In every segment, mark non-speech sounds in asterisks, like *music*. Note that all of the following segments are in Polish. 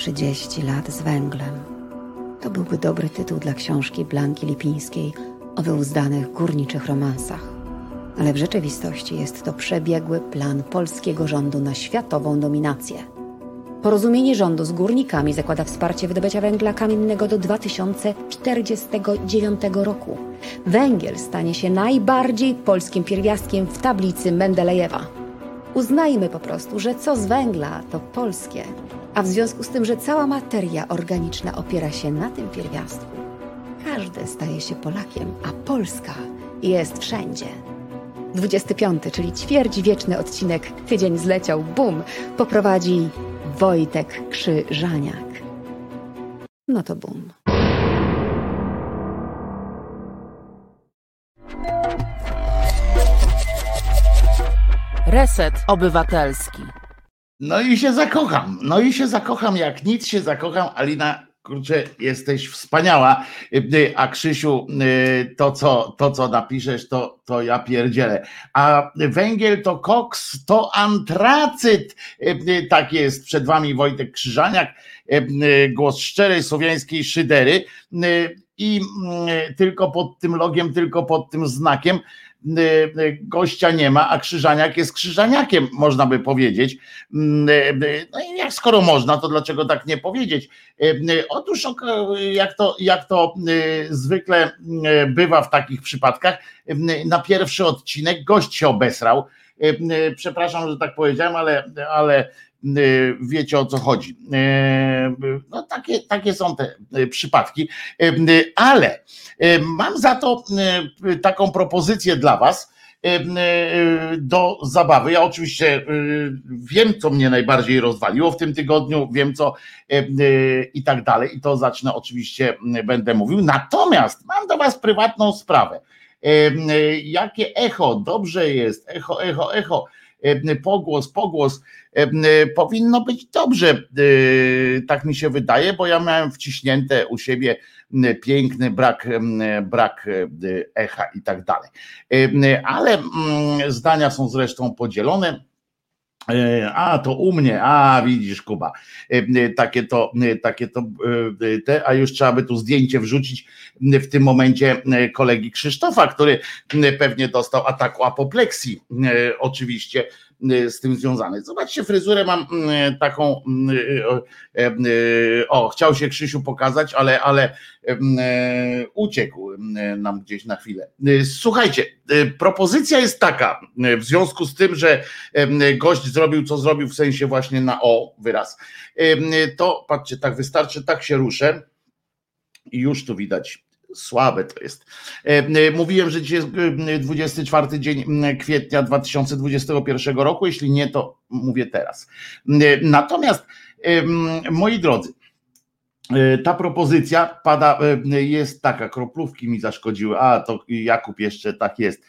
30 lat z węglem. To byłby dobry tytuł dla książki Blanki Lipińskiej o wyuzdanych górniczych romansach. Ale w rzeczywistości jest to przebiegły plan polskiego rządu na światową dominację. Porozumienie rządu z górnikami zakłada wsparcie wydobycia węgla kamiennego do 2049 roku. Węgiel stanie się najbardziej polskim pierwiastkiem w tablicy Mendelejewa. Uznajmy po prostu, że co z węgla to polskie, a w związku z tym, że cała materia organiczna opiera się na tym pierwiastku, każdy staje się Polakiem, a Polska jest wszędzie. 25, czyli ćwierć wieczny odcinek Tydzień zleciał, bum, poprowadzi Wojtek Krzyżaniak. No to bum. Reset Obywatelski. No i się zakocham. No i się zakocham. Jak nic się zakocham. Alina, kurczę, jesteś wspaniała. A Krzysiu, to co, to, co napiszesz, to, to ja pierdzielę. A węgiel to koks, to antracyt. Tak jest. Przed wami Wojtek Krzyżaniak. Głos szczerej słowiańskiej szydery. I tylko pod tym logiem, tylko pod tym znakiem Y, y, gościa nie ma, a Krzyżaniak jest Krzyżaniakiem, można by powiedzieć. Mm, y, no i jak skoro można, to dlaczego tak nie powiedzieć? Otóż jak to, jak to zwykle bywa w takich przypadkach, na pierwszy odcinek gość się obesrał. Przepraszam, że tak powiedziałem, ale, ale wiecie o co chodzi. No takie, takie są te przypadki, ale mam za to taką propozycję dla Was do zabawy. Ja oczywiście wiem, co mnie najbardziej rozwaliło w tym tygodniu, wiem co i tak dalej, i to zacznę oczywiście, będę mówił. Natomiast mam do Was prywatną sprawę. Jakie echo, dobrze jest, echo, echo, echo pogłos, pogłos, powinno być dobrze, tak mi się wydaje, bo ja miałem wciśnięte u siebie piękny brak, brak echa i tak dalej. Ale zdania są zresztą podzielone. A to u mnie, a widzisz Kuba, takie to, takie to te, a już trzeba by tu zdjęcie wrzucić w tym momencie kolegi Krzysztofa, który pewnie dostał ataku apopleksji, oczywiście z tym związany. Zobaczcie, fryzurę mam taką, o, chciał się Krzysiu pokazać, ale, ale uciekł nam gdzieś na chwilę. Słuchajcie, propozycja jest taka, w związku z tym, że gość zrobił, co zrobił, w sensie właśnie na o wyraz, to patrzcie, tak wystarczy, tak się ruszę i już tu widać słabe to jest. Mówiłem, że dzisiaj jest 24 dzień kwietnia 2021 roku. Jeśli nie, to mówię teraz. Natomiast, moi drodzy, ta propozycja pada, jest taka, kroplówki mi zaszkodziły, a to Jakub jeszcze tak jest.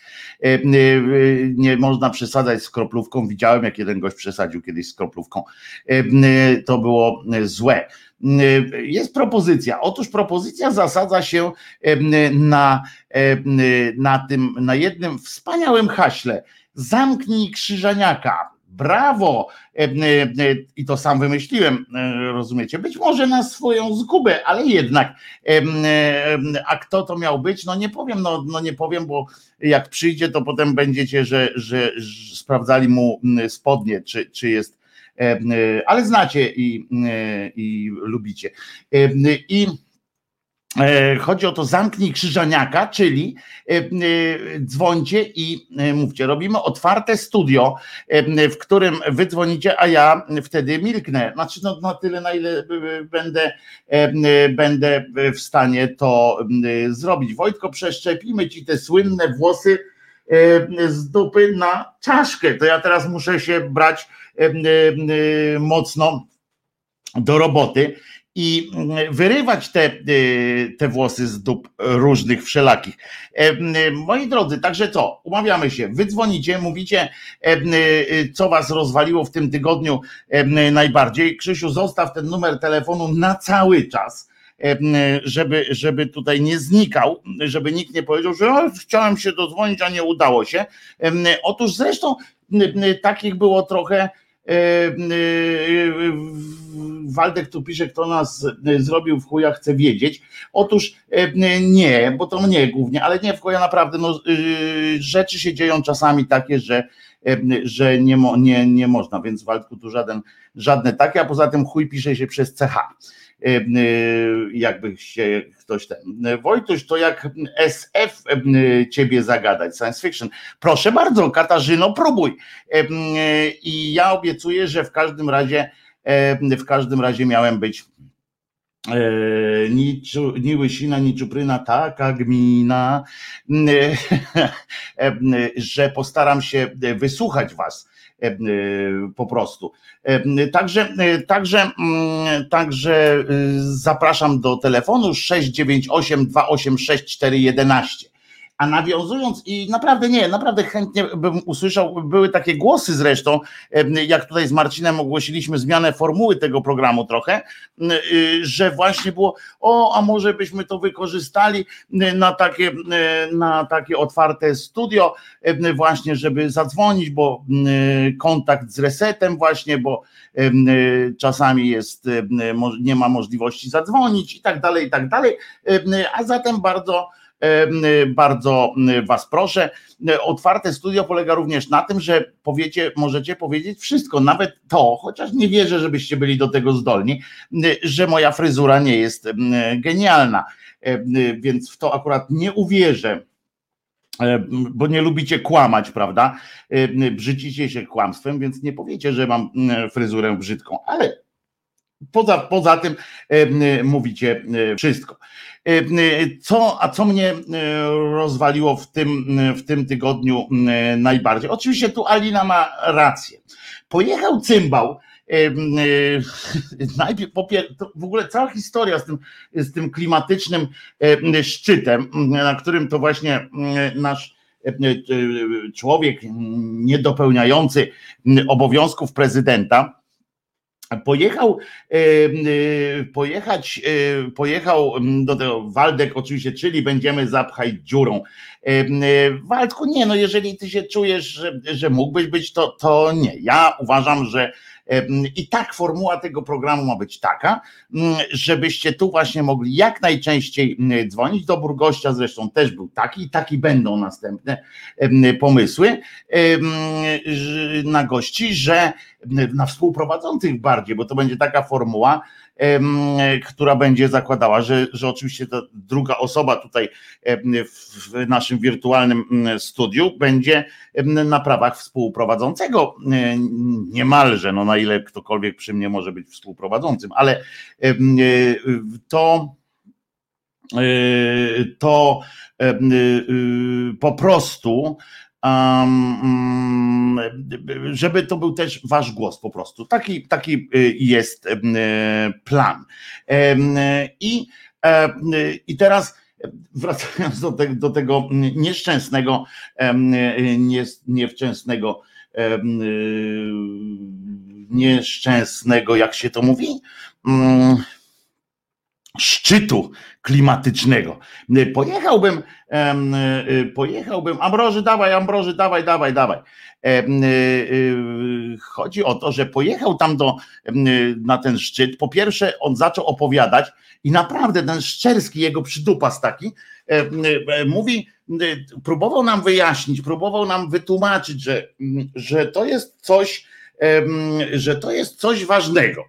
Nie można przesadzać z kroplówką, widziałem jak jeden gość przesadził kiedyś z kroplówką. To było złe. Jest propozycja. Otóż propozycja zasadza się na, na tym, na jednym wspaniałym haśle. Zamknij krzyżaniaka. Brawo! I to sam wymyśliłem, rozumiecie? Być może na swoją zgubę, ale jednak. A kto to miał być? No nie powiem, no, no nie powiem, bo jak przyjdzie, to potem będziecie, że, że, że sprawdzali mu spodnie, czy, czy jest ale znacie i, e, i lubicie. I Chodzi o to, zamknij krzyżaniaka, czyli dzwońcie i mówcie. Robimy otwarte studio, w którym wy dzwonicie, a ja wtedy milknę. Znaczy, no, na tyle, na ile będę, będę w stanie to zrobić. Wojtko, przeszczepimy ci te słynne włosy z dupy na czaszkę. To ja teraz muszę się brać mocno do roboty i wyrywać te, te włosy z dup różnych, wszelakich. Moi drodzy, także co? Umawiamy się, wy dzwonicie, mówicie, co was rozwaliło w tym tygodniu najbardziej. Krzysiu, zostaw ten numer telefonu na cały czas żeby, żeby tutaj nie znikał, żeby nikt nie powiedział, że chciałem się dodzwonić, a nie udało się. Otóż zresztą takich było trochę Waldek tu pisze, kto nas zrobił w chuja, chce wiedzieć. Otóż nie, bo to mnie głównie, ale nie w chuja naprawdę, no, rzeczy się dzieją czasami takie, że że nie, mo, nie, nie można, więc Waldku tu żaden, żadne takie, a poza tym chuj pisze się przez CH. Jakby się ktoś ten. Wojtuś, to jak SF ciebie zagadać, science fiction. Proszę bardzo, Katarzyno, próbuj. I ja obiecuję, że w każdym razie, w każdym razie miałem być E, ni, ni Łysina, ni Czupryna, taka gmina, *laughs* e, że postaram się wysłuchać Was e, po prostu. Także, także, mm, także zapraszam do telefonu 698 286 411. A nawiązując, i naprawdę nie, naprawdę chętnie bym usłyszał, były takie głosy zresztą, jak tutaj z Marcinem ogłosiliśmy zmianę formuły tego programu trochę, y, że właśnie było, o, a może byśmy to wykorzystali na takie, na takie otwarte studio, właśnie, żeby zadzwonić, bo kontakt z resetem właśnie, bo czasami jest, nie ma możliwości zadzwonić i tak dalej, i tak dalej, a zatem bardzo bardzo Was proszę. Otwarte studio polega również na tym, że powiecie, możecie powiedzieć wszystko, nawet to, chociaż nie wierzę, żebyście byli do tego zdolni, że moja fryzura nie jest genialna. Więc w to akurat nie uwierzę bo nie lubicie kłamać, prawda? Brzydzicie się kłamstwem, więc nie powiecie, że mam fryzurę brzydką, ale poza, poza tym mówicie wszystko. Co, a co mnie rozwaliło w tym, w tym tygodniu najbardziej? Oczywiście tu Alina ma rację. Pojechał cymbał, *laughs* najpierw w ogóle cała historia z tym, z tym klimatycznym szczytem, na którym to właśnie nasz człowiek niedopełniający obowiązków prezydenta Pojechał, pojechać, pojechał do tego Waldek oczywiście, czyli będziemy zapchać dziurą. Waldku, nie, no jeżeli ty się czujesz, że, że mógłbyś być, to, to nie. Ja uważam, że i tak formuła tego programu ma być taka, żebyście tu właśnie mogli jak najczęściej dzwonić. Do Burgościa zresztą też był taki i taki będą następne pomysły na gości, że na współprowadzących bardziej, bo to będzie taka formuła, która będzie zakładała, że, że oczywiście ta druga osoba tutaj w naszym wirtualnym studiu będzie na prawach współprowadzącego. Niemalże, no na ile ktokolwiek przy mnie może być współprowadzącym, ale to to po prostu um, żeby to był też wasz głos po prostu. Taki, taki y, jest y, plan. I, i teraz wracając do, te, do tego nieszczęsnego, nie, niewczęsnego, nieszczęsnego, jak się to mówi? Mm, szczytu klimatycznego. Pojechałbym, pojechałbym, Ambroży, dawaj, Ambroży, dawaj, dawaj, dawaj. Chodzi o to, że pojechał tam do, na ten szczyt. Po pierwsze, on zaczął opowiadać i naprawdę ten Szczerski, jego przydupas taki, mówi, próbował nam wyjaśnić, próbował nam wytłumaczyć, że, że to jest coś, że to jest coś ważnego.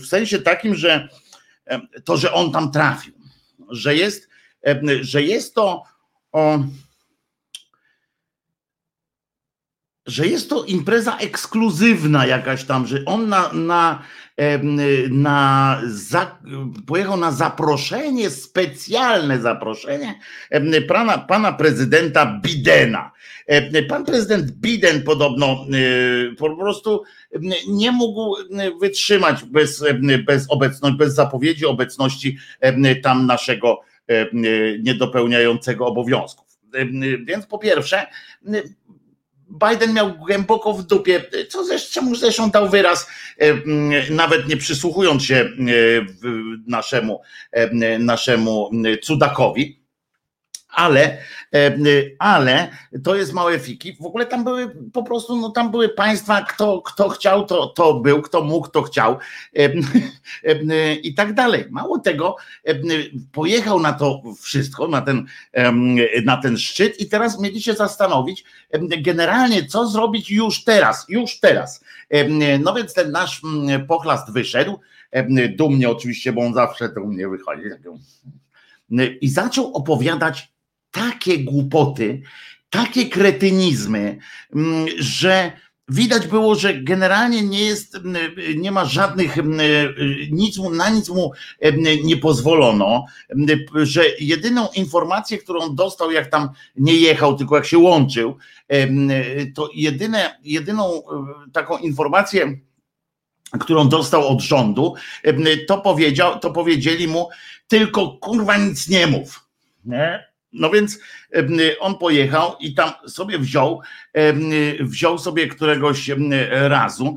W sensie takim, że to, że on tam trafił, że jest, że jest to o, że jest to impreza ekskluzywna jakaś tam, że on na, na, na za, pojechał na zaproszenie, specjalne zaproszenie pana, pana prezydenta Bidena. Pan prezydent Biden podobno po prostu nie mógł wytrzymać bez, bez obecności, bez zapowiedzi obecności tam naszego niedopełniającego obowiązków. Więc po pierwsze, Biden miał głęboko w dupie, co zresztą, zresztą dał wyraz, nawet nie przysłuchując się naszemu, naszemu cudakowi ale, ale to jest małe fiki. W ogóle tam były po prostu, no tam były państwa, kto, kto chciał, to, to był, kto mógł, to chciał i tak dalej. Mało tego, pojechał na to wszystko, na ten, na ten szczyt i teraz mieli się zastanowić generalnie, co zrobić już teraz, już teraz. No więc ten nasz pochlast wyszedł, dumnie oczywiście, bo on zawsze do mnie wychodzi. I zaczął opowiadać takie głupoty, takie kretynizmy, mm, że widać było, że generalnie nie jest, mm, nie ma żadnych, mm, nic mu, na nic mu nie pozwolono, że jedyną informację, którą dostał, jak tam nie jechał, tylko jak się łączył, to jedyne, jedyną taką informację, którą dostał od rządu, to powiedział, to powiedzieli mu, tylko kurwa nic nie mów. Nie? No więc on pojechał i tam sobie wziął, wziął sobie któregoś razu,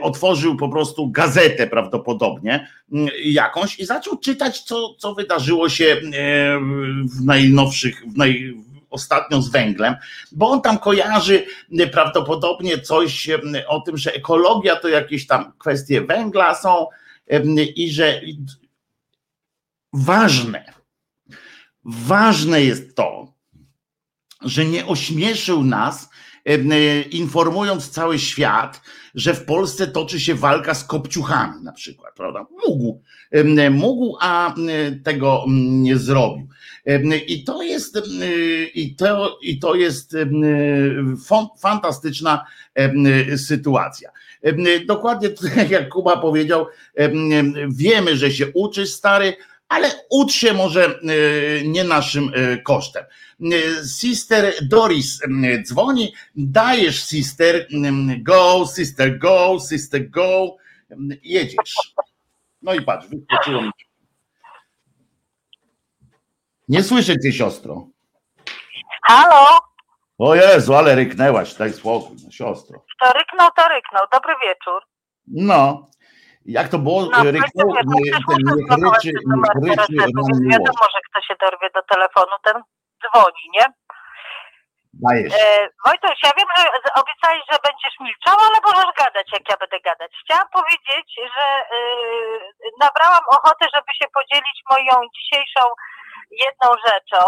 otworzył po prostu gazetę prawdopodobnie jakąś i zaczął czytać, co, co wydarzyło się w najnowszych, w naj, ostatnio z węglem, bo on tam kojarzy prawdopodobnie coś o tym, że ekologia to jakieś tam kwestie węgla są i że ważne, Ważne jest to, że nie ośmieszył nas, e, informując cały świat, że w Polsce toczy się walka z kopciuchami na przykład, prawda? Mógł, mógł, a tego nie zrobił. I to jest, i to, i to jest fantastyczna sytuacja. Dokładnie jak Kuba powiedział, wiemy, że się uczysz stary, ale ucz się może e, nie naszym e, kosztem. E, sister Doris dzwoni, dajesz sister, go, sister, go, sister, go, jedziesz. No i patrz, wyskoczyło. Nie słyszę cię, siostro. Halo? O Jezu, ale ryknęłaś, daj spokój, no, siostro. To ryknął, to ryknął. Dobry wieczór. No, jak to było? No, Ryknął, ten niech ryczy, niech ryczy Wiadomo, że kto się dorwie do telefonu, ten dzwoni, nie? Dajesz. E, Wojtuś, ja wiem, że obiecałeś, że będziesz milczał, ale możesz gadać, jak ja będę gadać. Chciałam powiedzieć, że yy, nabrałam ochoty, żeby się podzielić moją dzisiejszą jedną rzeczą.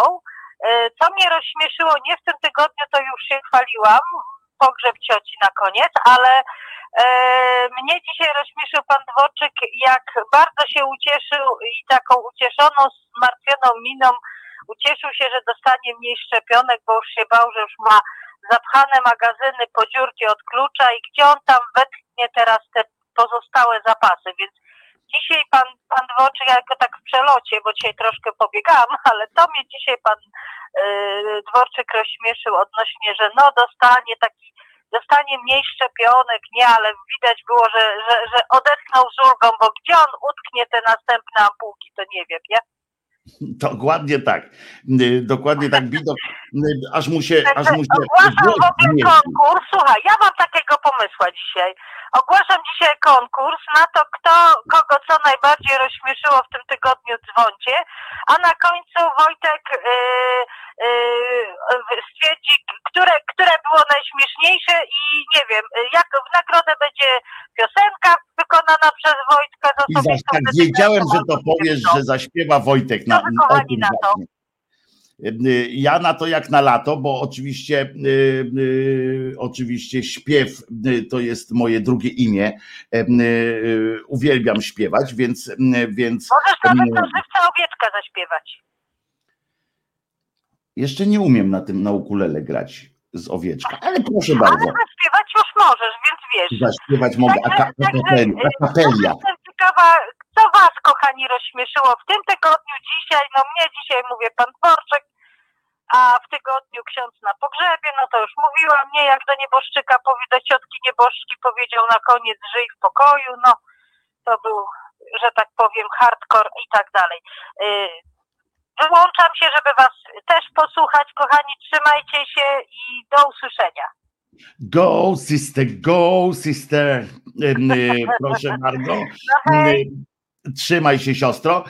Yy, co mnie rozśmieszyło, nie w tym tygodniu, to już się chwaliłam, pogrzeb cioci na koniec, ale E, mnie dzisiaj rozśmieszył pan Dworczyk, jak bardzo się ucieszył i taką ucieszoną, zmartwioną miną ucieszył się, że dostanie mniej szczepionek, bo już się bał, że już ma zapchane magazyny po dziurki od klucza i gdzie on tam wetknie teraz te pozostałe zapasy, więc dzisiaj pan, pan Dworczyk, ja go tak w przelocie, bo dzisiaj troszkę pobiegałam, *laughs* ale to mnie dzisiaj pan yy, Dworczyk rozśmieszył odnośnie, że no dostanie taki dostanie mniej szczepionek, nie, ale widać było, że, że, że odetchnął z ulgą, bo gdzie on utknie te następne ampułki, to nie wiem, nie? Dokładnie tak. Y, dokładnie tak widok, y, aż mu się. Aż mu się Ogłaszam w ogóle konkurs. Słuchaj, ja mam takiego pomysłu dzisiaj. Ogłaszam dzisiaj konkurs na to, kto kogo co najbardziej rozśmieszyło w tym tygodniu dzwoncie, a na końcu Wojtek yy, yy, stwierdzi, które, które było najśmieszniejsze i nie wiem, jak w nagrodę będzie piosenka wykonana przez Wojtka z osobistą Tak, wiedziałem, że to powiesz, że zaśpiewa Wojtek na, na, na to. Ja na to jak na lato, bo oczywiście, yy, yy, oczywiście śpiew to jest moje drugie imię. Uwielbiam śpiewać, więc. więc Możesz nawet na żywca owieczka zaśpiewać. Jeszcze nie umiem na tym na ukulele grać z owieczka, ale proszę bardzo. Ale zaśpiewać już możesz, więc wiesz. Zaśpiewać mogę, a, a, a, kapelia. Jestem ciekawa, co was, kochani, rozśmieszyło w tym tygodniu, dzisiaj, no mnie dzisiaj mówię pan Dworczyk, a w tygodniu ksiądz na pogrzebie, no to już mówiłam, nie jak do nieboszczyka, do ciotki nieboszczki powiedział na koniec żyj w pokoju, no to był, że tak powiem, hardcore i tak dalej. Y, wyłączam się, żeby was też posłuchać, kochani, trzymajcie się i do usłyszenia. Go, sister, go, sister. Y, proszę bardzo. No Trzymaj się, siostro.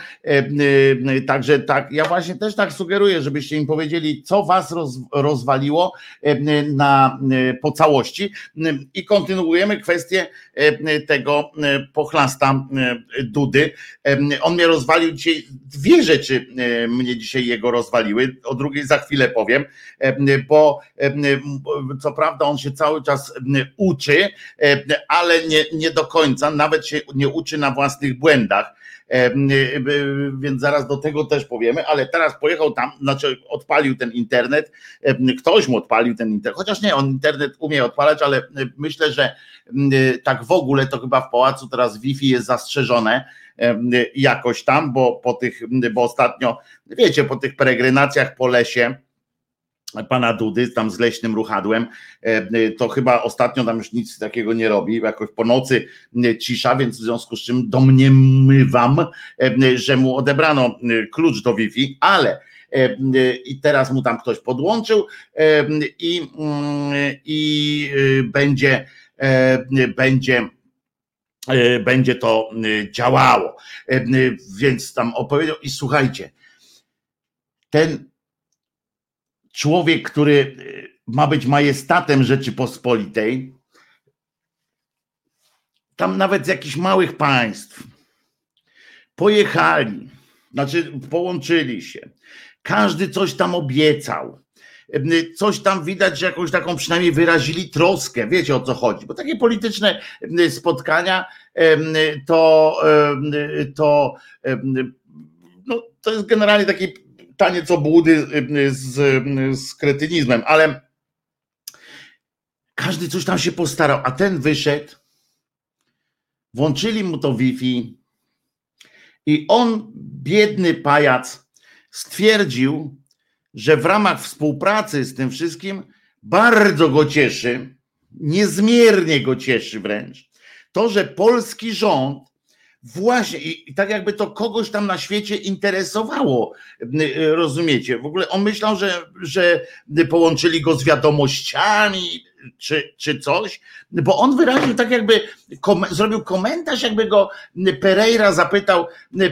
Także tak, ja właśnie też tak sugeruję, żebyście im powiedzieli, co was roz, rozwaliło na, po całości. I kontynuujemy kwestię tego pochlasta Dudy. On mnie rozwalił dzisiaj, dwie rzeczy mnie dzisiaj jego rozwaliły, o drugiej za chwilę powiem, bo co prawda on się cały czas uczy, ale nie, nie do końca, nawet się nie uczy na własnych błędach. Więc zaraz do tego też powiemy, ale teraz pojechał tam, znaczy odpalił ten internet, ktoś mu odpalił ten internet, chociaż nie, on internet umie odpalać, ale myślę, że tak w ogóle to chyba w pałacu teraz Wi-Fi jest zastrzeżone jakoś tam, bo po tych, bo ostatnio, wiecie, po tych peregrinacjach po lesie, pana Dudy, tam z leśnym ruchadłem, e, to chyba ostatnio tam już nic takiego nie robi, jakoś po nocy e, cisza, więc w związku z czym domniemywam, e, że mu odebrano klucz do Wi-Fi, ale i teraz mu tam ktoś podłączył i, mm, i będzie, będzie będzie to działało. Więc tam opowiedział i słuchajcie, ten człowiek, który y, ma być majestatem Rzeczypospolitej, tam nawet z jakichś małych państw pojechali, znaczy połączyli się. Każdy coś tam obiecał. Coś tam widać, że jakąś taką przynajmniej wyrazili troskę, wiecie o co chodzi, bo takie polityczne spotkania to, to, no, to jest generalnie taki taniec obłudy z, z kretynizmem, ale każdy coś tam się postarał, a ten wyszedł, włączyli mu to Wi-Fi i on, biedny pajac, stwierdził, że w ramach współpracy z tym wszystkim bardzo go cieszy, niezmiernie go cieszy wręcz, to, że polski rząd Właśnie, i tak jakby to kogoś tam na świecie interesowało, rozumiecie? W ogóle on myślał, że, że połączyli go z wiadomościami czy, czy coś, bo on wyraził tak jakby, kom, zrobił komentarz, jakby go Pereira zapytał,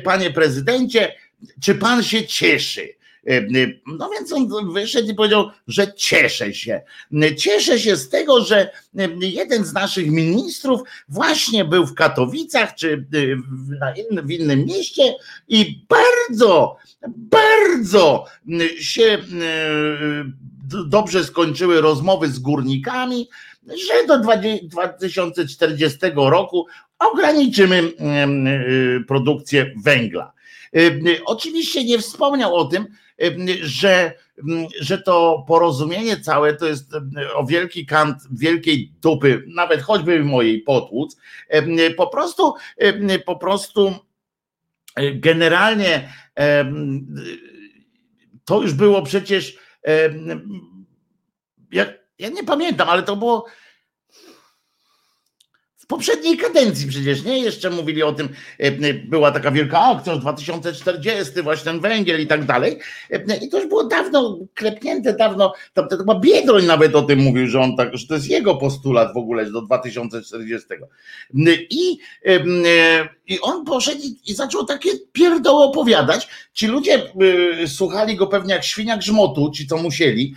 panie prezydencie, czy pan się cieszy? E, e, no więc on wyszedł i powiedział, że cieszę się. Cieszę się z tego, że e, jeden z naszych ministrów właśnie był w Katowicach czy w innym mieście i bardzo, bardzo się dobrze skończyły rozmowy z górnikami, że do 2040 roku ograniczymy produkcję węgla. Oczywiście nie wspomniał o tym, że, że to porozumienie całe to jest o wielki kant wielkiej dupy, nawet choćby mojej potłuc, po prostu, po prostu generalnie to już było przecież, ja, nie pamiętam, ale to było poprzedniej kadencji przecież, nie? Jeszcze mówili o tym, e, e, była taka wielka akcja, 2040, właśnie ten węgiel i tak dalej. E, I to już było dawno klepnięte, dawno, to, to chyba Biedroń nawet o tym mówił, że on tak, że to jest jego postulat w ogóle do 2040. I, i on poszedł i, zaczął takie pierdoły opowiadać. Ci ludzie słuchali go pewnie jak świnia grzmotu, ci co musieli,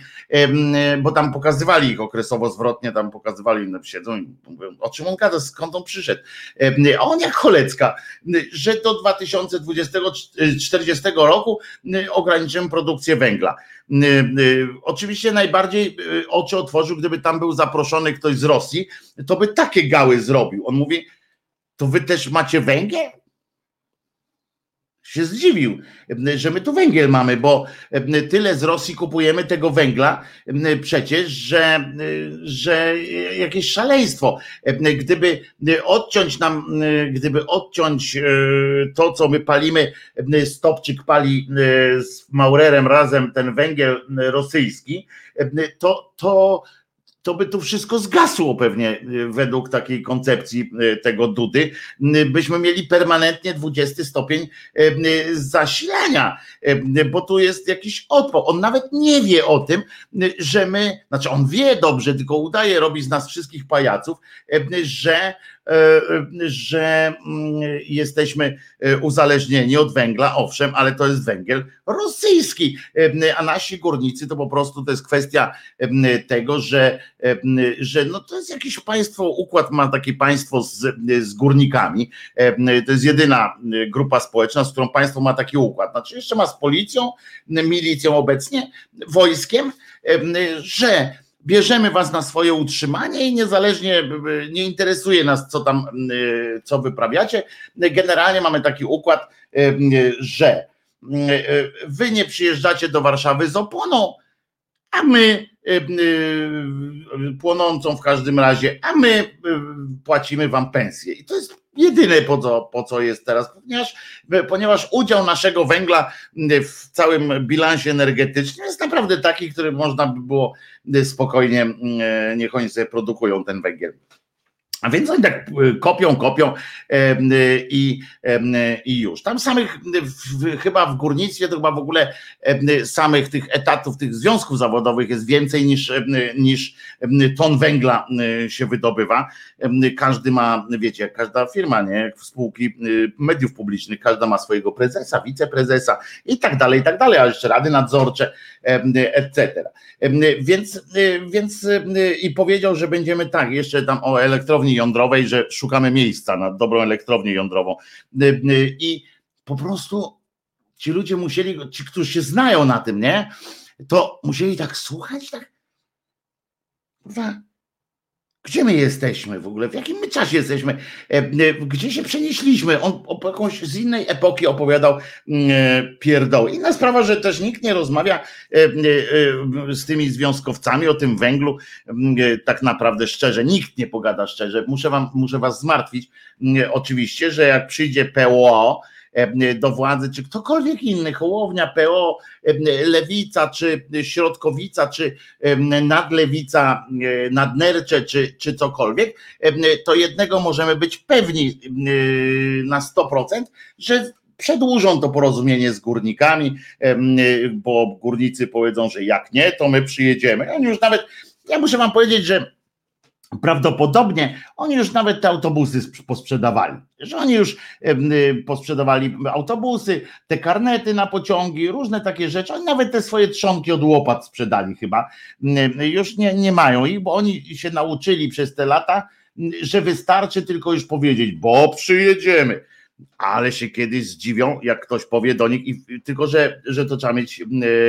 bo tam pokazywali ich okresowo zwrotnie, tam pokazywali, no, siedzą i mówią, o czym on gada, skąd on przyszedł. A on jak Cholecka, że do 2040 roku ograniczymy produkcję węgla. Oczywiście najbardziej oczy otworzył, gdyby tam był zaproszony ktoś z Rosji, to by takie gały zrobił. On mówi, to wy też macie węgiel? Się zdziwił, że my tu węgiel mamy, bo tyle z Rosji kupujemy tego węgla przecież, że, że jakieś szaleństwo. Gdyby odciąć nam, gdyby odciąć to, co my palimy, Stopczyk pali z Maurerem razem ten węgiel rosyjski, to, to to by tu wszystko zgasło pewnie y, według takiej koncepcji y, tego Dudy. Y, byśmy mieli permanentnie 20 stopień zasilania, bo tu jest jakiś odpor. On nawet nie wie o tym, że my, znaczy on wie dobrze, tylko udaje, robi z nas wszystkich pajaców, że że mm, jesteśmy uzależnieni od węgla, owszem, ale to jest węgiel rosyjski, a nasi górnicy to po prostu to jest kwestia tego, że, że no to jest jakieś państwo, układ ma takie państwo z, z górnikami, to jest jedyna grupa społeczna, z którą państwo ma taki układ, znaczy jeszcze ma z policją, milicją obecnie, wojskiem, że bierzemy was na swoje utrzymanie i niezależnie nie interesuje nas, co tam, co wyprawiacie. Generalnie mamy taki układ, że wy nie przyjeżdżacie do Warszawy z opłoną, a my płonącą w każdym razie, a my płacimy wam pensję. I to jest jedyne po co, po co jest teraz, ponieważ, ponieważ udział naszego węgla w całym bilansie energetycznym jest naprawdę taki, który można by było spokojnie, niech oni sobie produkują ten węgiel. A więc oni tak y, kopią, kopią y, i, i już. Tam samych, w, chyba w górnictwie, to chyba w ogóle samych tych etatów, tych związków zawodowych jest więcej niż, niż ton węgla y, się wydobywa. Każdy ma, wiecie, jak każda firma, nie? Spółki mediów publicznych, każda ma swojego prezesa, wiceprezesa i tak dalej, i tak dalej, a jeszcze rady nadzorcze, etc. Więc, więc i powiedział, że będziemy tak, jeszcze tam o elektrowni jądrowej, że szukamy miejsca na dobrą elektrownię jądrową. I po prostu ci ludzie musieli, ci, którzy się znają na tym, nie? To musieli tak słuchać, tak. Gdzie my jesteśmy w ogóle? W jakim my czasie jesteśmy? E, e, gdzie się przenieśliśmy? On o jakąś z innej epoki opowiadał e, pierdoły. Inna sprawa, że też nikt nie rozmawia z tymi związkowcami o tym węglu. Tak naprawdę szczerze, nikt nie pogada szczerze. Muszę, wam, muszę was zmartwić. Oczywiście, że jak przyjdzie PO, do władzy, czy ktokolwiek inny, Hołownia, PO, e, Lewica, czy Środkowica, czy e, Nadlewica, Nadnercze, czy, czy cokolwiek, to jednego możemy być pewni na 100%, że przedłużą to porozumienie z górnikami, bo górnicy powiedzą, że jak nie, to my przyjedziemy. Oni już nawet, ja muszę wam powiedzieć, że Prawdopodobnie oni już nawet te autobusy posprzedawali. Że oni już y, posprzedawali autobusy, te karnety na pociągi, różne takie rzeczy. Oni nawet te swoje trzonki od łopat sprzedali chyba. Y, już nie, nie mają ich, bo oni się nauczyli przez te lata, że wystarczy tylko już powiedzieć, bo przyjedziemy ale się kiedyś zdziwią, jak ktoś powie do nich, i, tylko że, że to trzeba mieć e,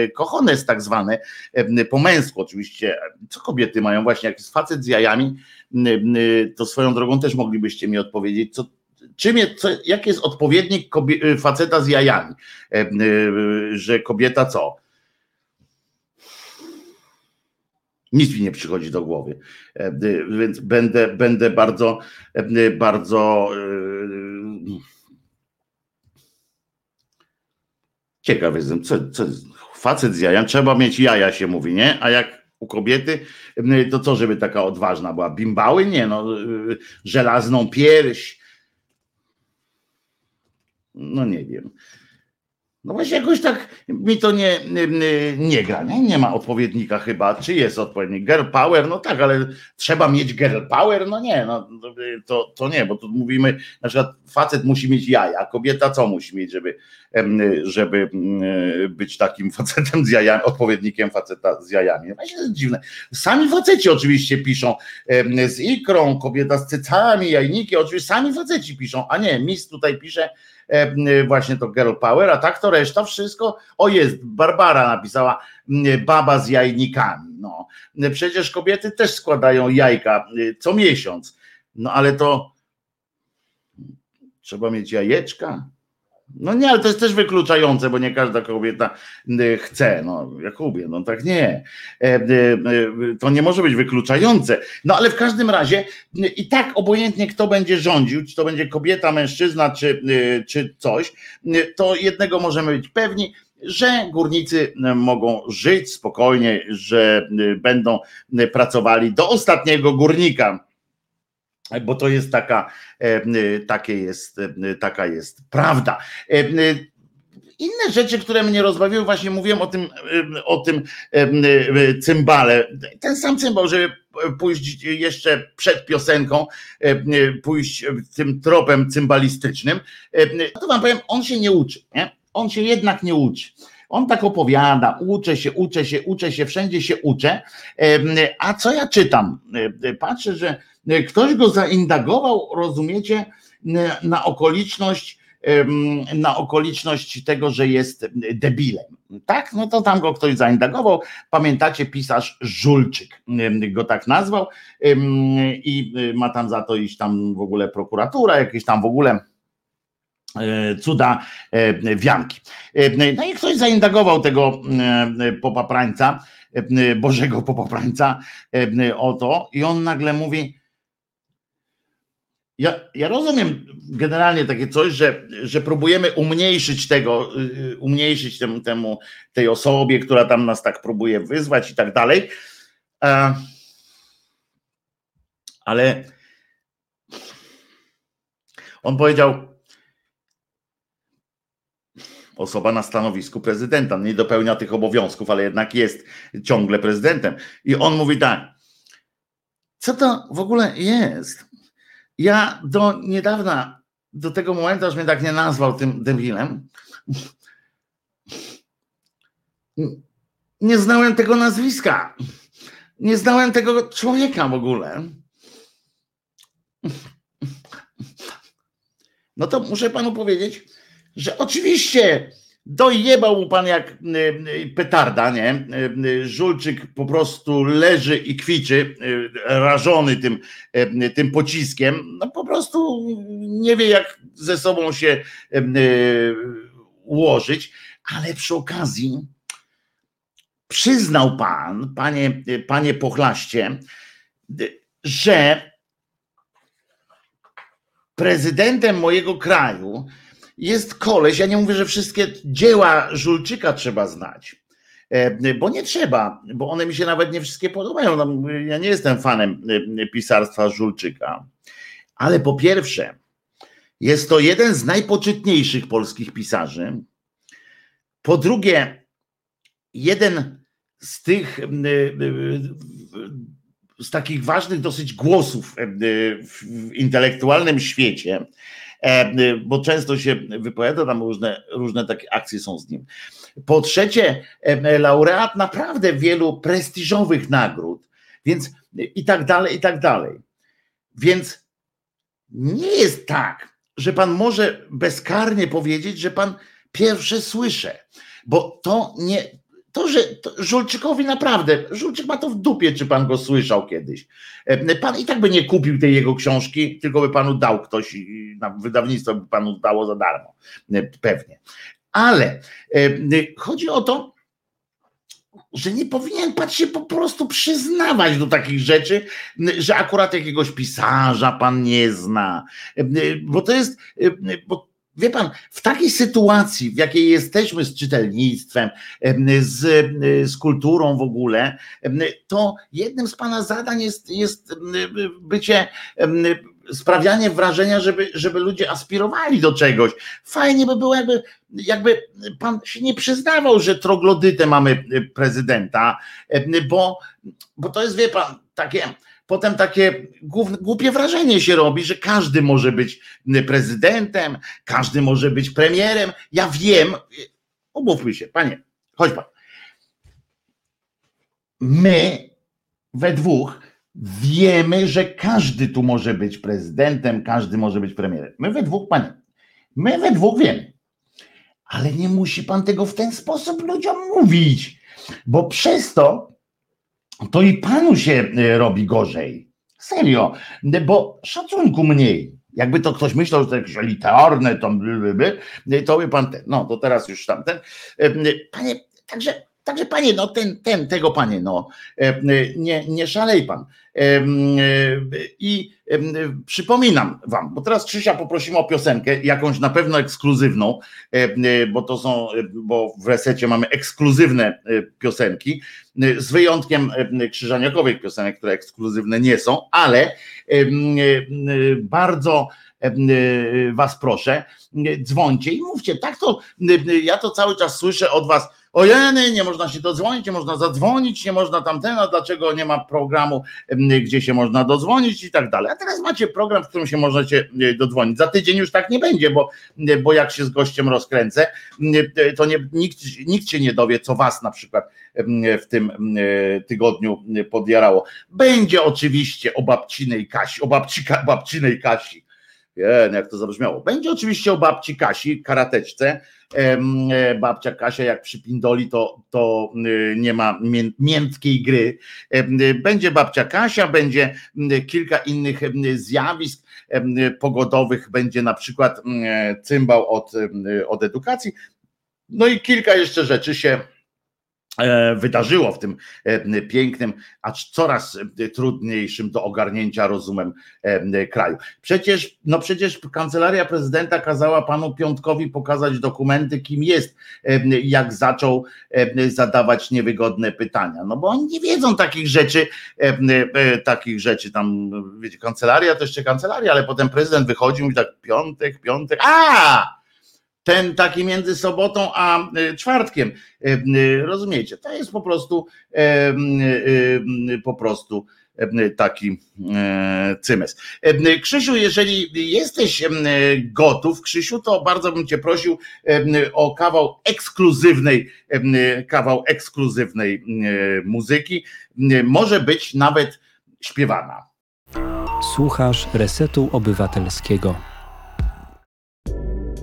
kochones tak zwane, e, po męsku oczywiście. Co kobiety mają właśnie, jak jest facet z jajami, to swoją drogą też moglibyście mi odpowiedzieć, co, czym jest, co, jaki jest odpowiednik e, faceta z jajami, że kobieta co? Nic mi nie przychodzi do głowy, więc będę, będę bardzo, bardzo Ciekaw jestem, co, co facet z jajem, trzeba mieć jaja się mówi, nie? A jak u kobiety, to co, żeby taka odważna była? Bimbały? Nie, no, y, żelazną pierś. No nie wiem. No właśnie jakoś tak mi to nie, nie, gra, nie? nie ma odpowiednika chyba, czy jest odpowiednik, girl power, no tak, ale trzeba mieć girl power, no nie, no to, to nie, bo tu mówimy, na przykład facet musi mieć jaja, kobieta co musi mieć, żeby, żeby być takim facetem z jajami, odpowiednikiem faceta z jajami. No właśnie to jest dziwne. Sami faceci oczywiście piszą z ikrą, kobieta z cycami, jajniki, oczywiście sami faceci piszą, a nie, mis tutaj pisze, właśnie to girl power, a tak to reszta wszystko, o jest, Barbara napisała, baba z jajnikami, no. Przecież kobiety też składają jajka co miesiąc, no ale to trzeba mieć jajeczka, no nie, ale to jest też wykluczające, bo nie każda kobieta y, chce. No, Jakubie, no tak nie. E, y, y, to nie może być wykluczające. No ale w każdym razie i tak obojętnie kto będzie rządził, czy to będzie kobieta, mężczyzna, czy, czy coś, to jednego możemy być pewni, że górnicy mogą żyć spokojnie, że będą pracowali do ostatniego górnika bo to jest taka, e, takie jest, e, taka jest prawda. E, inne rzeczy, które mnie rozbawiły, właśnie mówiłem o tym, o tym cymbale. Ten sam cymbał, żeby pójść jeszcze przed piosenką, pójść tym tropem cymbalistycznym, to wam powiem, on się nie uczy, nie? On się jednak nie uczy. On tak opowiada, uczę się, uczę się, uczę się, wszędzie się uczę. A co ja czytam? Patrzę, że ktoś go zaindagował, rozumiecie, na okoliczność, na okoliczność tego, że jest debilem. Tak, no to tam go ktoś zaindagował. Pamiętacie, pisarz Żulczyk go tak nazwał i ma tam za to iść tam w ogóle prokuratura, jakieś tam w ogóle cuda e, wianki. E, no i ktoś zaindagował tego popaprańca, Bożego popaprańca o to i on nagle mówi ja, ja rozumiem generalnie takie coś, że, że próbujemy umniejszyć tego, umniejszyć temu, temu, tej osobie, która tam nas tak próbuje wyzwać i tak dalej. Ale on powiedział, osoba na stanowisku prezydenta. Nie dopełnia tych obowiązków, ale jednak jest ciągle prezydentem. I on mówi tak, co to w ogóle jest? Ja do niedawna, do tego momentu, aż mnie tak nie nazwał tym debilem, nie znałem tego nazwiska. Nie znałem tego człowieka w ogóle. No to muszę panu powiedzieć, że oczywiście dojebał mu pan jak y, y, petarda, nie? Y, Żulczyk po prostu leży i kwiczy, rażony tym, tym pociskiem. No po prostu nie wie, jak ze sobą się ułożyć, ale przy okazji przyznał pan, panie, panie pochlaście, że prezydentem mojego kraju jest koleś, ja nie mówię, że wszystkie dzieła Żulczyka trzeba znać, e, bo nie trzeba, bo one mi się nawet nie wszystkie podobają. No, ja nie jestem fanem e, pisarstwa Żulczyka, ale po pierwsze, jest to jeden z najpoczytniejszych polskich pisarzy. Po drugie, jeden z tych e, z takich ważnych dosyć głosów w intelektualnym świecie, bo często się wypowiada, tam różne, różne takie akcje są z nim. Po trzecie, e, laureat naprawdę wielu prestiżowych nagród, więc i tak dalej, i tak dalej. Więc nie jest tak, że pan może bezkarnie powiedzieć, że pan pierwsze słyszę, bo to nie, to, że to Żulczykowi naprawdę, Żulczyk ma to w dupie, czy pan go słyszał kiedyś. E, pan i tak by nie kupił tej jego książki, tylko by panu dał ktoś, wydawnictwo by panu dało za darmo, e, pewnie. Ale e, chodzi o to, że nie powinien pan się po prostu przyznawać do takich rzeczy, że akurat jakiegoś pisarza pan nie zna, bo to jest, bo Wie pan, w takiej sytuacji, w jakiej jesteśmy z czytelnictwem, z, z kulturą w ogóle, to jednym z pana zadań jest, jest bycie, sprawianie wrażenia, żeby, żeby ludzie aspirowali do czegoś. Fajnie by było, jakby, jakby pan się nie przyznawał, że troglodytę mamy prezydenta, bo, bo to jest, wie pan, takie potem takie głupie wrażenie się robi, że każdy może być prezydentem, każdy może być premierem. Ja wiem, umówmy się, panie, chodź pan. My we dwóch wiemy, że każdy tu może być prezydentem, każdy może być premierem. My we dwóch, panie, my we dwóch wiemy. Ale nie musi pan tego w ten sposób ludziom mówić, bo przez to to i panu się e, robi gorzej. Serio, bo szacunku mniej. Jakby to ktoś myślał, że to jakieś elitarne, to, to by pan ten, no to teraz już tamten. E, panie, także Także panie, no ten, ten, tego panie, no e, nie, nie szalej pan. E, e, I przypominam wam, bo teraz Krzysia poprosimy o piosenkę, jakąś na pewno ekskluzywną, bo to są, bo w resecie mamy ekskluzywne piosenki, z wyjątkiem krzyżaniakowych piosenek, które ekskluzywne nie są, ale bardzo was proszę, dzwońcie i mówcie. Tak to ja to cały czas słyszę od was ojeny, nie można się dodzwonić, nie można zadzwonić, nie można tamten, a dlaczego nie ma programu, gdzie się można dodzwonić i tak dalej. A teraz macie program, w którym się możecie dodzwonić. Za tydzień już tak nie będzie, bo, bo jak się z gościem rozkręcę, to nie, nikt, nikt się nie dowie, co was na przykład w tym tygodniu podjarało. Będzie oczywiście o babcinej Kasi, o babci, babcinej Kasi, Jen, jak to zabrzmiało. Będzie oczywiście o babci Kasi, karateczce. E, babcia Kasia jak przypindoli, to, to e, nie ma miętkiej gry. Będzie babcia Kasia, będzie kilka innych zjawisk pogodowych, będzie na przykład cymbał od, od edukacji. No i kilka jeszcze rzeczy się E, wydarzyło w tym e, pięknym, acz coraz e, trudniejszym do ogarnięcia rozumem kraju. Przecież, no przecież kancelaria prezydenta kazała panu Piątkowi pokazać dokumenty, kim jest, jak zaczął zadawać niewygodne pytania. No bo oni nie wiedzą takich rzeczy, takich rzeczy tam, wiecie, kancelaria to jeszcze kancelaria, ale potem prezydent wychodził i tak piątek, piątek, a ten taki między sobotą a e, czwartkiem. E, e, rozumiecie? To jest po prostu po prostu taki cymes. Krzysiu, jeżeli jesteś gotów, Krzysiu, to bardzo bym cię prosił o kawał ekskluzywnej, kawał ekskluzywnej muzyki. Może być nawet śpiewana. Słuchasz Resetu Obywatelskiego.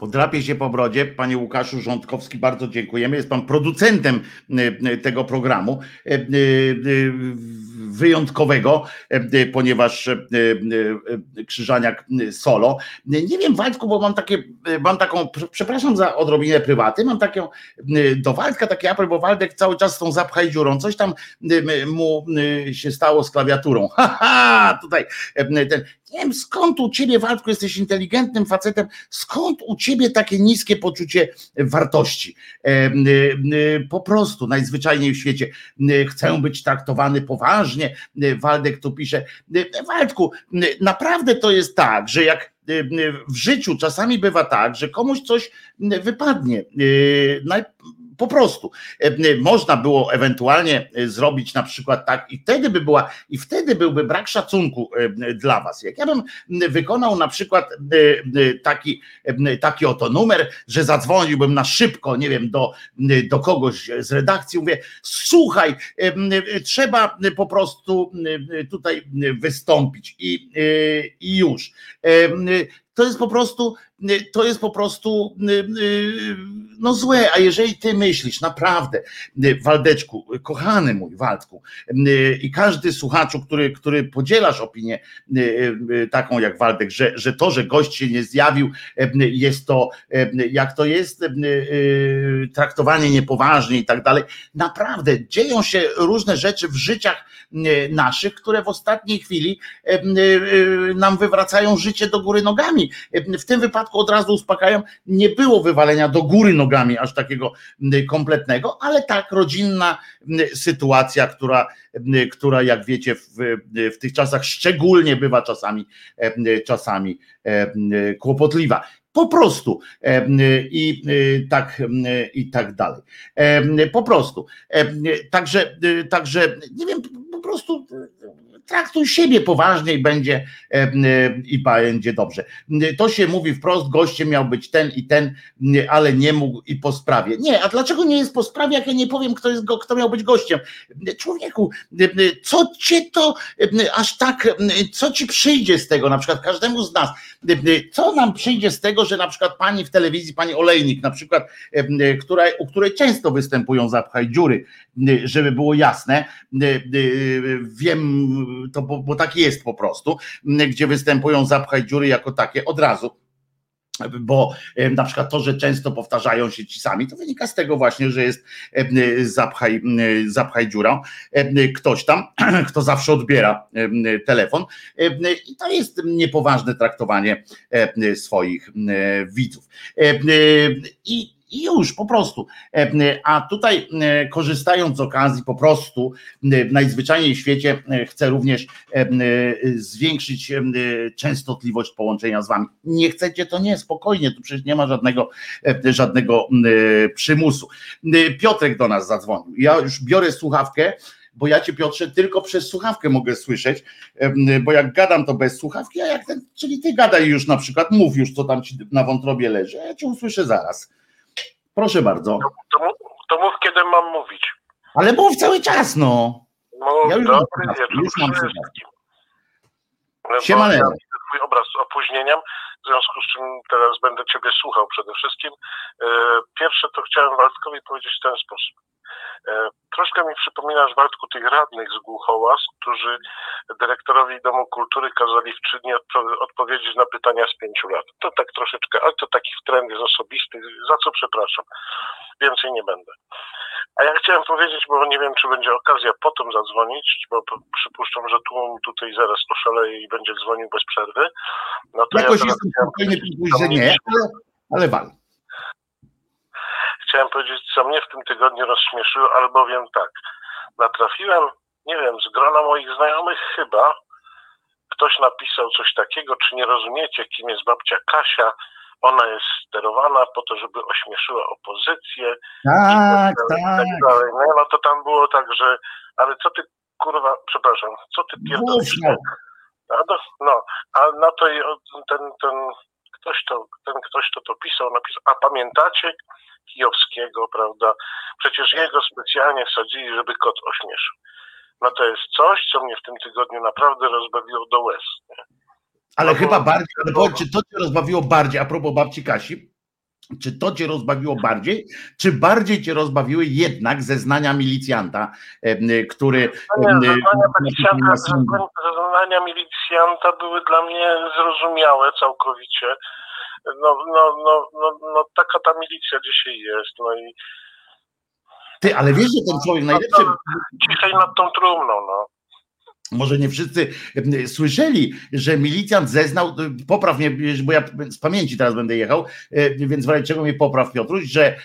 Podrapie się po brodzie. Panie Łukaszu Rządkowski, bardzo dziękujemy. Jest pan producentem e, tego programu e, e, wyjątkowego, ponieważ Krzyżaniak solo. Nie wiem, Waldku, bo mam takie, mam taką, przepraszam za odrobinę prywaty, mam taką do Waldka taki apel, bo Waldek cały czas z tą zapchaj dziurą, coś tam mu się stało z klawiaturą. *laughs* Haha, tutaj ten, nie wiem skąd u ciebie, Waldku, jesteś inteligentnym facetem, skąd u ciebie takie niskie poczucie wartości? Po prostu, najzwyczajniej w świecie, chcę być traktowany poważnie. Waldek tu pisze, Waldku, naprawdę to jest tak, że jak w życiu czasami bywa tak, że komuś coś wypadnie po prostu. E, można było ewentualnie e, zrobić na przykład tak, i wtedy by była, i wtedy byłby brak szacunku e, dla was. Jak ja bym wykonał na przykład taki, taki oto numer, że zadzwoniłbym na szybko, nie wiem, do, do kogoś z redakcji, mówię, słuchaj, trzeba po prostu tutaj wystąpić i, i już. To jest po prostu Y, to jest po prostu y, y, no złe, a jeżeli ty myślisz naprawdę, Waldeczku, kochany mój Waldku i każdy słuchaczu, który, który podzielasz opinię taką jak Waldek, że, że to, że gość się nie zjawił, jest to, jak to jest, traktowanie niepoważnie i tak dalej, naprawdę dzieją się różne rzeczy w życiach naszych, które w ostatniej chwili nam wywracają życie do góry nogami. W tym wypadku od razu uspokajam, nie było wywalenia do góry nogami aż takiego kompletnego, ale tak rodzinna sytuacja, która, która jak wiecie w, w tych czasach szczególnie bywa czasami, czasami kłopotliwa. Po prostu i tak, i tak dalej. Po prostu. Także, także nie wiem, po prostu traktuj siebie poważnie i będzie i będzie dobrze. To się mówi wprost, gościem miał być ten i ten, ale nie mógł i po sprawie. Nie, a dlaczego nie jest po sprawie, jak ja nie powiem, kto, jest, kto miał być gościem? Człowieku, co cię to aż tak, co ci przyjdzie z tego, na przykład każdemu z nas, co nam przyjdzie z tego, że na przykład pani w telewizji, pani Olejnik na przykład, która, u której często występują zapchaj dziury, żeby było jasne, wiem to bo, bo tak jest po prostu, gdzie występują zapchaj dziury jako takie od razu bo na przykład to, że często powtarzają się ci sami, to wynika z tego właśnie, że jest zapchaj, zapchaj dziurą ktoś tam, *clears throat* kto zawsze odbiera telefon i to jest niepoważne traktowanie swoich widzów. I i już po prostu. A tutaj korzystając z okazji, po prostu najzwyczajniej w świecie chcę również zwiększyć częstotliwość połączenia z wami. Nie chcecie, to nie, spokojnie, tu przecież nie ma żadnego, żadnego przymusu. Piotrek do nas zadzwonił. Ja już biorę słuchawkę bo ja cię Piotrze tylko przez słuchawkę mogę słyszeć, bo jak gadam to bez słuchawki, a jak ten, czyli ty gadaj już na przykład, mów już co tam ci na wątrobie leży, a ja cię usłyszę zaraz. Proszę bardzo. To, to, to mów kiedy mam mówić. Ale mów cały czas no. Mów, ja już dobry mam, wieczór już mam wszystkim. Siemanero. Twój obraz z opóźnieniem, w związku z czym teraz będę Ciebie słuchał przede wszystkim. E, pierwsze to chciałem Waldkowi powiedzieć w ten sposób. E, troszkę mi przypominasz, Waldku, tych radnych z Głuchołaz, którzy dyrektorowi Domu Kultury kazali w trzy dni odpowiedzieć na pytania z pięciu lat. To tak troszeczkę, ale to taki trend jest osobisty, za co przepraszam. Więcej nie będę. A ja chciałem powiedzieć, bo nie wiem, czy będzie okazja potem zadzwonić, bo przypuszczam, że tłum tutaj zaraz oszaleje i będzie dzwonił bez przerwy. No to Jakoś ja jestem spokojny, że nie, ale, ale wal chciałem powiedzieć, co mnie w tym tygodniu rozśmieszyło, albowiem tak, natrafiłem, nie wiem, z grona moich znajomych chyba, ktoś napisał coś takiego, czy nie rozumiecie, kim jest babcia Kasia, ona jest sterowana po to, żeby ośmieszyła opozycję. Tak, i tak, tak. tak dalej. No, no to tam było tak, że, ale co ty, kurwa, przepraszam, co ty pierdolisz? No, no, a na to ten, ten ktoś to, ten ktoś to to pisał, napisał, a pamiętacie Kijowskiego, prawda? Przecież jego specjalnie wsadzili, żeby kot ośmieszył. No to jest coś, co mnie w tym tygodniu naprawdę rozbawiło do łez. Nie? Ale no chyba bo, bardziej, ale powiedz, czy to cię rozbawiło bardziej, a propos babci Kasi, czy to cię rozbawiło bardziej, czy bardziej cię rozbawiły jednak zeznania milicjanta, który. No zeznania, milicjanta, zeznania milicjanta były dla mnie zrozumiałe całkowicie no, no, no, no, no taka ta milicja dzisiaj jest, no i ty, ale wiesz, że ten człowiek najlepszy... Cichej nad tą trumną, no może nie wszyscy słyszeli, że milicjant zeznał, popraw mnie, bo ja z pamięci teraz będę jechał, e, więc w czego mnie popraw Piotruś, że,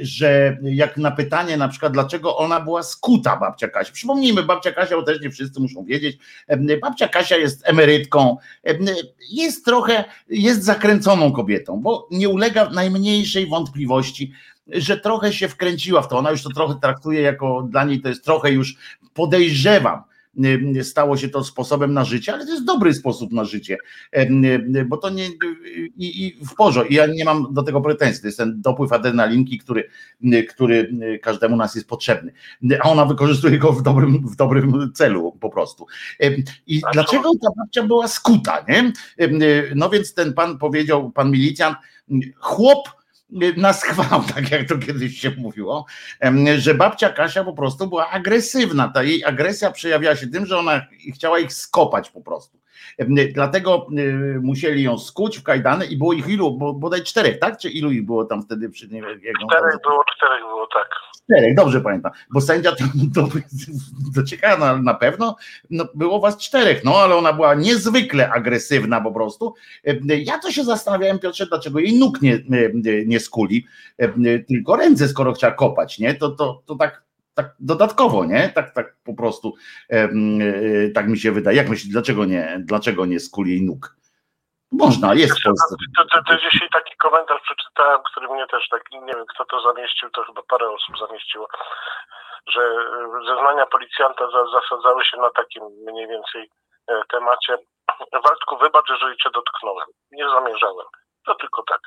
że jak na pytanie na przykład, dlaczego ona była skuta, babcia Kasia. Przypomnijmy, babcia Kasia, bo też nie wszyscy muszą wiedzieć, babcia Kasia jest emerytką, jest trochę, jest zakręconą kobietą, bo nie ulega najmniejszej wątpliwości, że trochę się wkręciła w to. Ona już to trochę traktuje jako, dla niej to jest trochę już podejrzewam, stało się to sposobem na życie, ale to jest dobry sposób na życie, y, y, bo to nie i, i w porządku. Ja nie mam do tego pretensji. To jest ten dopływ adrenalinki, który, który każdemu nas jest potrzebny. A ona wykorzystuje go w dobrym, w dobrym celu po prostu. I dlaczego ta babcia była skuta, nie? No więc ten pan powiedział, pan milicjant, chłop na schwał, *laughs* tak jak to kiedyś się mówiło, że babcia Kasia po prostu była agresywna. Ta jej agresja przejawiała się tym, że ona chciała ich skopać po prostu. Dlatego y, musieli ją skuć w kajdany i było ich ilu, bo bodaj czterech, tak? Czy ilu ich było tam wtedy przy niej? Czterech było, czterech było, tak. Czterech, dobrze pamiętam, bo sędzia to, to, to ciekawe, na, na pewno no, było was czterech, no ale ona była niezwykle agresywna po prostu. Ja to się zastanawiałem, Piotrze, dlaczego jej nóg nie, nie skuli, tylko ręce, skoro chciała kopać, nie? To, to, to tak tak dodatkowo, nie? Tak, tak po prostu e, tak mi się wydaje. Jak myślisz, dlaczego nie, dlaczego nie skuli jej nóg? Można, jest w Polsce. To, dzisiaj taki komentarz przeczytałem, który mnie też tak, nie wiem kto to zamieścił, to chyba parę osób zamieściło, że e, zeznania policjanta zasadzały się na takim mniej więcej e, temacie. Waldku, wybacz, jeżeli cię dotknąłem. Nie zamierzałem. To tylko tak.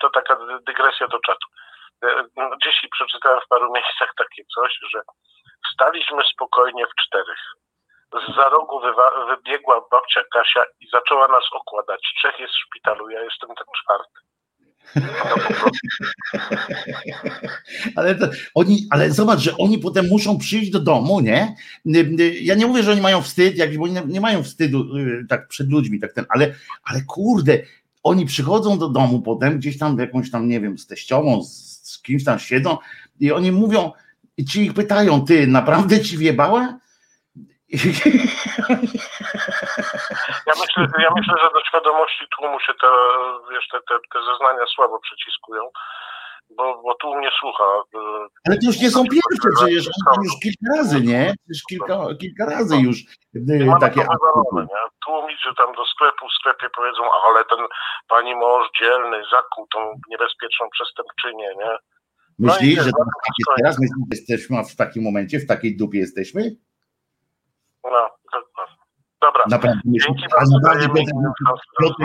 To taka dygresja do czatu. No, dzisiaj przeczytałem w paru miejscach takie coś, że staliśmy spokojnie w czterech. Za rogu wybiegła babcia Kasia i zaczęła nas okładać. Trzech jest w szpitalu, ja jestem ten czwarty. No, *laughs* ale, to, oni, ale zobacz, że oni potem muszą przyjść do domu, nie? Ja nie mówię, że oni mają wstyd, bo oni nie mają wstydu y, tak przed ludźmi, tak ten, ale, ale kurde, oni przychodzą do domu potem, gdzieś tam jakąś tam, nie wiem, z teściową, z z kimś tam siedzą i oni mówią, i ci ich pytają, ty naprawdę ci wiebała? Ja myślę, ja myślę, że do świadomości tłumu się te, wiesz, te, te, te zeznania słabo przyciskują, bo, bo tłum nie słucha. y, Ale to już nie są pierwsze, przecież już kilka razy, nie? Przecież kilka, kilka razy już Nie y, takie to wywalone, nie? Tłum idzie tam do sklepu, w sklepie powiedzą, ale ten pani mąż dzielny zakuł tą niebezpieczną przestępczynię, nie? Myślisz, No i że no, tak teraz? My jesteśmy w takim momencie, w takiej dupie jesteśmy? No. Dobra. Naprawdę myślisz, Dzięki bardzo, naprawdę,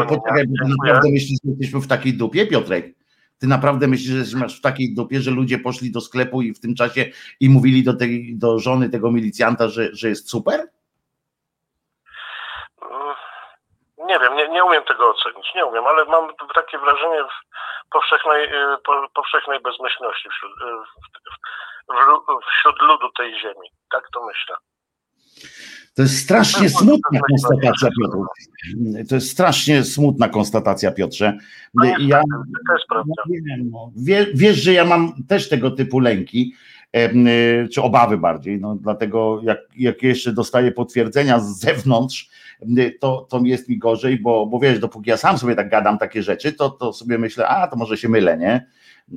Piotrek, naprawdę myślisz, że jesteśmy w takiej dupie, Piotrek? Ty naprawdę myślisz, że masz w takiej dupie, że ludzie poszli do sklepu i w tym czasie i mówili do, tej, do żony tego milicjanta, że, że jest super? Mm, Nie wiem, nie, nie umiem tego ocenić, nie umiem, ale mam takie wrażenie powszechnej, y, po, powszechnej bezmyślności wśród, y, w, w, wśród ludu tej ziemi. Tak to myślę. To jest strasznie No, smutna to jest konstatacja, tak. Piotr. To jest strasznie smutna konstatacja, Piotrze. No Ja, no, no. Wiesz, że ja mam też tego typu lęki, y, czy obawy bardziej, no, dlatego jak, jak jeszcze dostaję potwierdzenia z zewnątrz, y, to, to jest mi gorzej, bo, bo wiesz, dopóki ja sam sobie tak gadam takie rzeczy, to, to sobie myślę, a to może się mylę, nie?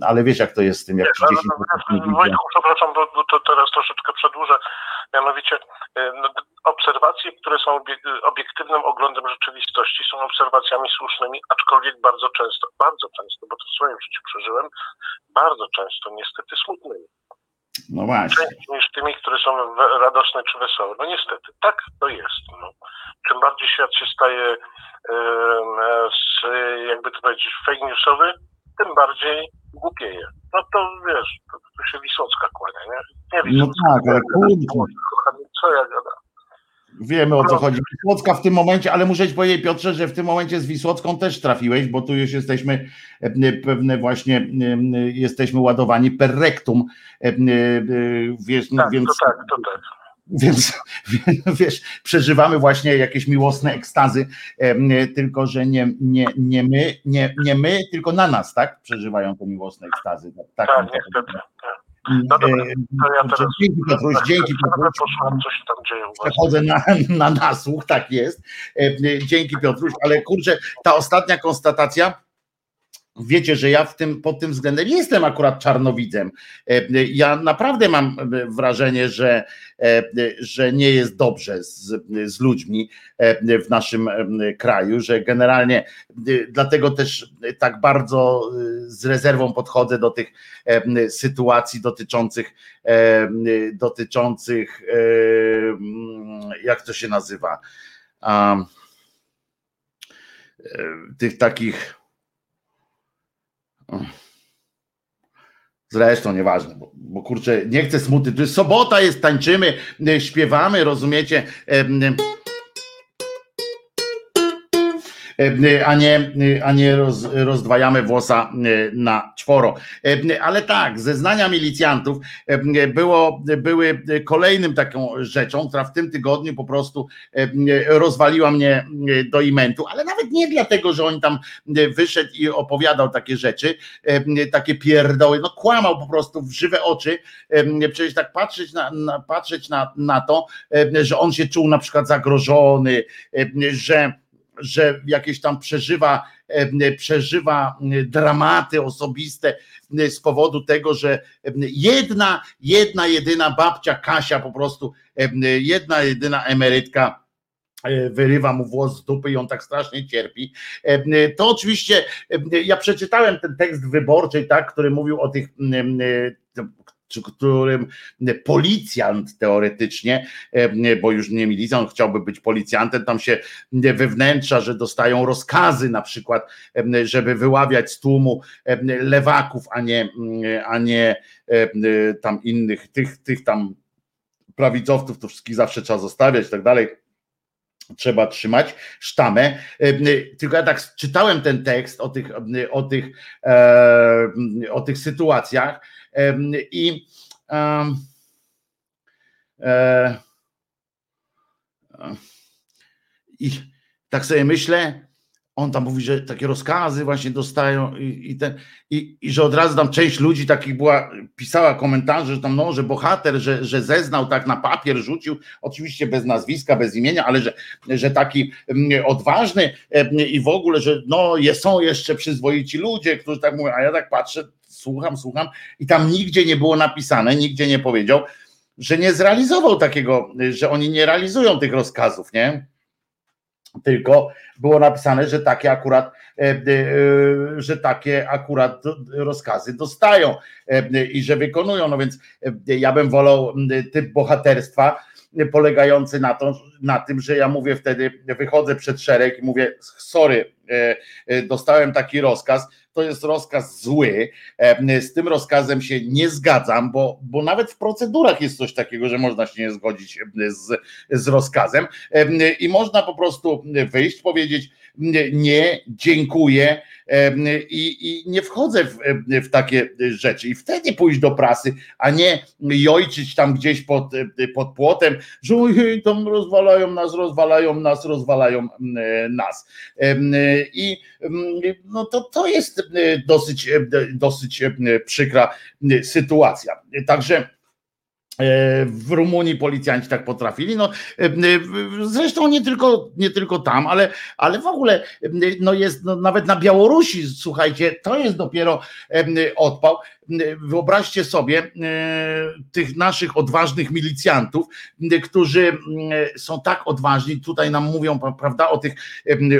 Ale wiesz, jak to jest z tym, jak Wiesz, ale, 30 no, Wojtku, przepraszam, bo, bo to teraz troszeczkę przedłużę. Mianowicie y, no, obserwacje, które są y, obiektywnym oglądem rzeczywistości, są obserwacjami słusznymi, aczkolwiek bardzo często, bardzo często, bo to w swoim życiu przeżyłem, bardzo często niestety smutnymi. No właśnie. Częściej niż tymi, które są radosne czy wesołe. No niestety, tak to jest. No. Czym bardziej świat się staje e, z, jakby to powiedzieć, fake newsowy, tym bardziej głupieje. No to wiesz, to, to się Wisłocka kłania, nie? Nie No tak, ale kochany, Co ja gadam? Wiemy o co chodzi. Wisłocka w tym momencie, ale muszę ci powiedzieć, Piotrze, że w tym momencie z Wisłocką też trafiłeś, bo tu już jesteśmy e, pewne właśnie e, jesteśmy ładowani per rectum. e, e, Wiesz, no, Tak, więc, to tak, to tak. Więc *laughs* wiesz, przeżywamy właśnie jakieś miłosne ekstazy, e, tylko że nie, nie, nie my, nie, nie my, tylko na nas, tak? Przeżywają te miłosne ekstazy. Tak, Tak, tak, niestety. Tak. E, No dobra, to ja teraz Dzięki Piotruś, dzięki na chwilę Piotruś. tam dzieje przechodzę na, na nasłuch, tak jest. E, e, Dzięki Piotruś, ale kurczę, ta ostatnia konstatacja. Wiecie, że ja w tym, pod tym względem nie jestem akurat czarnowidzem. E, e, Ja naprawdę mam e, wrażenie, że, że nie jest dobrze z, z ludźmi w naszym kraju, że generalnie dlatego też tak bardzo z rezerwą podchodzę do tych sytuacji dotyczących dotyczących jak to się nazywa tych takich Zresztą nieważne, bo, bo kurczę, nie chcę smuty. Sobota, jest, tańczymy, e, śpiewamy, rozumiecie? E, a nie, a nie roz, rozdwajamy włosa e, na czworo. E, Ale tak, zeznania milicjantów było, były kolejnym taką rzeczą, która w tym tygodniu po prostu rozwaliła mnie do imentu, ale nawet nie dlatego, że on tam wyszedł i opowiadał takie rzeczy, takie pierdoły, no kłamał po prostu w żywe oczy, przecież tak patrzeć na, na, patrzeć na, na to, że on się czuł na przykład zagrożony, że że jakieś tam przeżywa, przeżywa dramaty osobiste z powodu tego, że jedna, jedna jedyna babcia Kasia po prostu, jedna jedyna emerytka e, wyrywa mu włos z dupy i on tak strasznie cierpi. To oczywiście, ja przeczytałem ten tekst wyborczy, tak, który mówił o tych e, którym policjant teoretycznie, e, bo już nie milicjant, chciałby być policjantem, tam się wewnętrza, że dostają rozkazy na przykład, e, żeby wyławiać z tłumu e, lewaków, a nie, a nie tam innych, tych, tych tam prawicowców, to wszystkich zawsze trzeba zostawiać i tak dalej trzeba trzymać sztamę. Tylko ja tak czytałem ten tekst o tych, o tych, o tych sytuacjach i e, i tak sobie myślę, on tam mówi, że takie rozkazy właśnie dostają i, i, i, i że od razu tam część ludzi takich była, pisała komentarze, że tam no, że bohater, że, że zeznał tak na papier, rzucił, oczywiście bez nazwiska, bez imienia, ale że, że taki mm, odważny i w ogóle, że no są jeszcze przyzwoici ludzie, którzy tak mówią, a ja tak patrzę, słucham, słucham i tam nigdzie nie było napisane, nigdzie nie powiedział, że nie zrealizował takiego, że oni nie realizują tych rozkazów, nie? Tylko było napisane, że takie akurat, e, e, że takie akurat rozkazy dostają e, i że wykonują. No więc ja bym wolał typ bohaterstwa polegający na, to, na tym, że ja mówię wtedy, wychodzę przed szereg i mówię, sorry, dostałem taki rozkaz, to jest rozkaz zły. Z tym rozkazem się nie zgadzam, bo, bo nawet w procedurach jest coś takiego, że można się nie zgodzić z, z rozkazem i można po prostu wyjść, powiedzieć nie, dziękuję i, i nie wchodzę w, w, takie rzeczy. I wtedy pójść do prasy, a nie jojczyć tam gdzieś pod, pod płotem, że ojej, tam rozwalają nas, rozwalają nas, rozwalają nas. I no to, to jest dosyć, dosyć przykra sytuacja. Także w Rumunii policjanci tak potrafili. No, e, zresztą nie tylko, nie tylko tam, ale, ale w ogóle no jest no, nawet na Białorusi, słuchajcie, to jest dopiero odpał. Wyobraźcie sobie e, tych naszych odważnych milicjantów, którzy są tak odważni, tutaj nam mówią, prawda, o tych,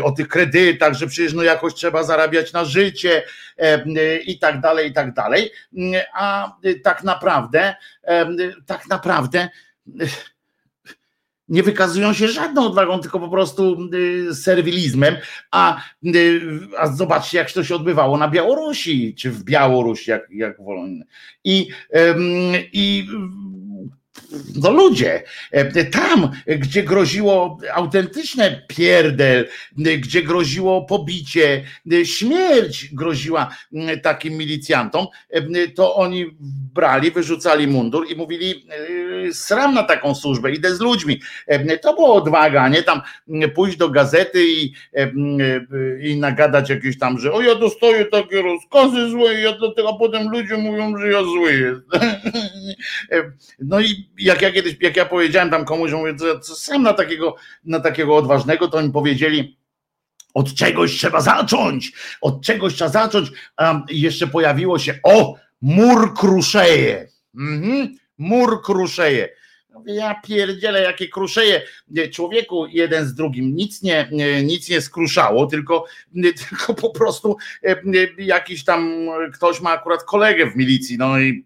o tych kredytach, że przecież no jakoś trzeba zarabiać na życie i tak dalej, i tak dalej. A tak naprawdę, tak naprawdę nie wykazują się żadną odwagą, tylko po prostu y, serwilizmem. A, y, a zobaczcie, jak to się odbywało na Białorusi, czy w Białorusi, jak, jak wolą. I, i no ludzie, e, tam, gdzie groziło autentyczne pierdel, gdzie groziło pobicie, śmierć groziła takim milicjantom, e, to oni brali, wyrzucali mundur i mówili e, sram na taką służbę, idę z ludźmi. To była odwaga, nie tam pójść do gazety i, i nagadać jakieś tam, że o ja dostaję takie rozkazy złe, ja dlatego, potem ludzie mówią, że ja zły jest. *laughs* No i jak ja kiedyś, jak ja powiedziałem tam komuś, że mówię, co, sam na takiego, na takiego odważnego, to oni powiedzieli, od czegoś trzeba zacząć, od czegoś trzeba zacząć. A jeszcze pojawiło się, o, mur kruszeje. Mhm, mur kruszeje. Ja pierdzielę, jakie kruszeje. Człowieku jeden z drugim nic nie, nic nie skruszało, tylko, *laughs* tylko po prostu e, jakiś tam ktoś ma akurat kolegę w milicji, no i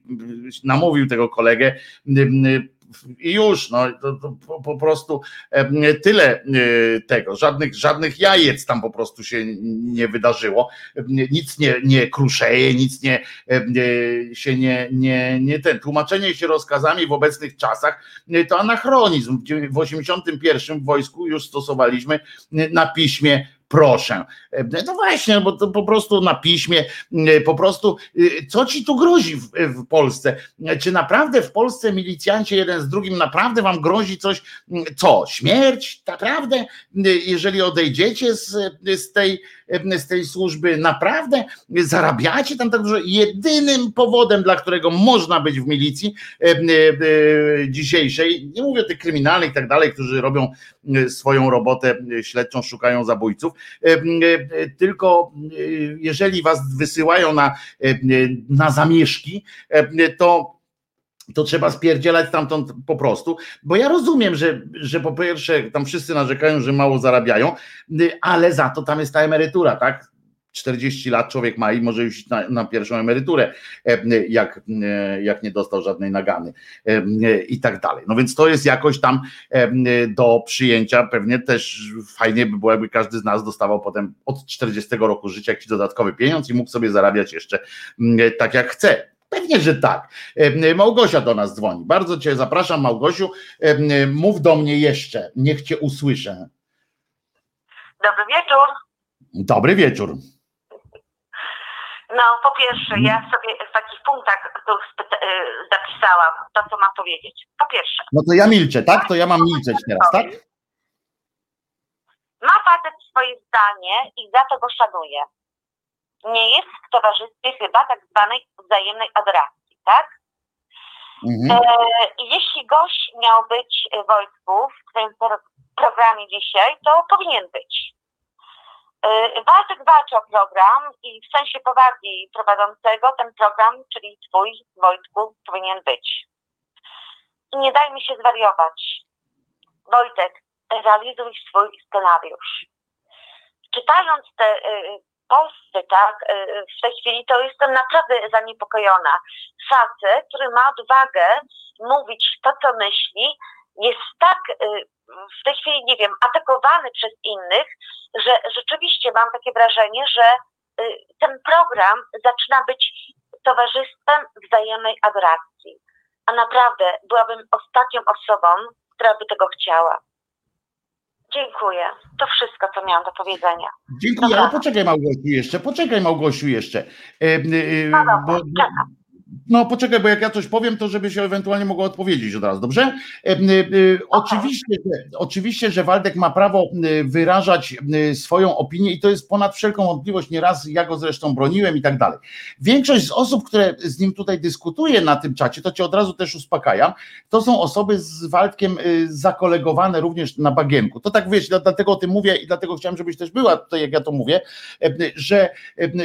namówił tego kolegę i już, no to, to po, po, prostu tyle e, tego, żadnych, żadnych jajec tam po prostu się nie wydarzyło, nic nie, nie kruszeje, nic nie, się nie, nie, nie ten, tłumaczenie się rozkazami w obecnych czasach e, to anachronizm, w 81 w wojsku już stosowaliśmy na piśmie proszę. E, no właśnie, bo to po prostu na piśmie, e, po prostu e, co ci tu grozi w, w, Polsce? Czy naprawdę w Polsce milicjanci jeden z drugim naprawdę wam grozi coś, co? Śmierć? Naprawdę? Jeżeli odejdziecie z, z tej z tej służby naprawdę zarabiacie tam tak dużo. Jedynym powodem, dla którego można być w milicji dzisiejszej, nie mówię o tych kryminalnych i tak dalej, którzy robią swoją robotę śledczą, szukają zabójców, tylko jeżeli was wysyłają na, na zamieszki, to to trzeba spierdzielać stamtąd po prostu, bo ja rozumiem, że, że po pierwsze tam wszyscy narzekają, że mało zarabiają, ale za to tam jest ta emerytura, tak? 40 lat człowiek ma i może już na, na, pierwszą emeryturę, jak, jak nie dostał żadnej nagany i tak dalej. No więc to jest jakoś tam do przyjęcia. Pewnie też fajnie by było, jakby każdy z nas dostawał potem od 40 roku życia jakiś dodatkowy pieniądz i mógł sobie zarabiać jeszcze tak jak chce Pewnie, że tak. Małgosia do nas dzwoni. Bardzo Cię zapraszam, Małgosiu. Mów do mnie jeszcze, niech Cię usłyszę. Dobry wieczór. Dobry wieczór. No, po pierwsze, ja sobie w takich punktach e, zapisałam to, co mam powiedzieć. Po pierwsze. No to ja milczę, tak? To ja mam milczeć teraz, tak? Ma facet swoje zdanie i za to go szanuję. Nie jest w towarzystwie chyba tak zwanej wzajemnej adoracji, tak? Mhm. E, jeśli gość miał być Wojtku w tym pro- programie dzisiaj, to powinien być. Waldek walczy o program i w sensie poważniej prowadzącego ten program, czyli twój Wojtku, powinien być. I nie dajmy się zwariować. Wojtek, realizuj swój scenariusz. Czytając te e, posty, tak, e, w tej chwili to jestem naprawdę zaniepokojona facet, który ma odwagę mówić to, co myśli, jest tak y, w tej chwili, nie wiem, atakowany przez innych, że rzeczywiście mam takie wrażenie, że y, ten program zaczyna być towarzystwem wzajemnej adoracji. A naprawdę byłabym ostatnią osobą, która by tego chciała. Dziękuję. To wszystko, co miałam do powiedzenia. Dziękuję, Dobra. ale poczekaj Małgosiu jeszcze, poczekaj Małgosiu jeszcze. E, e, No bo. No poczekaj, bo jak ja coś powiem, to żeby się ewentualnie mogła odpowiedzieć od razu, dobrze? E, e, e, oczywiście, że, oczywiście, że Waldek ma prawo wyrażać swoją opinię i to jest ponad wszelką wątpliwość, nieraz ja go zresztą broniłem i tak dalej. Większość z osób, które z nim tutaj dyskutuje na tym czacie, to cię od razu też uspokajam, to są osoby z Waldkiem zakolegowane również na bagienku. To tak wiesz, dla- dlatego o tym mówię i dlatego chciałem, żebyś też była tutaj, jak ja to mówię, że,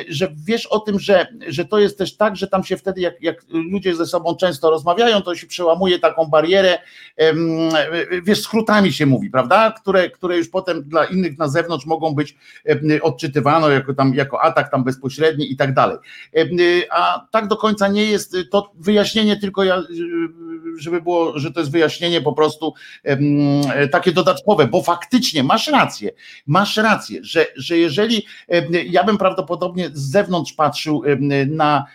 że wiesz o tym, że, że to jest też tak, że tam się wtedy, jak, jak ludzie ze sobą często rozmawiają, to się przełamuje taką barierę, wiesz, skrótami się mówi, prawda? Które, które już potem dla innych na zewnątrz mogą być odczytywane jako, tam, jako atak tam bezpośredni i tak dalej. A tak do końca nie jest to wyjaśnienie, tylko ja, żeby było, że to jest wyjaśnienie po prostu takie dodatkowe, bo faktycznie masz rację, masz rację, że, że jeżeli ja bym prawdopodobnie z zewnątrz patrzył na,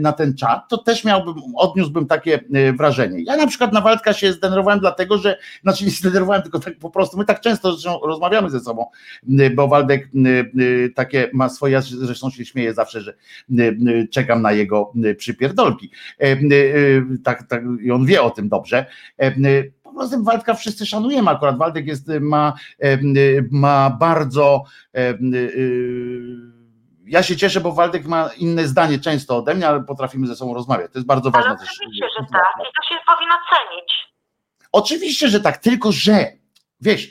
na ten czat, to też miałbym, odniósłbym takie e, wrażenie. Ja na przykład na Waldka się zdenerwowałem dlatego, że, znaczy nie zdenerwowałem, tylko tak po prostu, my tak często zresztą rozmawiamy ze sobą, m, bo Waldek m, takie ma swoje, ja zresztą się śmieję zawsze, że czekam na jego przypierdolki. E, e, Tak, tak, i on wie o tym dobrze. E, Po prostu Waldka wszyscy szanujemy, akurat Waldek jest, ma, e, ma bardzo e, e, ja się cieszę, bo Waldek ma inne zdanie często ode mnie, ale potrafimy ze sobą rozmawiać. To jest bardzo ważne Ale też. oczywiście, że tak. I to się powinno cenić. Oczywiście, że tak, tylko że wiesz,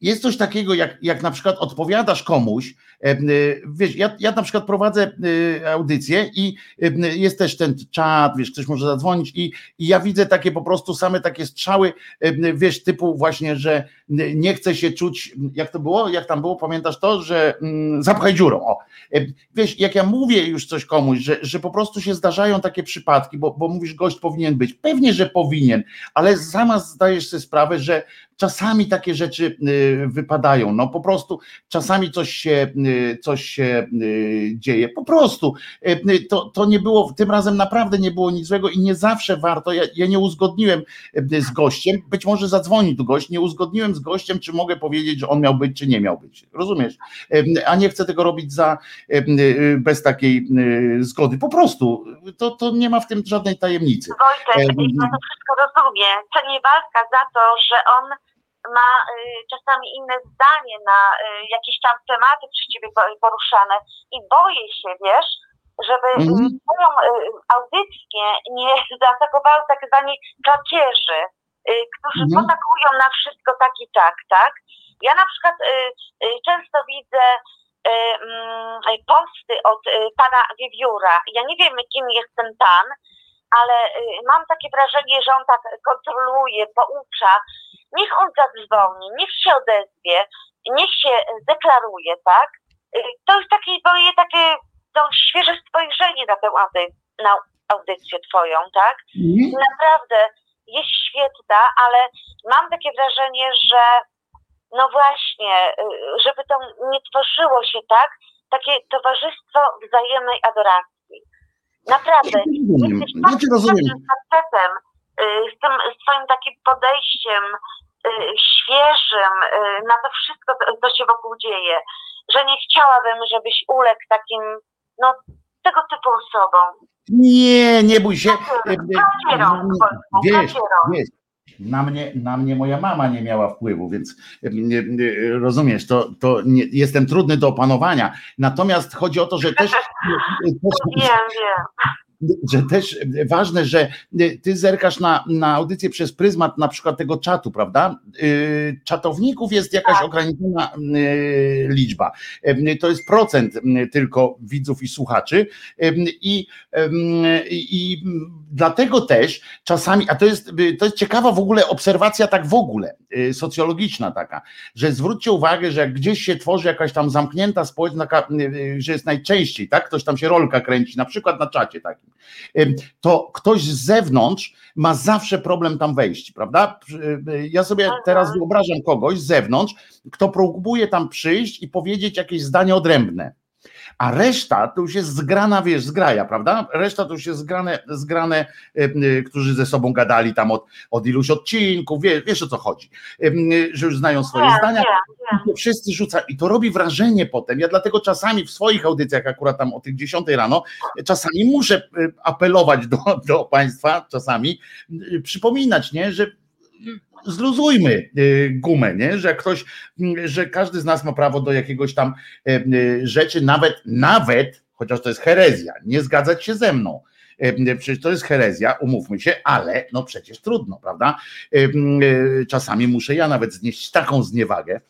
jest coś takiego, jak, jak na przykład odpowiadasz komuś, wiesz, ja, ja na przykład prowadzę e, audycję i e, jest też ten czat, wiesz, ktoś może zadzwonić i, i ja widzę takie po prostu same takie strzały, e, wiesz, typu właśnie, że nie chce się czuć, jak to było, jak tam było, pamiętasz to, że mm, zapchaj dziurą, o. E, Wiesz, jak ja mówię już coś komuś, że, że po prostu się zdarzają takie przypadki, bo, bo mówisz, gość powinien być, pewnie, że powinien, ale sama zdajesz sobie sprawę, że czasami takie rzeczy y, wypadają. No po prostu czasami coś się, y, coś się y, dzieje. Po prostu to, to nie było, tym razem naprawdę nie było nic złego i nie zawsze warto. Ja, ja nie uzgodniłem z gościem, być może zadzwoni tu gość, nie uzgodniłem z gościem, czy mogę powiedzieć, że on miał być, czy nie miał być. Rozumiesz? A nie chcę tego robić za bez takiej zgody. Po prostu to, to nie ma w tym żadnej tajemnicy. Wojtek, Em, ja to wszystko rozumiem. Cenię walka za to, że on ma y, czasami inne zdanie na y, jakieś tam tematy przez ciebie po- poruszane i boję się, wiesz, żeby mm. moją y, audycję nie *laughs* zaatakowały tak zwani klakierzy, y, którzy potakują na wszystko tak i tak, tak? Ja na przykład często widzę mm, posty od pana Wiewióra. Ja nie wiem, kim jest ten pan, ale y, mam takie wrażenie, że on tak kontroluje, poucza. Niech on zadzwoni, niech się odezwie, niech się deklaruje, tak? Y, To jest takie moje takie no, świeże spojrzenie na tę audy- na audycję twoją, tak? Naprawdę jest świetna, ale mam takie wrażenie, że no właśnie, y, żeby to nie tworzyło się tak, takie towarzystwo wzajemnej adoracji. Naprawdę, jesteś Ja cię rozumiem. facetem, y, z tym swoim takim podejściem y, świeżym y, na to wszystko, co- się wokół dzieje, że nie chciałabym, żebyś uległ takim, no, tego typu osobom. Nie, nie bój się. Klakierą, Wojtku, Wiesz, wiesz, na mnie, na mnie moja mama nie miała wpływu, więc rozumiesz, to, to nie, jestem trudny do opanowania. Natomiast chodzi o to, że też. *laughs* Wiem, wiem że też ważne, że ty zerkasz na, na audycję przez pryzmat na przykład tego czatu, prawda? Y, czatowników jest jakaś tak. ograniczona y, liczba. Y, to jest procent tylko widzów i słuchaczy. I, i dlatego też czasami, a to jest, to jest ciekawa w ogóle obserwacja tak w ogóle, socjologiczna taka, że zwróćcie uwagę, że jak gdzieś się tworzy jakaś tam zamknięta społeczność, że jest najczęściej, tak? Ktoś tam się rolka kręci, na przykład na czacie takim to ktoś z zewnątrz ma zawsze problem tam wejść, prawda? Ja sobie teraz wyobrażam kogoś z zewnątrz, kto próbuje tam przyjść i powiedzieć jakieś zdanie odrębne a reszta to już jest zgrana, wiesz, zgraja, prawda? Reszta to już jest zgrane, zgrane e, e, którzy ze sobą gadali tam od, od iluś odcinków, wiesz, wiesz o co chodzi, e, że już znają swoje nie, zdania. Nie, nie. Wszyscy rzucają i to robi wrażenie potem. Ja dlatego czasami w swoich audycjach, akurat tam o tych 10 rano, czasami muszę apelować do, do Państwa, czasami przypominać, nie, że zluzujmy y, gumę, nie? że ktoś, mm, że każdy z nas ma prawo do jakiegoś tam y, rzeczy, nawet, nawet, chociaż to jest herezja, nie zgadzać się ze mną. Przecież to jest herezja, umówmy się, ale no przecież trudno, prawda? Czasami muszę ja nawet znieść taką zniewagę,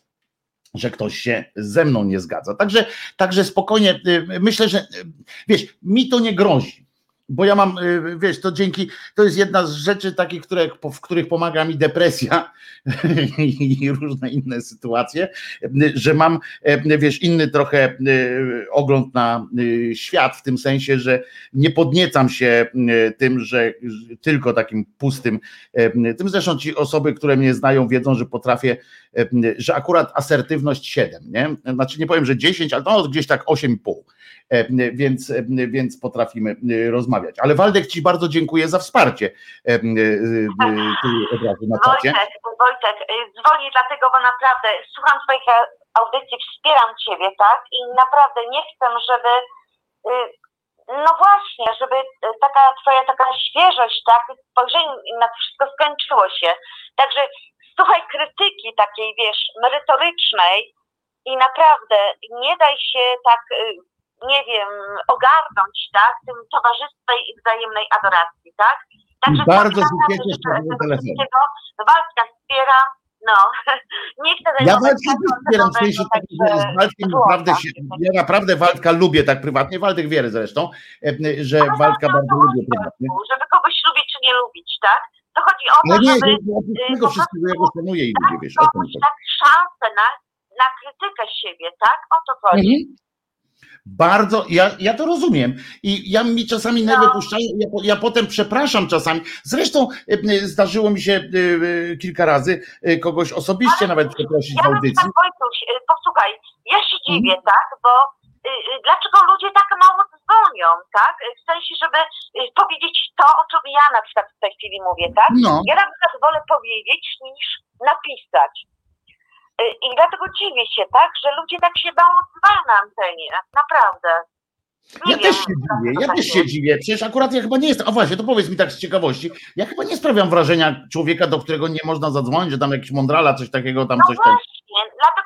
że ktoś się ze mną nie zgadza. Także, także spokojnie, myślę, że wiesz, mi to nie grozi bo ja mam, y, wiesz, to dzięki, to jest jedna z rzeczy takich, które, w których pomaga mi depresja *laughs* i różne inne sytuacje, że mam, e, wiesz, inny trochę y, ogląd na y, świat, w tym sensie, że nie podniecam się tym, że tylko takim pustym, tym zresztą ci osoby, które mnie znają, wiedzą, że potrafię, że akurat asertywność 7, nie? Znaczy nie powiem, że 10, ale no gdzieś tak 8,5 E, więc, e, więc potrafimy e, rozmawiać. Ale Waldek Ci bardzo dziękuję za wsparcie od razu na czacie. Wojtek, Wojtek, dzwonię dlatego, bo naprawdę słucham Twoich audycji, wspieram Ciebie, tak? I naprawdę nie chcę, żeby no właśnie, żeby taka twoja taka świeżość, tak, spojrzenie na to wszystko skończyło się. Także słuchaj krytyki takiej, wiesz, merytorycznej i naprawdę nie daj się tak nie wiem, ogarnąć, tak, tym towarzystwie i wzajemnej adoracji, tak? Także bardzo się cieszę z tego. Walka wspiera, no, *laughs* nie chcę Ja Waldka wspieram, w sensie takim, że z Waldkiem naprawdę się, ja naprawdę Waldka lubię tak prywatnie, Waldek wie zresztą, e, że Ale Waldka bardzo lubię prywatnie. Żeby kogoś lubić czy nie lubić, tak? To chodzi o to, nie, żeby... Nie, tego wszystkiego ja go szanuję i lubię, wiesz, o tym tak szansę na, na krytykę siebie, tak? O to chodzi. Mhm. Bardzo, ja, ja to rozumiem. I ja mi czasami nerwy no. puszczają, ja, ja potem przepraszam czasami. Zresztą e, e, zdarzyło mi się e, kilka razy kogoś osobiście Ale nawet przeprosić ja w audycji. Tak, Wojtuś, posłuchaj, ja się dziwię, hmm. tak, bo dlaczego ludzie tak mało dzwonią, tak? W sensie, żeby powiedzieć to, o czym ja na przykład w tej chwili mówię, tak? No. Ja na przykład wolę powiedzieć niż napisać. Y, I dlatego dziwię się, tak, że ludzie tak się mało odzywają na antenie. Naprawdę. Nie ja wiem, też się dziwię, ja też się dziwię. Przecież akurat ja chyba nie jestem. A właśnie, to powiedz mi tak z ciekawości. Ja chyba nie sprawiam wrażenia człowieka, do którego nie można zadzwonić, że tam jakiś mądrala, coś takiego tam no coś właśnie, tam.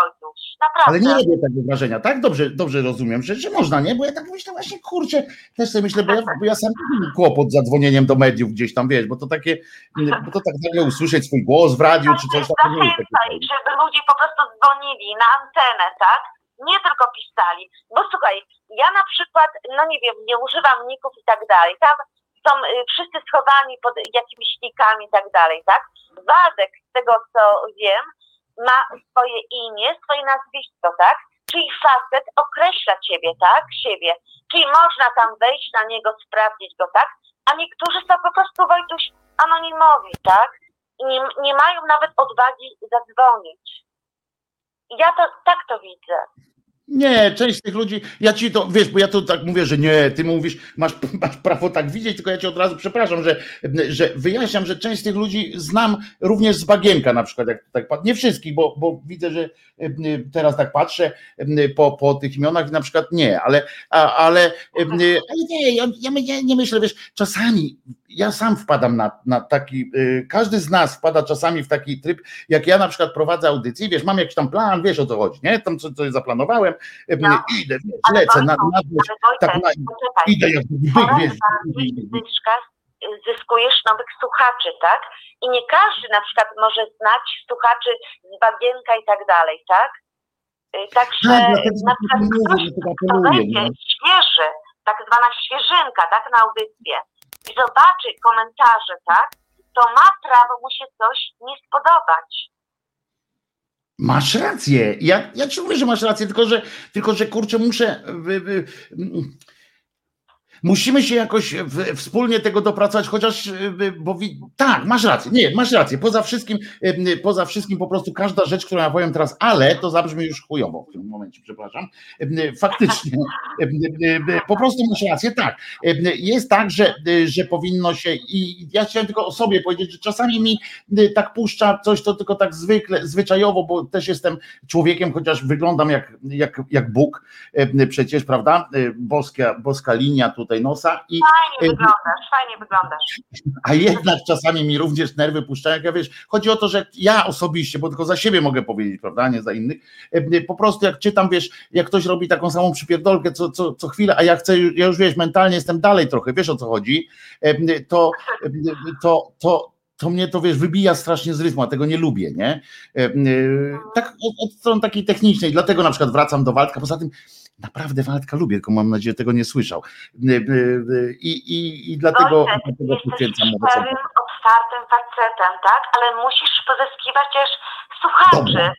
Wojtuś. Naprawdę. Ale nie robię takiego wrażenia, tak? Dobrze, dobrze rozumiem, że, że można, nie? Bo ja tak myślę właśnie, kurczę, też sobie myślę, bo ja, bo ja sam mam kłopot z zadzwonieniem do mediów gdzieś tam, wiesz, bo to takie, bo to tak nagle usłyszeć swój głos w radiu, czy coś takiego. Żeby ludzie po prostu dzwonili na antenę, tak? Nie tylko pisali. Bo słuchaj, ja na przykład, no nie wiem, nie używam ników i tak dalej. Tam są y, wszyscy schowani pod jakimiś nikami i tak dalej, tak? Waldek, z tego co wiem, ma swoje imię, swoje nazwisko, tak? Czyli facet określa ciebie, tak? Siebie. Czyli można tam wejść na niego, sprawdzić go, tak? A niektórzy są po prostu Wojtuś anonimowi, tak? I nie, nie mają nawet odwagi zadzwonić. Ja to tak to widzę. Nie, część tych ludzi, ja ci to, wiesz, bo ja to tak mówię, że nie, ty mówisz, masz, *laughs* masz prawo tak widzieć, tylko ja ci od razu przepraszam, że, że wyjaśniam, że część tych ludzi znam również z bagienka na przykład, jak tak nie wszystkich, bo, bo widzę, że teraz tak patrzę po, po tych imionach, na przykład nie, ale, ale, ale nie, ja, ja nie, myślę, wiesz, czasami ja sam wpadam na, na taki, każdy z nas wpada czasami w taki tryb, jak ja na przykład prowadzę audycję, wiesz, mam jakiś tam plan, wiesz o co chodzi, nie? Tam co, co zaplanowałem, y, no. idę, wiesz, lecę, na, na, wiesz, tak, na, idę jak byk, wiesz. Zyskujesz nowych słuchaczy, tak? I nie każdy na przykład może znać słuchaczy z bagienka i tak dalej, tak? Y, także tak, na przykład ktoś, kto wejdzie świeży, tak zwana świeżynka, tak, na audycję, i zobaczy komentarze, tak, to ma prawo mu się coś nie spodobać. Masz rację. Ja, ja ci mówię, że masz rację, tylko że, tylko, że kurczę, muszę. Musimy się jakoś w, wspólnie tego dopracować, chociaż, y, bo tak, masz rację, nie, masz rację, poza wszystkim, y, poza wszystkim po prostu każda rzecz, którą ja powiem teraz, ale to zabrzmi już chujowo w tym momencie, przepraszam, faktycznie, po prostu masz rację, tak, jest tak, że, że powinno się i ja chciałem tylko o sobie powiedzieć, że czasami mi tak puszcza coś, to tylko tak zwykle, zwyczajowo, bo też jestem człowiekiem, chociaż wyglądam jak, jak, jak Bóg przecież, prawda, boska, boska linia tutaj tutaj nosa i. Fajnie wyglądasz, fajnie wyglądasz. A jednak czasami mi również nerwy puszczają. Jak ja wiesz, chodzi o to, że ja osobiście, bo tylko za siebie mogę powiedzieć, prawda, nie za innych. E, po prostu jak czytam, wiesz, jak ktoś robi taką samą przypierdolkę co, co, co chwilę, a ja chcę, ja już wiesz, mentalnie jestem dalej trochę, wiesz o co chodzi, e, to, e, to, to, to mnie to wiesz, wybija strasznie z rytmu, a tego nie lubię, nie? Tak od, strony takiej technicznej, dlatego na przykład wracam do Waldka, poza tym Naprawdę Waldka lubię, tylko mam nadzieję, że tego nie słyszał. Y, y, y, I, i, i dlatego, Wojtek, dlatego mu szczerym, otwartym facetem, tak? Ale musisz pozyskiwać też słuchaczy. Dobra.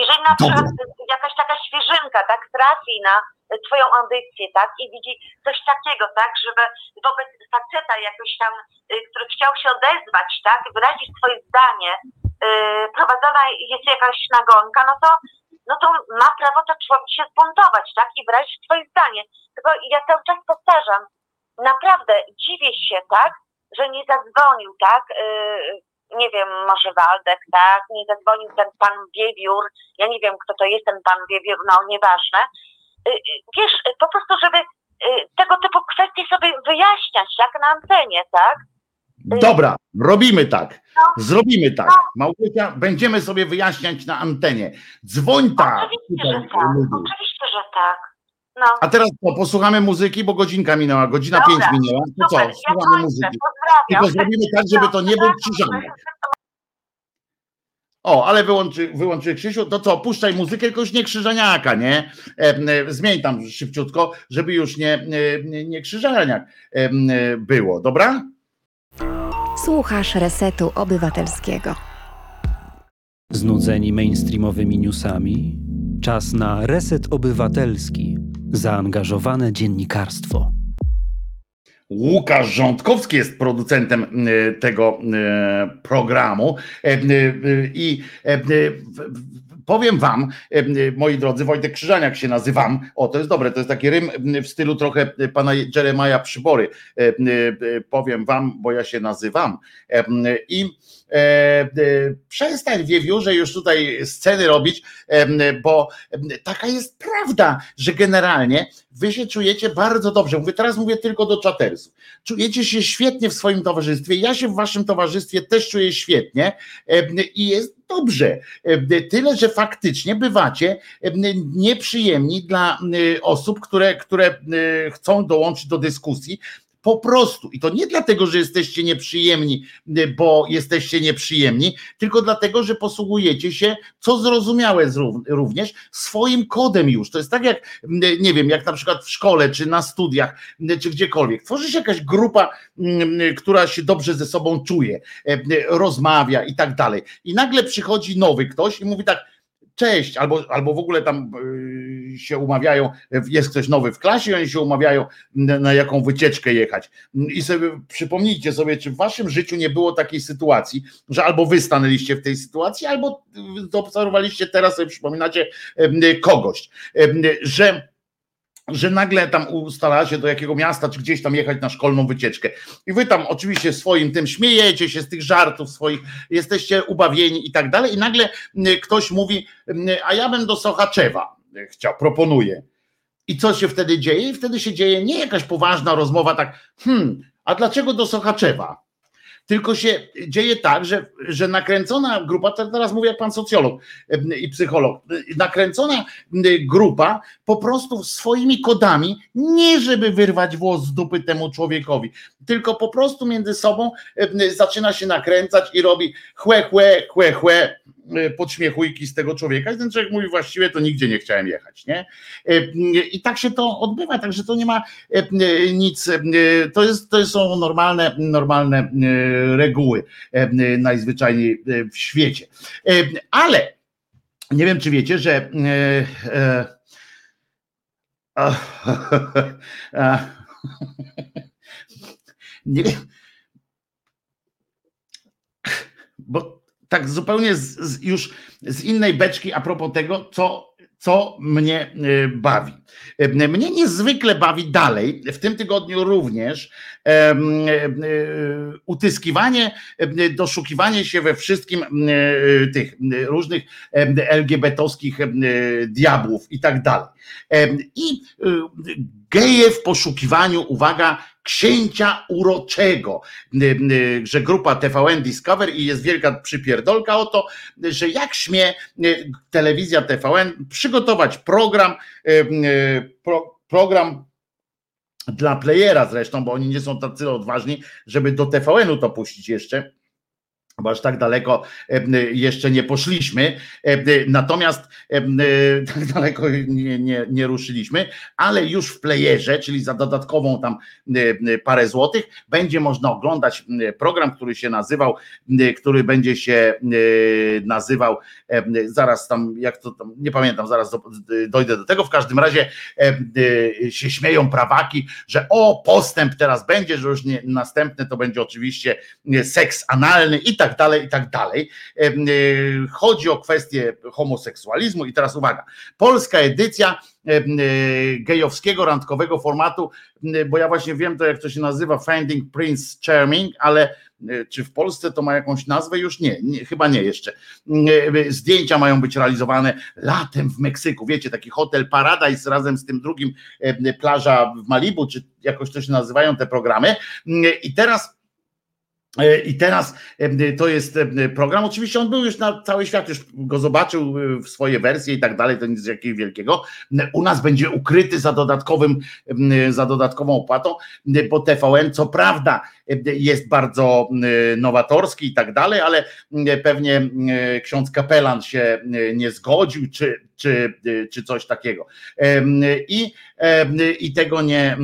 Jeżeli na przykład Dobra. jakaś taka świeżynka, tak, trafi na twoją audycję, tak, i widzi coś takiego, tak, żeby wobec faceta jakoś tam, który chciał się odezwać, tak, wyrazić swoje zdanie, prowadzona jest jakaś nagonka, no to no to ma prawo to człowiek się zbuntować, tak? I wyrazić swoje zdanie. Tylko ja cały czas powtarzam, naprawdę dziwię się, tak? Że nie zadzwonił, tak? Yy, nie wiem, może Waldek, tak? Nie zadzwonił ten pan Wiewiór. Ja nie wiem, kto to jest ten pan Wiewiór, no nieważne. Yy, wiesz, po prostu, żeby yy, tego typu kwestie sobie wyjaśniać, tak? Na antenie, tak? Dobra, robimy tak. Zrobimy tak. Małgosia, będziemy sobie wyjaśniać na antenie. Dzwoń tak. Oczywiście, że tak. Oczywiście, że tak. No. A teraz no, posłuchamy muzyki, bo godzinka minęła, godzina Dobra, pięć minęła. To co, słuchamy ja muzyki. Tylko zrobimy tak, żeby to nie był krzyżanek. O, ale wyłączy, wyłączy Krzysiu, to co, puszczaj muzykę, tylko już nie krzyżaniaka, nie? E, zmień tam szybciutko, żeby już nie, nie, nie krzyżaniak e, było, dobra? Słuchasz Resetu Obywatelskiego. Znudzeni mainstreamowymi newsami? Czas na Reset Obywatelski. Zaangażowane dziennikarstwo. Łukasz Rządkowski jest producentem e, tego e, programu e, i powiem wam, moi drodzy, Wojtek Krzyżaniak się nazywam, o to jest dobre, to jest taki rym w stylu trochę pana Jeremiah Przybory, powiem wam, bo ja się nazywam i E, e, przestań wiewiórze już tutaj sceny robić, bo taka jest prawda, że generalnie wy się czujecie bardzo dobrze. Mówię, teraz mówię tylko do czatersów. Czujecie się świetnie w swoim towarzystwie. Ja się w waszym towarzystwie też czuję świetnie i jest dobrze. Tyle, że faktycznie bywacie nieprzyjemni dla osób, które, które chcą dołączyć do dyskusji, po prostu. I to nie dlatego, że jesteście nieprzyjemni, bo jesteście nieprzyjemni, tylko dlatego, że posługujecie się, co zrozumiałe również, swoim kodem już. To jest tak jak, nie wiem, jak na przykład w szkole, czy na studiach, czy gdziekolwiek. Tworzy się jakaś grupa, która się dobrze ze sobą czuje, rozmawia i tak dalej. I nagle przychodzi nowy ktoś i mówi tak, cześć, albo, albo w ogóle tam się umawiają, jest ktoś nowy w klasie, oni się umawiają na jaką wycieczkę jechać. I sobie przypomnijcie sobie, czy w waszym życiu nie było takiej sytuacji, że albo wy stanęliście w tej sytuacji, albo obserwowaliście teraz, sobie przypominacie kogoś, że że nagle tam ustalacie do jakiego miasta, czy gdzieś tam jechać na szkolną wycieczkę. I wy tam oczywiście swoim tym śmiejecie się z tych żartów swoich, jesteście ubawieni i tak dalej. I nagle ktoś mówi, a ja bym do Sochaczewa chciał, proponuje. I co się wtedy dzieje? I wtedy się dzieje nie jakaś poważna rozmowa, tak, hmm, a dlaczego do Sochaczewa? tylko się dzieje tak, że, że nakręcona grupa, teraz mówię jak pan socjolog i psycholog, nakręcona grupa po prostu swoimi kodami, nie żeby wyrwać włos z dupy temu człowiekowi, tylko po prostu między sobą zaczyna się nakręcać i robi chłe, chłe, chłe, chłe, E, podśmiechujki z tego człowieka i ten człowiek mówi właściwie to nigdzie nie chciałem jechać, nie? E, I tak się to odbywa, także to nie ma nic, to, jest, to są normalne, normalne reguły najzwyczajniej w świecie. Ale nie wiem, czy wiecie, że *laughs* *laughs* nie wiem, bo tak zupełnie z, z, już z innej beczki a propos tego, co, co mnie y, bawi. Y, mnie niezwykle bawi dalej, w tym tygodniu również, e, utyskiwanie, doszukiwanie się we wszystkim tych różnych LGBT-owskich diabłów i tak dalej. I geje w poszukiwaniu, uwaga, księcia uroczego, że grupa TVN Discover i jest wielka przypierdolka o to, że jak śmie telewizja TVN przygotować program, pro, program dla playera zresztą, bo oni nie są tacy odważni, żeby do TVN-u to puścić jeszcze bo aż tak daleko jeszcze nie poszliśmy, natomiast *laughs* tak daleko nie, nie, nie ruszyliśmy, ale już w playerze, czyli za dodatkową tam parę złotych, będzie można oglądać program, który się nazywał, który będzie się nazywał, zaraz tam, jak to tam, nie pamiętam, zaraz dojdę do tego, w każdym razie się śmieją prawaki, że o, postęp teraz będzie, że już nie, następny to będzie oczywiście seks analny i tak dalej, i tak dalej. E, chodzi o kwestię homoseksualizmu i teraz uwaga, polska edycja e, gejowskiego, randkowego formatu, bo ja właśnie wiem to jak to się nazywa Finding Prince Charming, ale czy w Polsce to ma jakąś nazwę? Już nie, nie, chyba nie jeszcze. Zdjęcia mają być realizowane latem w Meksyku. Wiecie, taki hotel Paradise razem z tym drugim plaża w Malibu, czy jakoś to się nazywają te programy. I teraz I teraz e, to jest e, program. Oczywiście on był już na cały świat, już go zobaczył w swoje wersje i tak dalej, to nic jakiegoś wielkiego. U nas będzie ukryty za dodatkowym, za dodatkową opłatą, bo TVN co prawda jest bardzo nowatorski i tak dalej, ale pewnie ksiądz kapelan się nie zgodził, czy, czy, czy coś takiego. I, i tego nie,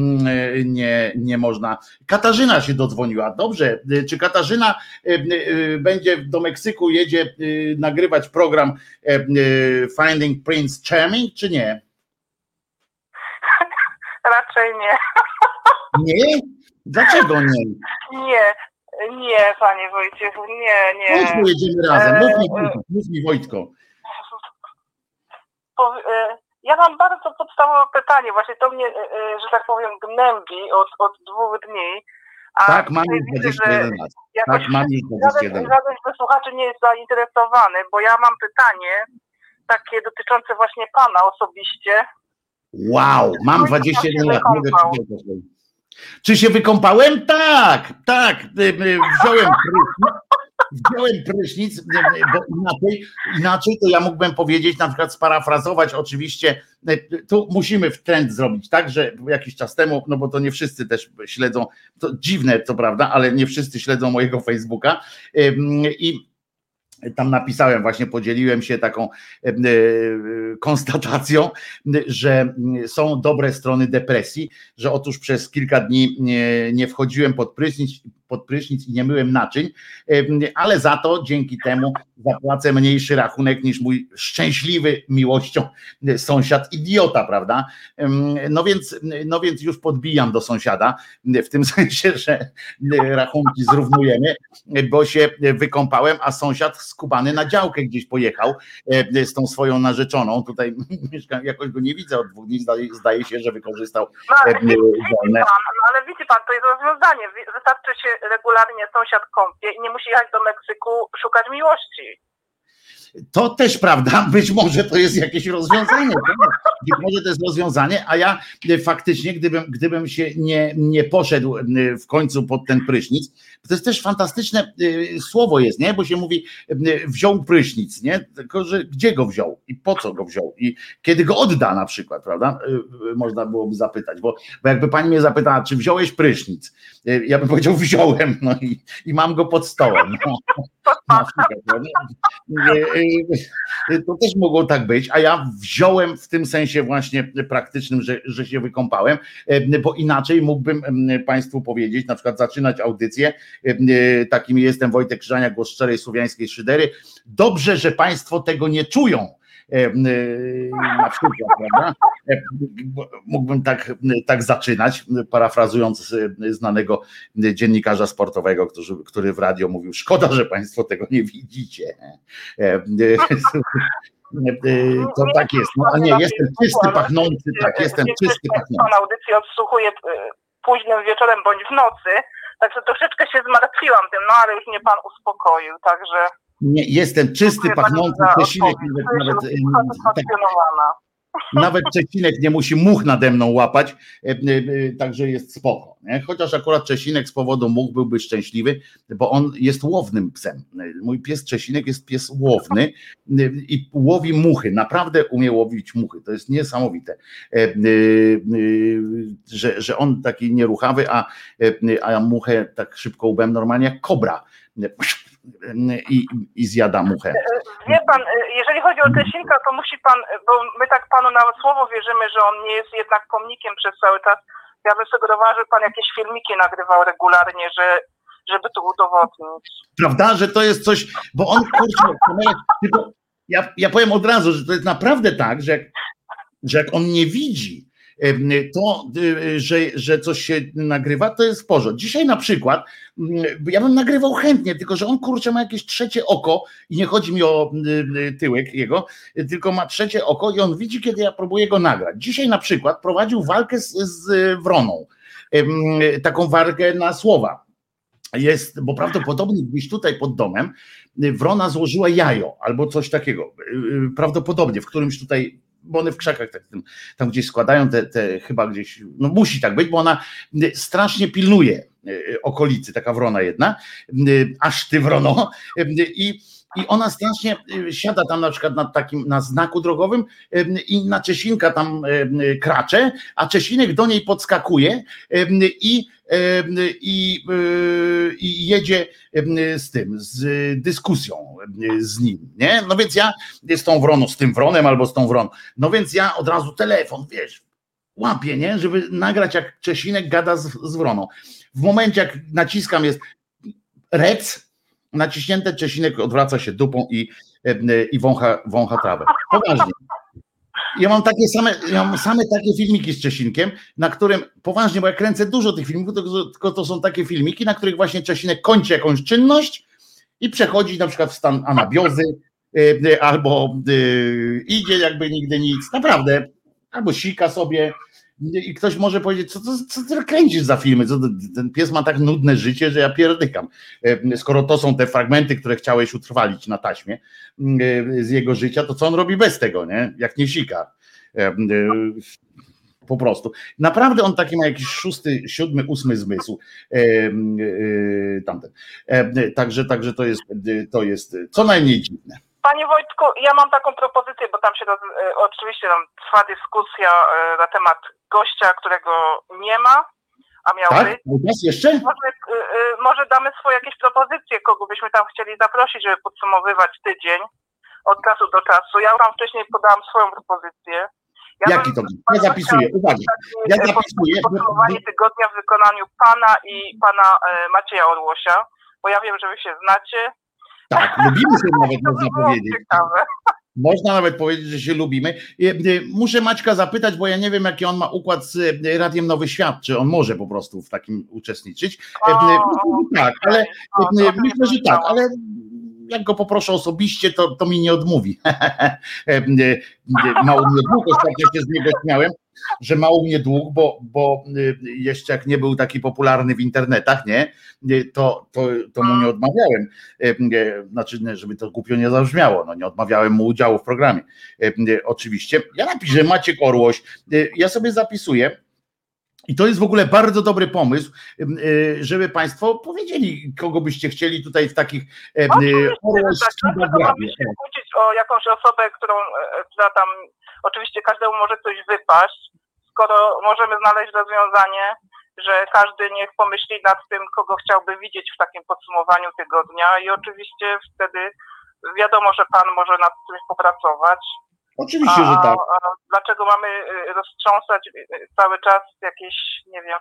nie, nie można. Katarzyna się dodzwoniła. Dobrze, czy Katarzyna będzie do Meksyku, jedzie nagrywać program Finding Prince Charming, czy nie? *laughs* Raczej nie. Nie? Dlaczego nie? Nie, nie, panie Wojciechu, nie, nie. Chodź, pojedziemy razem. Mów mi, mów mi Wojtko. E, ja mam bardzo podstawowe pytanie, właśnie to mnie, e, e, że tak powiem, gnębi od, od dwóch dni. A tak, mam już 21 lat. Tak, mam już 21 lat. Żaden słuchaczy nie jest zainteresowany, bo ja mam pytanie takie dotyczące właśnie pana osobiście. Wow, mam 21 lat. Mogę czy się wykąpałem? Tak, tak. Wziąłem prysznic, wziąłem prysznic, bo inaczej, inaczej to ja mógłbym powiedzieć, na przykład sparafrazować oczywiście, tu musimy w trend zrobić, tak, że jakiś czas temu, no bo to nie wszyscy też śledzą, to dziwne to prawda, ale nie wszyscy śledzą mojego Facebooka i tam napisałem, właśnie podzieliłem się taką e, e, konstatacją, że są dobre strony depresji, że otóż przez kilka dni nie, wchodziłem pod prysznic, pod prysznic i nie myłem naczyń, ale za to dzięki temu zapłacę mniejszy rachunek niż mój szczęśliwy miłością sąsiad idiota, prawda? No więc, no więc już podbijam do sąsiada, w tym *laughs* sensie, że rachunki zrównujemy, bo się wykąpałem, a sąsiad skubany na działkę gdzieś pojechał z tą swoją narzeczoną. Tutaj *laughs* mieszkam, jakoś go nie widzę od dwóch dni, zdaje, się, że wykorzystał no, ale, widzi pan, no, ale widzi pan, to jest rozwiązanie. Wystarczy się regularnie sąsiad kąpie i nie musi jechać do Meksyku szukać miłości. To też prawda, *laughs* być może to jest jakieś rozwiązanie. *laughs* Być może to jest rozwiązanie, a ja faktycznie, gdybym, gdybym się nie, nie poszedł w końcu pod ten prysznic, to jest też fantastyczne y, słowo jest, nie? Bo się mówi y, wziął prysznic, nie? Tylko, że gdzie go wziął i po co go wziął i kiedy go odda na przykład, prawda? Y, można byłoby zapytać, bo, bo jakby pani mnie zapytała, czy wziąłeś prysznic, ja bym powiedział *laughs* wziąłem, no i, i mam go pod stołem. No. *laughs* Na przykład, to też mogło tak być, a ja wziąłem w tym sensie właśnie praktycznym, że, że się wykąpałem, bo inaczej mógłbym Państwu powiedzieć, na przykład zaczynać audycję takim jestem Wojtek Krzyżania, głos szczerej słowiańskiej szydery. Dobrze, że Państwo tego nie czują. E, e, na przykład, prawda? Mógłbym tak, tak zaczynać, parafrazując znanego dziennikarza sportowego, który, który w radio mówił: Szkoda, że Państwo tego nie widzicie. *laughs* To tak jest. No, a nie, jestem czysty, pachnący, tak, jestem czysty, pachnący. Pan audycję odsłuchuje późnym wieczorem bądź w nocy, Także troszeczkę się zmartwiłam tym, no ale już mnie pan uspokoił, także. Nie, jestem czysty, pachnący nawet, nawet, tak, nawet Czesinek nie musi much nade mną łapać, e, e, e, także jest spoko. Nie? Chociaż akurat Czesinek z powodu much byłby szczęśliwy, bo on jest łownym psem. Mój pies Czesinek jest pies łowny i łowi muchy, naprawdę umie łowić muchy. To jest niesamowite, że, że on taki nieruchawy, a, a muchę tak szybko łbem normalnie jak kobra i, i zjada muchę. Wie pan, jeżeli chodzi o Czesinka, to musi pan, bo my tak panu na słowo wierzymy, że on nie jest jednak pomnikiem przez cały czas. Ja bym sugerowała, że pan jakieś filmiki nagrywał regularnie, że żeby to udowodnić. Prawda, że to jest coś, bo on kurczę, ja, ja powiem od razu, że to jest naprawdę tak, że że jak on nie widzi, to, y, że, że coś się nagrywa, to jest w porządku. Dzisiaj na przykład, mm, ja bym nagrywał chętnie, tylko że on kurczę ma jakieś trzecie oko i nie chodzi mi o y, y, tyłek jego, tylko ma trzecie oko i on widzi, kiedy ja próbuję go nagrać. Dzisiaj na przykład prowadził walkę z, z wroną, taką walkę na słowa jest, bo prawdopodobnie gdzieś tutaj pod domem wrona złożyła jajo albo coś takiego. Prawdopodobnie w którymś tutaj bo one w krzakach tak, tam, gdzieś składają te, te chyba gdzieś, no musi tak być, bo ona strasznie pilnuje e, okolicy, taka wrona jedna, aż ty wrono i i ona strasznie siada tam na przykład na takim na znaku drogowym i na Czesinka tam kracze, a Czesinek do niej podskakuje i i, y, i jedzie z tym, z dyskusją z nim, nie? No więc ja z tą wroną, z tym wronem albo z tą wroną, no więc ja od razu telefon, wiesz, łapię, nie? Żeby nagrać jak Czesinek gada z, z wroną. W momencie jak naciskam jest rec, naciśnięte Czesinek odwraca się dupą i, i wącha, wącha trawę. Poważnie. Ja mam takie same, ja mam same takie filmiki z Czesinkiem, na którym poważnie, bo ja kręcę dużo tych filmików, tylko to są takie filmiki, na których właśnie Czesinek kończy jakąś czynność i przechodzi na przykład w stan anabiozy, e, e, albo e, idzie jakby nigdy nic, naprawdę, albo sika sobie, i ktoś może powiedzieć, co, co, co ty kręcisz za filmy? Co, ten pies ma tak nudne życie, że ja pierdykam. E, skoro to są te fragmenty, które chciałeś utrwalić na taśmie mm, e, z jego życia, to co on robi bez tego, nie? Jak nie sika. E, po prostu. Naprawdę on taki ma jakiś szósty, siódmy, ósmy zmysł. Tamten. Także, także to jest, to jest co najmniej dziwne. Panie Wojtku, ja mam taką propozycję, bo tam się oczywiście tam trwa dyskusja na temat gościa, którego nie ma, a miał tak? być. Jeszcze? Może, e, może damy swoje jakieś propozycje, kogo byśmy tam chcieli zaprosić, żeby podsumowywać tydzień od czasu do czasu. Ja tam wcześniej podałam swoją propozycję. Ja Jaki to? Ja zapisuję, takie, Ja e, zapisuję. Podsumowanie tygodnia w wykonaniu pana i pana e, Macieja Orłosia, bo ja wiem, że wy się znacie. Tak, lubimy się nawet, *laughs* można powiedzieć. ciekawe. Można nawet powiedzieć, że się lubimy. E, Muszę Maćka zapytać, bo ja nie wiem, jaki on ma układ z e, Radiem Nowy Świat, czy on może po prostu w takim uczestniczyć. E, O, Tak, ale o, myślę, że tak, pomyślałam. ale jak go poproszę osobiście, to, to mi nie odmówi. Mało mnie dług, ostatnio się z niego śmiałem, że mało mnie dług, bo, bo e, jeszcze jak nie był taki popularny w internetach, nie, e, to, to, to mu nie odmawiałem. E, e, Znaczy, żeby to głupio nie zabrzmiało, no nie odmawiałem mu udziału w programie. E, e, Oczywiście. Ja napiszę Maciek Orłoś, e, ja sobie zapisuję, i to jest w ogóle bardzo dobry pomysł, e, żeby Państwo powiedzieli, kogo byście chcieli tutaj w takich Oczywiście, tak. Dlaczego mamy się kłócić o jakąś osobę, którą, e, która tam, oczywiście każdemu może coś wypaść, skoro możemy znaleźć rozwiązanie, że każdy niech pomyśli nad tym, kogo chciałby widzieć w takim podsumowaniu tygodnia i oczywiście wtedy wiadomo, że pan może nad tym popracować. Oczywiście, że A, tak. a dlaczego mamy y, roztrząsać y, y, cały czas jakieś, nie wiem,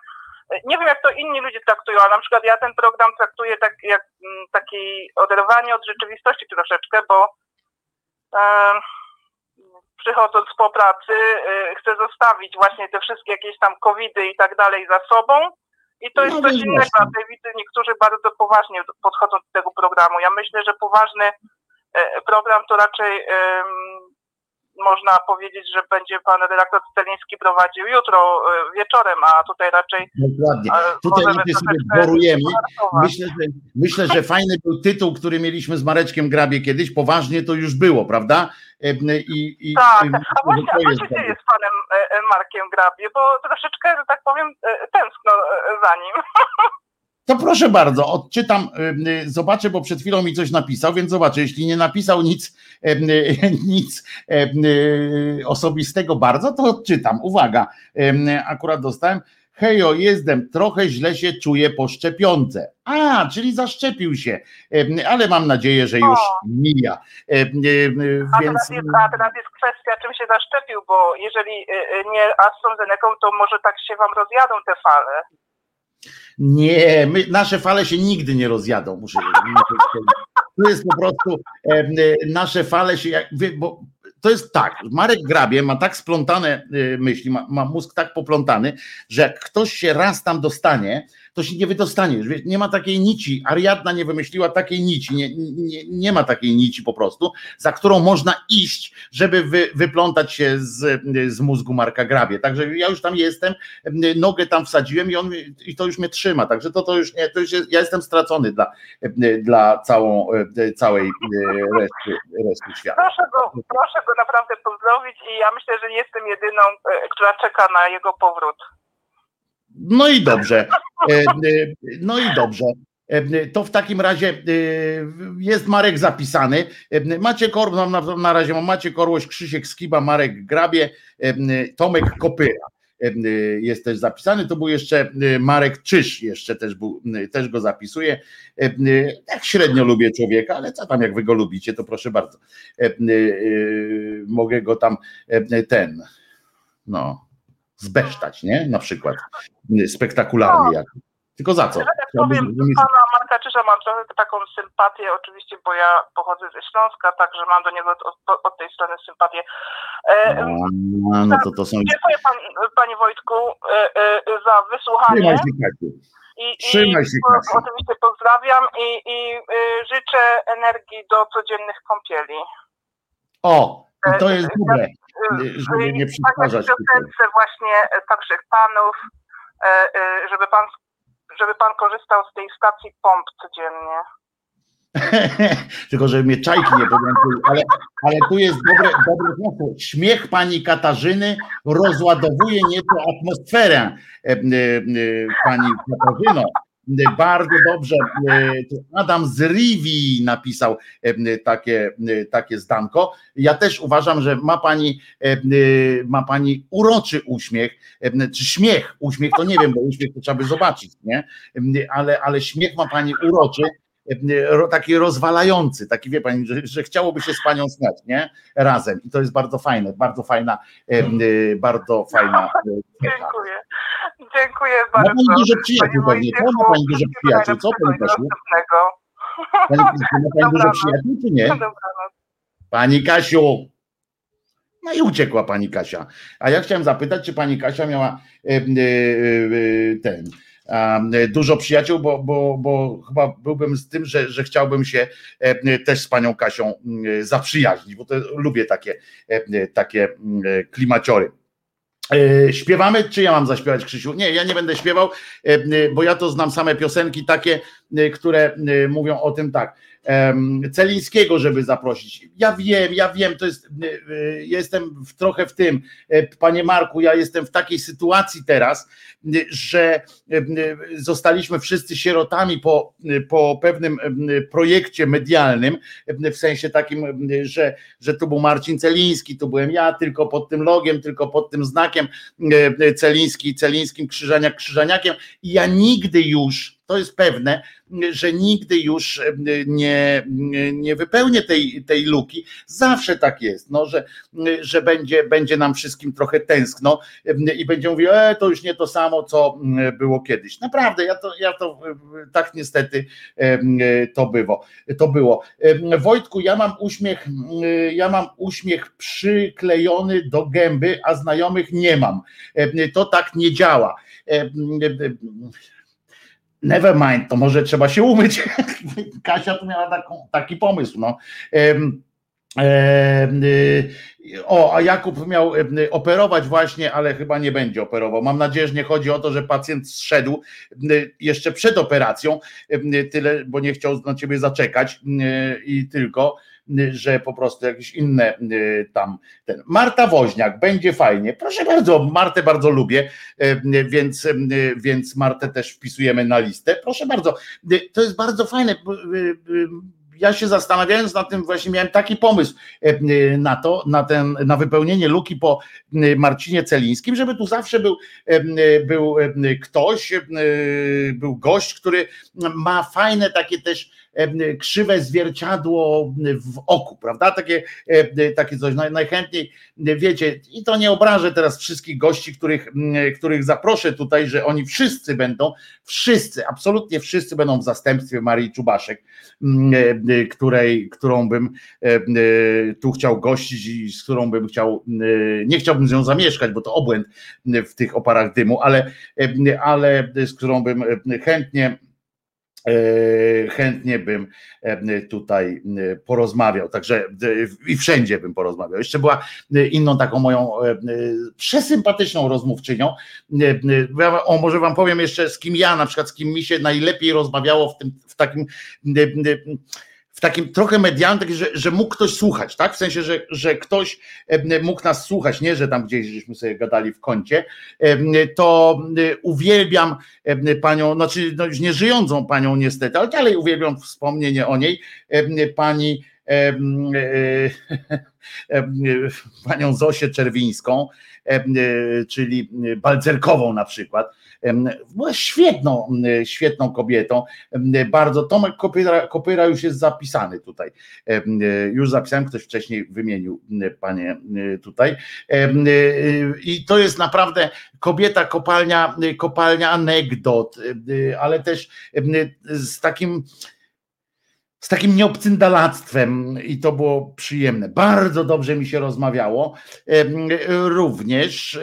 nie wiem jak to inni ludzie traktują, ale na przykład ja ten program traktuję tak jak mm, takie oderwanie od rzeczywistości troszeczkę, bo em, przychodząc po pracy y, chcę zostawić właśnie te wszystkie jakieś tam covidy i tak dalej za sobą i to jest No coś więc innego, a tutaj widzę niektórzy bardzo poważnie podchodzą do tego programu. Ja myślę, że poważny e, program to raczej można powiedzieć, że będzie pan redaktor Celiński prowadził jutro e, wieczorem, a tutaj raczej Dokładnie. e, Tutaj my sobie borujemy. Myślę że, myślę, że fajny był tytuł, który mieliśmy z Mareczkiem Grabie kiedyś. Poważnie to już było, prawda? E, I, i, Tak, i, a właśnie, a co się dzieje z panem Markiem Grabie, bo troszeczkę, że tak powiem, tęskno za nim. *laughs* To proszę bardzo, odczytam, y, y, zobaczę, bo przed chwilą mi coś napisał, więc zobaczę, jeśli nie napisał nic, y, y, *laughs* nic y, osobistego bardzo, to odczytam. Uwaga, akurat dostałem. Hejo, jestem, trochę źle się czuję po szczepionce. A, czyli zaszczepił się, ale mam nadzieję, że już O. mija. Y, A Więc teraz, jest, a teraz jest kwestia, czym się zaszczepił, bo jeżeli e, e, nie AstraZeneką, to może tak się wam rozjadą te fale. Nie, my, nasze fale się nigdy nie rozjadą. Muszę, to jest po prostu e, e, nasze fale się, bo to jest tak, Marek Grabie ma tak splątane e, myśli, ma, ma mózg tak poplątany, że jak ktoś się raz tam dostanie, to się nie wydostanie. Wiesz, nie ma takiej nici, Ariadna nie wymyśliła takiej nici, nie, nie, nie ma takiej nici po prostu, za którą można iść, żeby wy, wyplątać się z, z mózgu Marka Grabie. Także ja już tam jestem, nogę tam wsadziłem i on i to już mnie trzyma. Także to, to już nie, to już jest, ja jestem stracony dla, dla całą, całej reszty, reszty świata. Proszę go, proszę go naprawdę pozdrowić i ja myślę, że jestem jedyną, e, która czeka na jego powrót. No i dobrze. E, e, No i dobrze. E, To w takim razie jest Marek zapisany. E, Maciek Orł, na, na razie mam Maciek Orłoś, Krzysiek Skiba, Marek Grabie, Tomek Kopyra jest też zapisany. To był jeszcze Marek Czyż, jeszcze też, był, też go zapisuje. Tak średnio lubię człowieka, ale co tam, jak wy go lubicie, to proszę bardzo. Mogę go tam ten, no, zbesztać, nie? Na przykład. Spektakularnie jak. Tylko za co? Że tak powiem, do pana Marka Czyża mam trochę taką sympatię, oczywiście, bo ja pochodzę ze Śląska, także mam do niego od, od tej strony sympatię. E, A, no to to są... Dziękuję pan, panie Wojtku e, e, za wysłuchanie. Trzymaj się. I, Trzymaj się, oczywiście pozdrawiam i, i y, życzę energii do codziennych kąpieli. O, i to jest dobre, Y, żeby nie tak przytwarzać. w piosence właśnie e, także panów, e, e, żeby pan, żeby pan korzystał z tej stacji pomp codziennie. *laughs* Tylko, żeby mnie czajki nie podłączyły, ale, ale tu jest dobre, dobre hasło. Śmiech pani Katarzyny rozładowuje nieco atmosferę e, e, e, pani Katarzyno. E, Bardzo dobrze. Tu Adam z Rivi napisał e, takie, takie zdanko. Ja też uważam, że ma pani, ma pani uroczy uśmiech, czy śmiech, uśmiech to nie wiem, bo uśmiech to trzeba by zobaczyć, nie? Ale, ale śmiech ma pani uroczy taki rozwalający, taki wie pani, że, że chciałoby się z panią snać, nie? Razem. I to jest bardzo fajne, bardzo fajna, bardzo fajna. Dziękuję. Dziękuję bardzo. Ma pani dużo przyjaciół pewnie, co? Ma pani dużo przyjaciół, co pani Kasiu? Pani, ma pani dużo *laughs* przyjaciół, czy nie? Pani Kasiu! No i uciekła pani Kasia. A ja chciałem zapytać, czy pani Kasia miała e, e, e, ten dużo przyjaciół, bo, bo, bo chyba byłbym z tym, że, że chciałbym się też z panią Kasią zaprzyjaźnić, bo to lubię takie, takie klimaciory. Śpiewamy, czy ja mam zaśpiewać, Krzysiu? Nie, ja nie będę śpiewał, bo ja to znam same piosenki takie, które mówią o tym tak Celińskiego, żeby zaprosić. Ja wiem, ja wiem, to jest, y, y, jestem w, trochę w tym, e, panie Marku, ja jestem w takiej sytuacji teraz, y, że zostaliśmy wszyscy sierotami po, po pewnym projekcie medialnym, w sensie takim, że, że tu był Marcin Celiński, tu byłem ja, tylko pod tym logiem, tylko pod tym znakiem Celiński, Celińskim, Krzyżaniak, Krzyżaniakiem i ja nigdy już, to jest pewne, że nigdy już nie, nie wypełnię tej, tej luki. Zawsze tak jest, no, że, że będzie, będzie nam wszystkim trochę tęskno i będzie mówił, e, to już nie to samo, co było kiedyś. Naprawdę, ja to, ja to tak niestety to było. To było. Wojtku, ja mam uśmiech, ja mam uśmiech przyklejony do gęby, a znajomych nie mam. To tak nie działa Never mind, to może trzeba się umyć. *laughs* Kasia tu miała taką, taki pomysł. No. O, a Jakub miał operować właśnie, ale chyba nie będzie operował. Mam nadzieję, że nie chodzi o to, że pacjent zszedł jeszcze przed operacją, tyle, bo nie chciał na ciebie zaczekać i tylko że po prostu jakieś inne y, tam. Ten. Marta Woźniak, będzie fajnie. Proszę bardzo, Martę bardzo lubię, y, więc, y, więc Martę też wpisujemy na listę. Proszę bardzo, to jest bardzo fajne ja się zastanawiając nad tym, właśnie miałem taki pomysł na to, na, ten, na wypełnienie luki po Marcinie Celińskim, żeby tu zawsze był, był ktoś, był gość, który ma fajne takie też krzywe zwierciadło w oku, prawda? Takie, takie coś. Najchętniej, wiecie, i to nie obrażę teraz wszystkich gości, których, których zaproszę tutaj, że oni wszyscy będą, wszyscy, absolutnie wszyscy będą w zastępstwie Marii Czubaszek, której, którą bym tu chciał gościć i z którą bym chciał, nie chciałbym z nią zamieszkać, bo to obłęd w tych oparach dymu, ale, ale z którą bym chętnie E, chętnie bym e, tutaj e, porozmawiał, także i wszędzie bym porozmawiał. Jeszcze była inną taką moją przesympatyczną rozmówczynią. O, może wam powiem jeszcze z kim ja, na przykład z kim mi się najlepiej rozmawiało w tym, w takim w takim trochę medialnym, że, że mógł ktoś słuchać, tak? W sensie, że, że ktoś mógł nas słuchać, nie, że tam gdzieś żeśmy sobie gadali w kącie, to uwielbiam panią, znaczy no już nie żyjącą panią niestety, ale dalej uwielbiam wspomnienie o niej, pani *laughs* panią Zosię Czerwińską, czyli Balcerkową na przykład, była świetną, świetną kobietą. Bardzo Tomek Kopyra, Kopyra już jest zapisany tutaj. Już zapisałem, ktoś wcześniej wymienił panie tutaj. I to jest naprawdę kobieta, kopalnia, kopalnia anegdot, ale też z takim z takim nieobcyndalactwem i to było przyjemne. Bardzo dobrze mi się rozmawiało. Również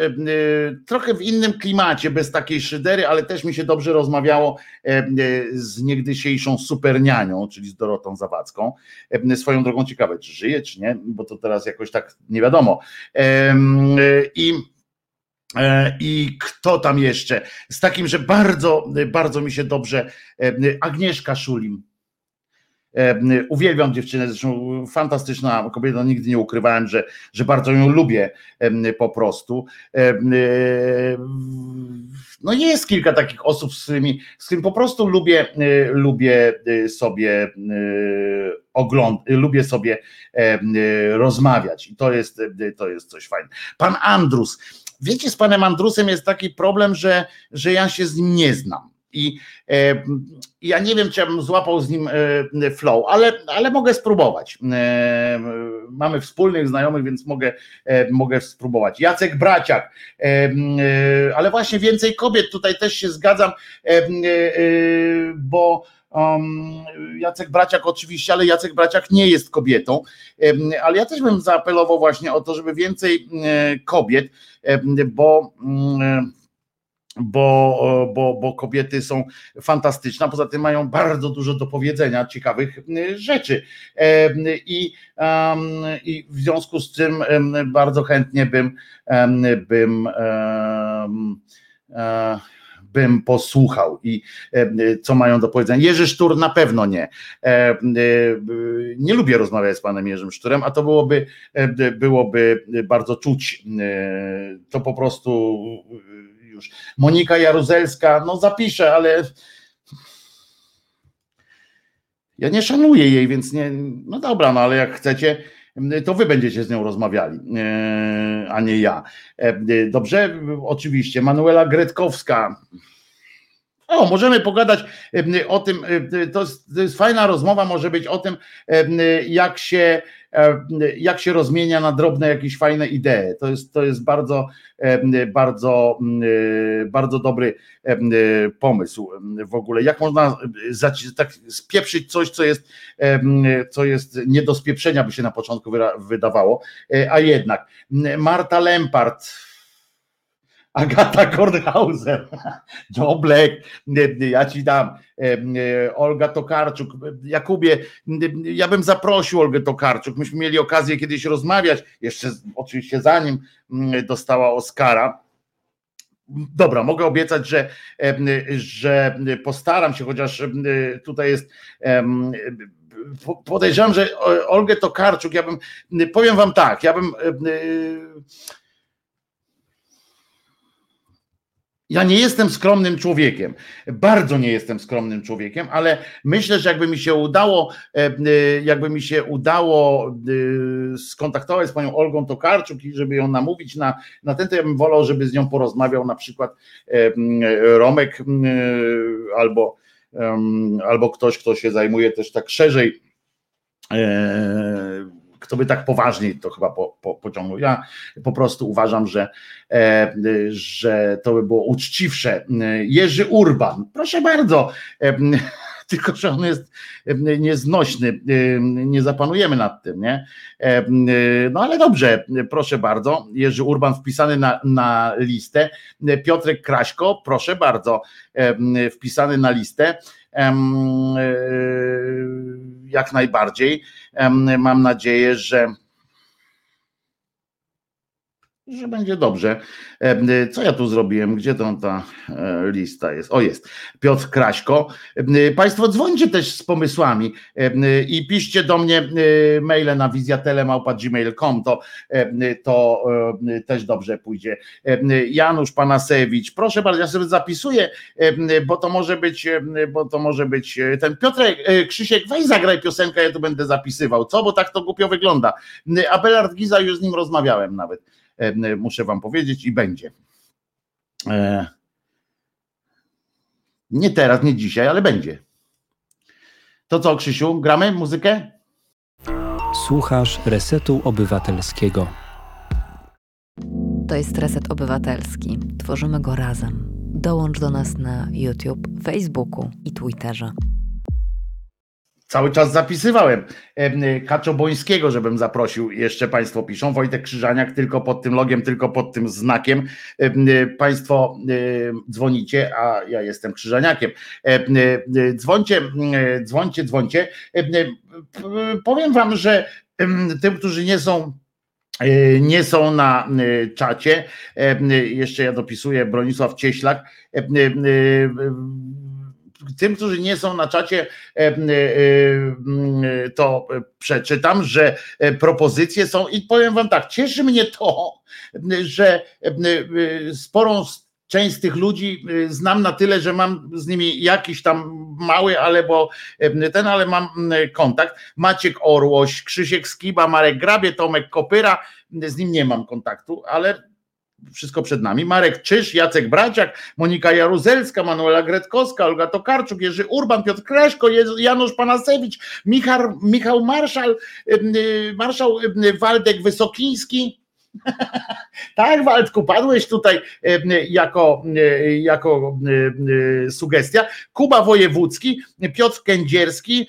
trochę w innym klimacie, bez takiej szydery, ale też mi się dobrze rozmawiało z niegdysiejszą supernianią, czyli z Dorotą Zawadzką. Swoją drogą ciekawe, czy żyje, czy nie, bo to teraz jakoś tak nie wiadomo. I e, i kto tam jeszcze? Z takim, że bardzo, bardzo mi się dobrze. Agnieszka Szulim Uwielbiam dziewczynę, zresztą fantastyczna kobieta, nigdy nie ukrywałem, że, że bardzo ją lubię po prostu. No jest kilka takich osób, z którymi, z którymi po prostu lubię, lubię sobie ogląd, lubię sobie rozmawiać i to jest, to jest coś fajnego. Pan Andrus, wiecie, z panem Andrusem jest taki problem, że, że ja się z nim nie znam I ja nie wiem, czy ja bym złapał z nim flow, ale, ale mogę spróbować. Mamy wspólnych znajomych, więc mogę, mogę spróbować. Jacek Braciak, ale właśnie więcej kobiet, tutaj też się zgadzam, bo Um, Jacek Braciak oczywiście, ale Jacek Braciak nie jest kobietą, ale ja też bym zaapelował właśnie o to, żeby więcej kobiet, bo bo, bo, bo kobiety są fantastyczne, poza tym mają bardzo dużo do powiedzenia ciekawych rzeczy. I, i w związku z tym bardzo chętnie bym, bym bym posłuchał i e, co mają do powiedzenia. Jerzy Sztur na pewno nie. E, e, nie lubię rozmawiać z panem Jerzym Szturem, a to byłoby, byłoby bardzo czuć. To po prostu już. Monika Jaruzelska, no zapiszę, ale ja nie szanuję jej, więc nie, no dobra, no ale jak chcecie, to wy będziecie z nią rozmawiali, e, a nie ja. E, dobrze, oczywiście. Manuela Gretkowska. O, możemy pogadać e, o tym, to jest, to jest fajna rozmowa, może być o tym, jak się jak się rozmienia na drobne jakieś fajne idee. To jest, to jest bardzo, e, bardzo, e, bardzo dobry pomysł w ogóle. Jak można tak spieprzyć coś, co jest, co jest nie do spieprzenia, by się na początku wydawało, a jednak Marta Lempart Agata Kornhauser, Joe *laughs* Black, ja ci dam, Olga Tokarczuk, Jakubie, ja bym zaprosił Olgę Tokarczuk, myśmy mieli okazję kiedyś rozmawiać, jeszcze oczywiście zanim dostała Oscara, Dobra, mogę obiecać, że, że postaram się, chociaż tutaj jest. Podejrzewam, że Olgę Tokarczuk, ja bym, powiem Wam tak, ja bym Ja nie jestem skromnym człowiekiem, bardzo nie jestem skromnym człowiekiem, ale myślę, że jakby mi się udało, e, e, jakby mi się udało e, skontaktować z panią Olgą Tokarczuk i żeby ją namówić na, na ten, to ja bym wolał, żeby z nią porozmawiał na przykład Romek albo, albo ktoś, kto się zajmuje też tak szerzej kto by tak poważniej to chyba po, po, pociągnął. Ja po prostu uważam, że, e, że to by było uczciwsze. Jerzy Urban, proszę bardzo. E, *laughs* tylko, że on jest e, nieznośny, e, nie zapanujemy nad tym, nie? E, no ale dobrze, proszę bardzo, Jerzy Urban wpisany na, na listę, Piotrek Kraśko, proszę bardzo, wpisany na listę, jak najbardziej. Mam nadzieję, że że będzie dobrze. Co ja tu zrobiłem? Gdzie to ta e, lista jest? O jest. Piotr Kraśko. Państwo dzwońcie też z pomysłami i piszcie do mnie e, maile na wizjatelemałpa.gmail.com to, to też dobrze pójdzie. Janusz Panasewicz, proszę bardzo, ja sobie zapisuję, bo to może być, bo to może być e, ten Piotrek, Krzysiek, weź zagraj piosenkę, ja tu będę zapisywał. Co? Bo tak to głupio wygląda. Abelard Giza, już z nim rozmawiałem nawet. Muszę wam powiedzieć i będzie. E, nie teraz, nie dzisiaj, ale będzie. To co, Krzysiu, gramy muzykę? Słuchasz Resetu Obywatelskiego. To jest Reset Obywatelski. Tworzymy go razem. Dołącz do nas na YouTube, Facebooku i Twitterze cały czas zapisywałem Kaczobońskiego, żebym zaprosił, jeszcze Państwo piszą, Wojtek Krzyżaniak tylko pod tym logiem, tylko pod tym znakiem. Państwo dzwonicie, a ja jestem Krzyżaniakiem. Dzwońcie, dzwońcie, dzwońcie. Powiem Wam, że tym, którzy nie są nie są na czacie. Jeszcze ja dopisuję Bronisław Cieślak tym, którzy nie są na czacie, e, e, e, to przeczytam, że propozycje są i powiem wam tak, cieszy mnie to, że sporą część z tych ludzi znam na tyle, że mam z nimi jakiś tam mały, ale bo ten, ale mam kontakt. Maciek Orłoś, Krzysiek Skiba, Marek Grabie, Tomek Kopyra, z nim nie mam kontaktu, ale wszystko przed nami. Marek Czyż, Jacek Braciak, Monika Jaruzelska, Manuela Gretkowska, Olga Tokarczuk, Jerzy Urban, Piotr Kreszko, Janusz Panasewicz, Michał, Michał Marszał, Marszał Waldek Wysokiński, *laughs* tak, Waldku, padłeś tutaj jako, jako sugestia. Kuba Wojewódzki, Piotr Kędzierski.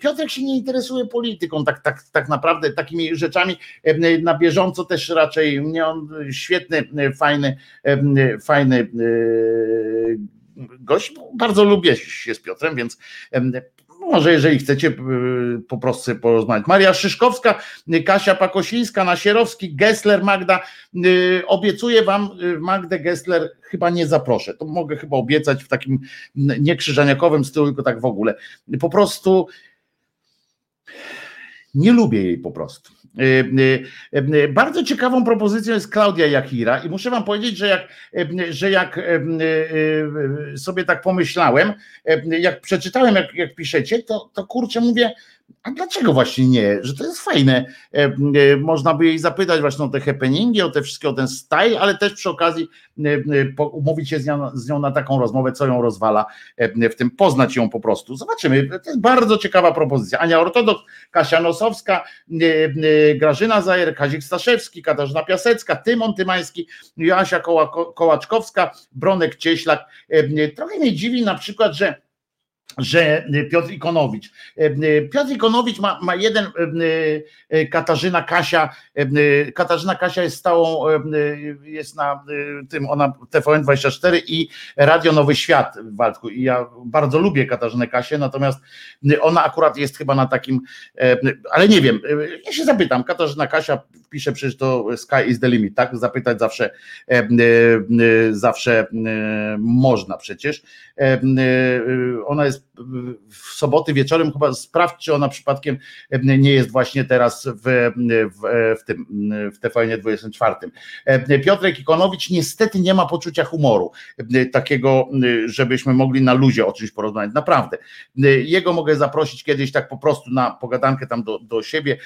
Piotrek się nie interesuje polityką, tak, tak, tak naprawdę takimi rzeczami na bieżąco też raczej nie on świetny, fajny, fajny gość. Bardzo lubię się z Piotrem, więc może jeżeli chcecie y, po prostu porozmawiać. Maria Szyszkowska, Kasia Pakosińska, Nasierowski, Gessler, Magda. Y, obiecuję wam y, Magdę Gessler chyba nie zaproszę. To mogę chyba obiecać w takim niekrzyżaniakowym stylu, tylko tak w ogóle. Po prostu nie lubię jej po prostu. Y, y, y, bardzo ciekawą propozycją jest Klaudia Jakira i muszę wam powiedzieć, że jak, że jak sobie tak pomyślałem, jak przeczytałem, jak, jak piszecie, to, to kurczę mówię, a dlaczego właśnie nie? Że to jest fajne. E, e, można by jej zapytać właśnie o te happeningi, o te wszystkie, o ten style, ale też przy okazji e, umówić się z nią, z nią na taką rozmowę, co ją rozwala w tym, poznać ją po prostu. Zobaczymy. To jest bardzo ciekawa propozycja. Ania Ortodoks, Kasia Nosowska, Grażyna Zajer, Kazik Staszewski, Katarzyna Piasecka, Tymon Tymański, Joasia Kołaczkowska, Bronek Cieślak. Trochę mnie dziwi na przykład, że że Piotr Ikonowicz. Piotr Ikonowicz ma, ma jeden, Katarzyna Kasia, Katarzyna Kasia jest stałą, jest na tym, ona TVN24 i Radio Nowy Świat w Waldku i ja bardzo lubię Katarzynę Kasię, natomiast ona akurat jest chyba na takim, ale nie wiem, ja się zapytam, Katarzyna Kasia pisze przecież to Sky is the limit, tak? Zapytać zawsze, zawsze można przecież. Ona jest w soboty wieczorem, chyba sprawdź, czy ona przypadkiem nie jest właśnie teraz w, w, w tym, w TVN 24. Piotrek Ikonowicz niestety nie ma poczucia humoru, takiego, żebyśmy mogli na luzie o czymś porozmawiać, naprawdę. Jego mogę zaprosić kiedyś tak po prostu na pogadankę tam do, do siebie,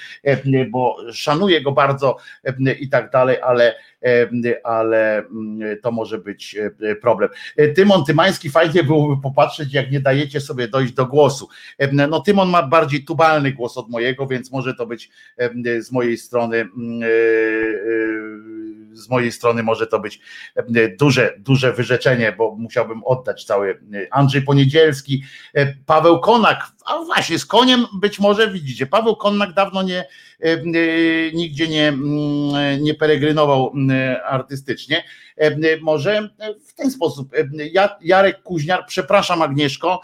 bo szanuję go bardzo i tak dalej, ale ale mm, to może być e, problem. E, Tymon Tymański, fajnie byłoby popatrzeć, jak nie dajecie sobie dojść do głosu. No Tymon ma bardziej tubalny głos od mojego, więc może to być z mojej strony mm, e, z mojej strony może to być duże, duże wyrzeczenie, bo musiałbym oddać cały Andrzej Poniedzielski, Paweł Konak, a właśnie z koniem być może widzicie, Paweł Konak dawno nie, nigdzie nie, nie peregrynował artystycznie. Może w ten sposób. Jarek Kuźniar, przepraszam Agnieszko,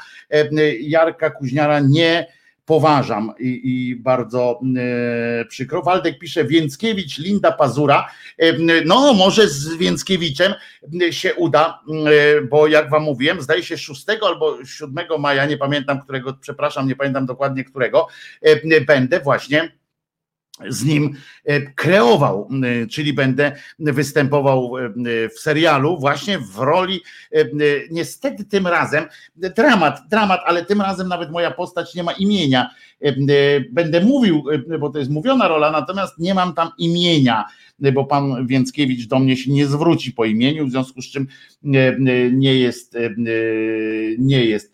Jarka Kuźniara nie poważam i, i bardzo e, przykro. Waldek pisze Więckiewicz, Linda Pazura. E, no, może z Więckiewiczem się uda, e, bo jak wam mówiłem, zdaje się 6 albo 7 maja, nie pamiętam którego, przepraszam, nie pamiętam dokładnie którego, e, będę właśnie z nim e, kreował, e, czyli będę występował e, w serialu właśnie w roli, niestety tym razem, dramat, dramat, ale tym razem nawet moja postać nie ma imienia. Będę mówił, bo to jest mówiona rola, natomiast nie mam tam imienia, bo pan Więckiewicz do mnie się nie zwróci po imieniu, w związku z czym nie jest, nie jest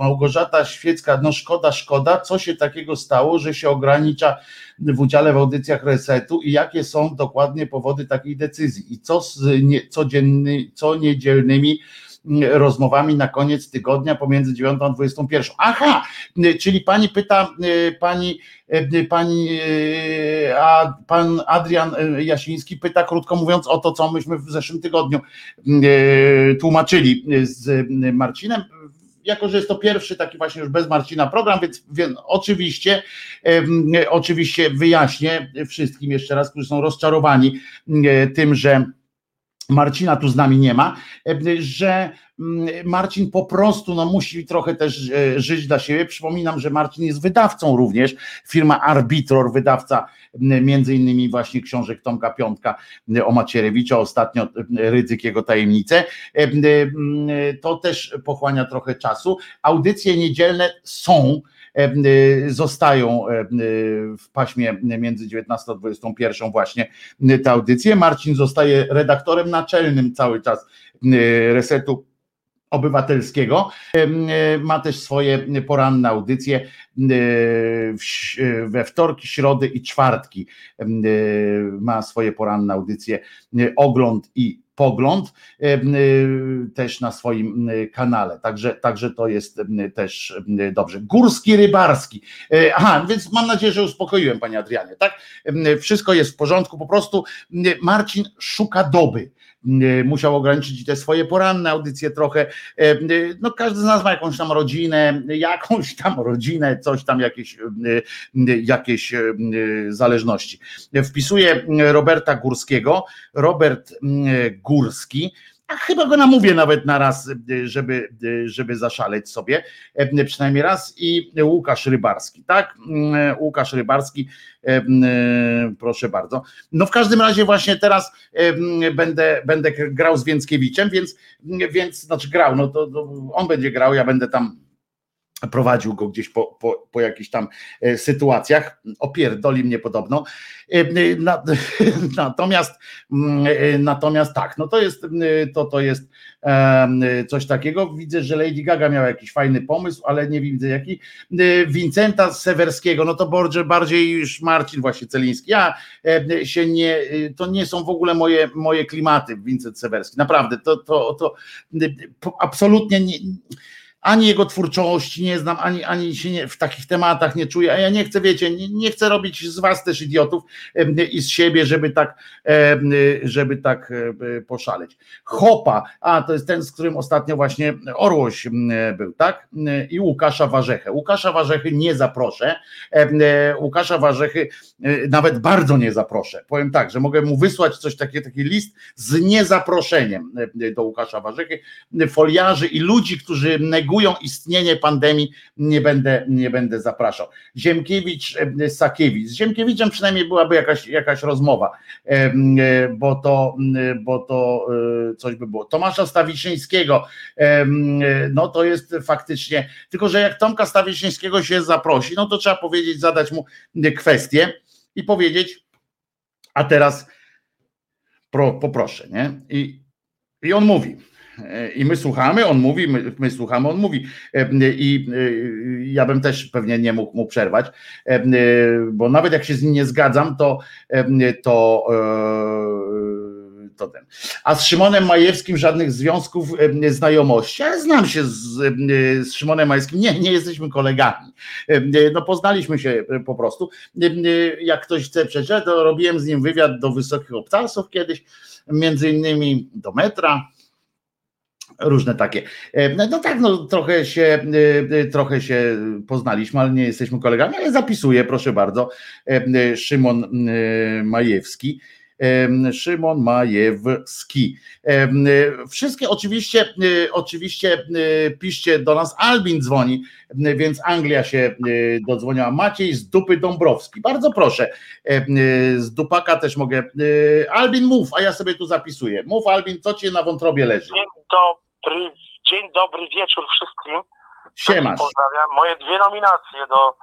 Małgorzata Świecka, no szkoda, szkoda, co się takiego stało, że się ogranicza w udziale w audycjach resetu i jakie są dokładnie powody takiej decyzji? I co z nie, codzienny, co niedzielnymi mm, rozmowami na koniec tygodnia pomiędzy 9 a 21. Aha, czyli pani pyta, y, pani, y, pani, y, a pan Adrian Jasiński pyta, krótko mówiąc, o to, co myśmy w zeszłym tygodniu tłumaczyli z Marcinem jako że jest to pierwszy taki właśnie już bez Marcina program, więc, więc oczywiście, oczywiście wyjaśnię wszystkim jeszcze raz, którzy są rozczarowani tym, że Marcina tu z nami nie ma, że mm, Marcin po prostu no, musi trochę też e, żyć dla siebie. Przypominam, że Marcin jest wydawcą również, firma Arbitror, wydawca między innymi właśnie książek Tomka Piątka o Macierewicza, ostatnio jego tajemnice. To też pochłania trochę czasu. Audycje niedzielne są, zostają w paśmie między 19 a 21 właśnie te audycje. Marcin zostaje redaktorem naczelnym cały czas resetu obywatelskiego. Ma też swoje poranne audycje we wtorki, środy i czwartki. Ma swoje poranne audycje Ogląd i Pogląd też na swoim kanale. Także, także to jest też dobrze. Górski Rybarski. Aha, więc mam nadzieję, że uspokoiłem Panie Adrianie, tak? Wszystko jest w porządku, po prostu Marcin szuka doby musiał ograniczyć te swoje poranne audycje trochę. No każdy z nas ma jakąś tam rodzinę, jakąś tam rodzinę, coś tam, jakieś, jakieś zależności. Wpisuję Roberta Górskiego. Robert Górski a chyba go namówię nawet na raz, żeby, żeby zaszaleć sobie, przynajmniej raz. I Łukasz Rybarski, tak? Łukasz Rybarski, proszę bardzo. No w każdym razie właśnie teraz będę, będę grał z Więckiewiczem, więc, więc znaczy grał, no to, to on będzie grał, ja będę tam prowadził go gdzieś po, po, po jakichś tam e, sytuacjach, opierdoli mnie podobno. E, e, *laughs* natomiast, mm, natomiast tak, no to jest, to, to jest coś takiego. Widzę, że Lady Gaga miała jakiś fajny pomysł, ale nie widzę jaki. Wincenta Sewerskiego, no to bardziej, bardziej już Marcin właśnie Celiński. Ja się nie, to nie są w ogóle moje, moje klimaty, Wincent Sewerski. Naprawdę, to, to, to absolutnie nie ani jego twórczości nie znam, ani, ani się nie, w takich tematach nie czuję, a ja nie chcę, wiecie, nie, nie chcę robić z was też idiotów i z siebie, żeby tak, żeby tak poszaleć. Hopa, a to jest ten, z którym ostatnio właśnie Orłoś był, tak? I Łukasza Warzechę. Łukasza Warzechy nie zaproszę, Łukasza Warzechy e, nawet bardzo nie zaproszę. Powiem tak, że mogę mu wysłać coś takiego, taki list z niezaproszeniem do Łukasza Warzechy, foliarzy i ludzi, którzy negują negują istnienie pandemii, nie będę, nie będę zapraszał. Ziemkiewicz, e, Sakiewicz. Z Ziemkiewiczem przynajmniej byłaby jakaś, jakaś rozmowa, e, e, bo to, bo to coś by było. Tomasza Stawiszyńskiego, no to jest faktycznie, tylko że jak Tomka Stawiszyńskiego się zaprosi, no to trzeba powiedzieć, zadać mu kwestię i powiedzieć, a teraz pro, poproszę, nie? I, i on mówi, i my słuchamy, on mówi, my, my, słuchamy, on mówi. I ja bym też pewnie nie mógł mu przerwać, bo nawet jak się z nim nie zgadzam, to, to, e, to ten. A z Szymonem Majewskim żadnych związków znajomości. Ja znam się z, z Szymonem Majewskim. Nie, nie jesteśmy kolegami. No poznaliśmy się po prostu. Jak ktoś chce przeczytać, to robiłem z nim wywiad do wysokich obcasów kiedyś, między innymi do metra różne takie. E, no, no tak, no trochę się, e, e, trochę się poznaliśmy, ale nie jesteśmy kolegami, ale zapisuję, proszę bardzo, Szymon Majewski. Szymon Majewski. Wszystkie oczywiście, oczywiście piszcie do nas, Albin dzwoni, więc Anglia się dodzwoniła. Maciej z dupy Dąbrowski. Bardzo proszę, z dupaka też mogę. Albin mów, a ja sobie tu zapisuję. Mów Albin, co ci na wątrobie leży? Dzień dobry wieczór wszystkim. Siemasz. Pozdrawiam. Moje dwie nominacje do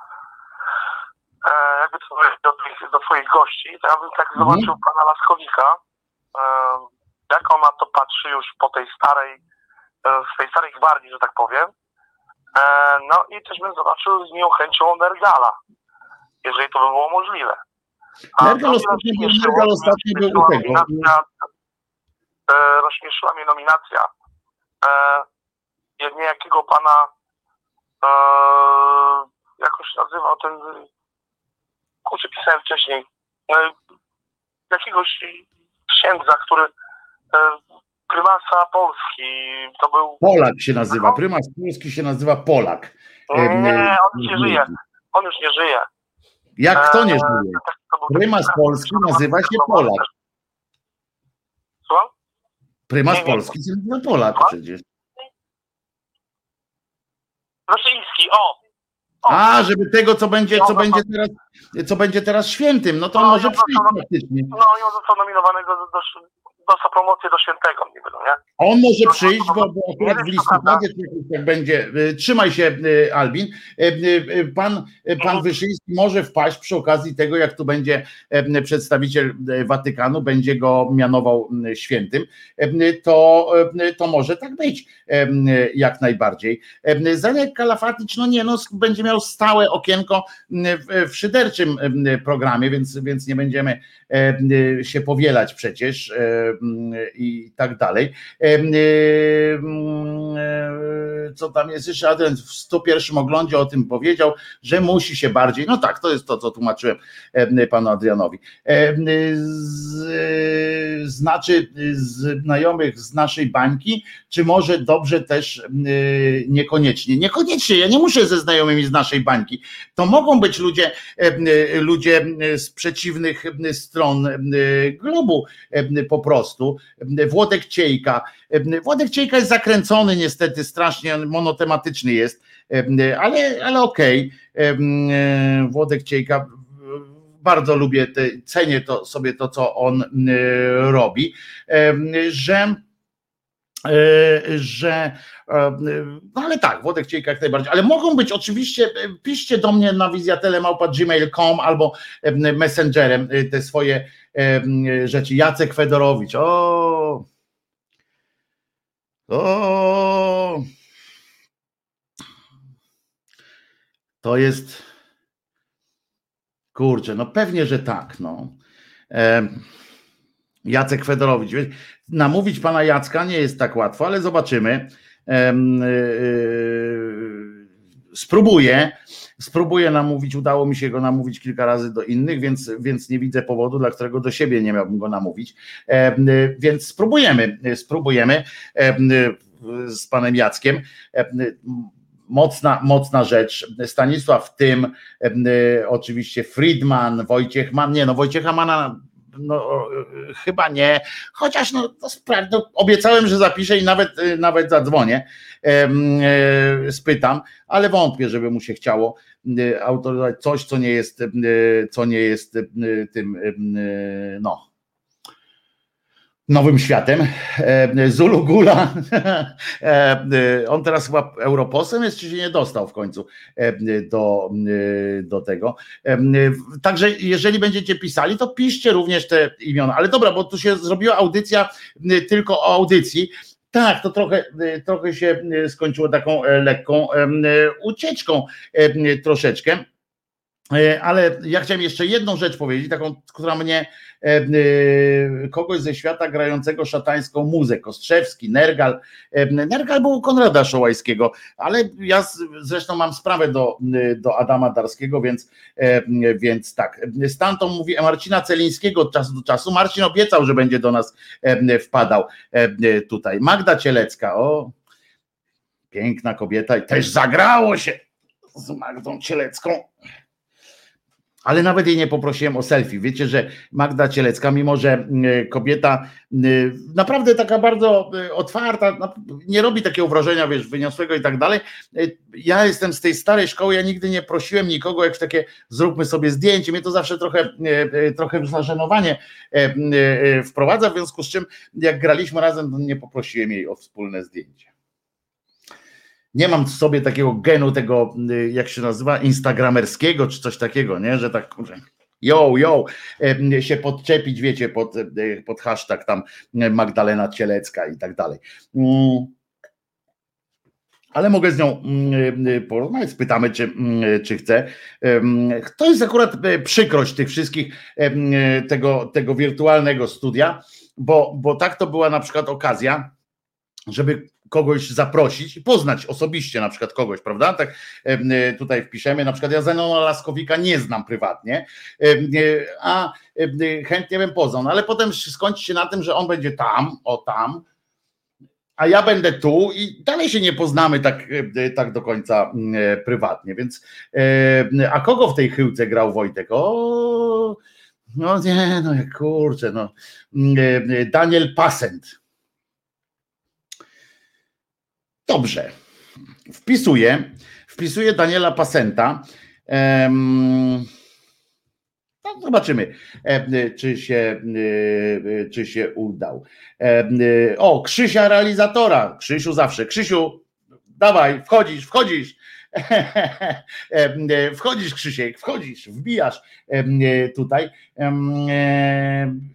e, jakby to do, twoich, do twoich gości, to ja bym tak mhm. zobaczył pana Laskowika, e, jak on na to patrzy już po tej starej, e, w tej starej gwardii, że tak powiem. E, no i też bym zobaczył z nią chęcią Nergala, jeżeli to by było możliwe. Ostatnio, Nergal ostatnio był u tego. Rozśmieszyła mnie nominacja e, niejakiego pana e, jakoś nazywał ten kurczę pisałem wcześniej e, jakiegoś księdza, który e, prymasa Polski to był Polak się nazywa, prymas Polski się nazywa Polak. E, nie, on już nie żyje. on już nie żyje. Jak to nie e, żyje? Prymas Polski nazywa się Polak? Prymas Polski nazywa Polak przecież. Roszyński, o! A, żeby tego, co będzie, co będzie teraz, co będzie teraz świętym, no to no, może przyjść praktycznie. No i on został nominowany do, do, dostał promocję do świętego niby, no nie? On może przyjść, bo, bo akurat w listopadzie tak będzie. Y, trzymaj się, y, Albin. Y, pan, pan Wyszyński może wpaść przy okazji tego, jak tu będzie przedstawiciel Watykanu, będzie go mianował świętym, to, to może tak być jak najbardziej. Zenek Kalafatycz, no nie, no będzie miał stałe okienko w szyderczym programie, więc, więc nie będziemy się powielać przecież i tak dalej. Co tam jest jeszcze? Adrian w 101 oglądzie o tym powiedział, że musi się bardziej. No tak, to jest to, co tłumaczyłem panu Adrianowi. Znaczy znajomych z naszej bańki, czy może dobrze też niekoniecznie? Niekoniecznie, ja nie muszę ze znajomymi z naszej bańki. To mogą być ludzie, ludzie z przeciwnych stron globu po prostu. Włodek Ciejka. Włodek Ciejka jest zakręcony niestety, strasznie monotematyczny jest, ale, ale okej. Okay. Włodek Ciejka bardzo lubię, te, cenię to sobie to, co on robi, że że no ale tak, Włodek Ciejka jak najbardziej, ale mogą być oczywiście, piszcie do mnie na wizjatelemałpa.gmail.com albo messengerem te swoje rzeczy. Jacek Fedorowicz, o o to jest kurczę, no pewnie, że tak, no. Jacek Fedorowicz. Namówić pana Jacka nie jest tak łatwo, ale zobaczymy. E, e, spróbuję, spróbuję namówić, udało mi się go namówić kilka razy do innych, więc, więc nie widzę powodu, dla którego do siebie nie miałbym go namówić. Więc spróbujemy, spróbujemy z panem Jackiem mocna, mocna rzecz. Stanisław Tym, oczywiście Friedman, Wojciech Mann, nie no Wojciecha Mana no, chyba nie, chociaż no, to no, obiecałem, że zapiszę i nawet, nawet zadzwonię, e, spytam, ale wątpię, żeby mu się chciało e, autoryzować coś, co nie jest, e, co nie jest tym, no, nowym światem. E, Zulu Gula, *laughs* e, e, on teraz chyba europosem jest, czy się nie dostał w końcu do, do tego. Także jeżeli będziecie pisali, to piszcie również te imiona. Ale dobra, bo tu się zrobiła audycja tylko o audycji. Tak, to trochę, trochę się skończyło taką lekką ucieczką troszeczkę. Ale ja chciałem jeszcze jedną rzecz powiedzieć, taką, która mnie E, e, kogoś ze świata grającego szatańską muzę, Kostrzewski, Nergal. E, Nergal był Konrada Szołajskiego, ale ja zresztą mam sprawę do, do Adama Darskiego, więc, więc tak. Stanton mówi Marcina Celińskiego od czasu do czasu. Marcin obiecał, że będzie do nas wpadał tutaj. Magda Cielecka, o piękna kobieta i też zagrało się z Magdą Cielecką ale nawet jej nie poprosiłem o selfie. Wiecie, że Magda Cielecka, mimo że mm, kobieta mm, naprawdę taka bardzo y, otwarta, no, nie robi takiego wrażenia, wiesz, wyniosłego i tak dalej. Y, ja jestem z tej starej szkoły, ja nigdy nie prosiłem nikogo, jak takie zróbmy sobie zdjęcie. Mnie to zawsze trochę, y, trochę zażenowanie wprowadza, w związku z czym jak graliśmy razem, nie poprosiłem jej o wspólne zdjęcie nie mam w sobie takiego genu tego, y, jak się nazywa, instagramerskiego czy coś takiego, nie, że tak yo, yo, się podczepić, wiecie, pod, y, pod hashtag tam Magdalena Cielecka i tak dalej. Mm. Ale mogę z nią mm, y, porozmawiać, spytamy, czy, mm, czy chce. To jest akurat przykrość tych wszystkich, tego, tego wirtualnego studia, bo, bo tak to była na przykład okazja, żeby kogoś zaprosić i poznać osobiście na przykład kogoś, prawda? Tak e, tutaj wpiszemy, na przykład ja Zenona Laskowika nie znam prywatnie, e, a e, chętnie bym poznał, no ale potem skończy się na tym, że on będzie tam, o tam, a ja będę tu i dalej się nie poznamy tak, tak do końca prywatnie, więc a kogo w tej chyłce grał Wojtek? O, no nie, no kurczę, no Daniel Pasent Dobrze. Wpisuję, wpisuję Daniela Pasenta. No, zobaczymy, czy się, czy się udał. O, Krzysia realizatora. Krzysiu zawsze. Krzysiu, dawaj, wchodzisz, wchodzisz. *laughs* Wchodzisz, Krzysiek, wchodzisz, wbijasz tutaj.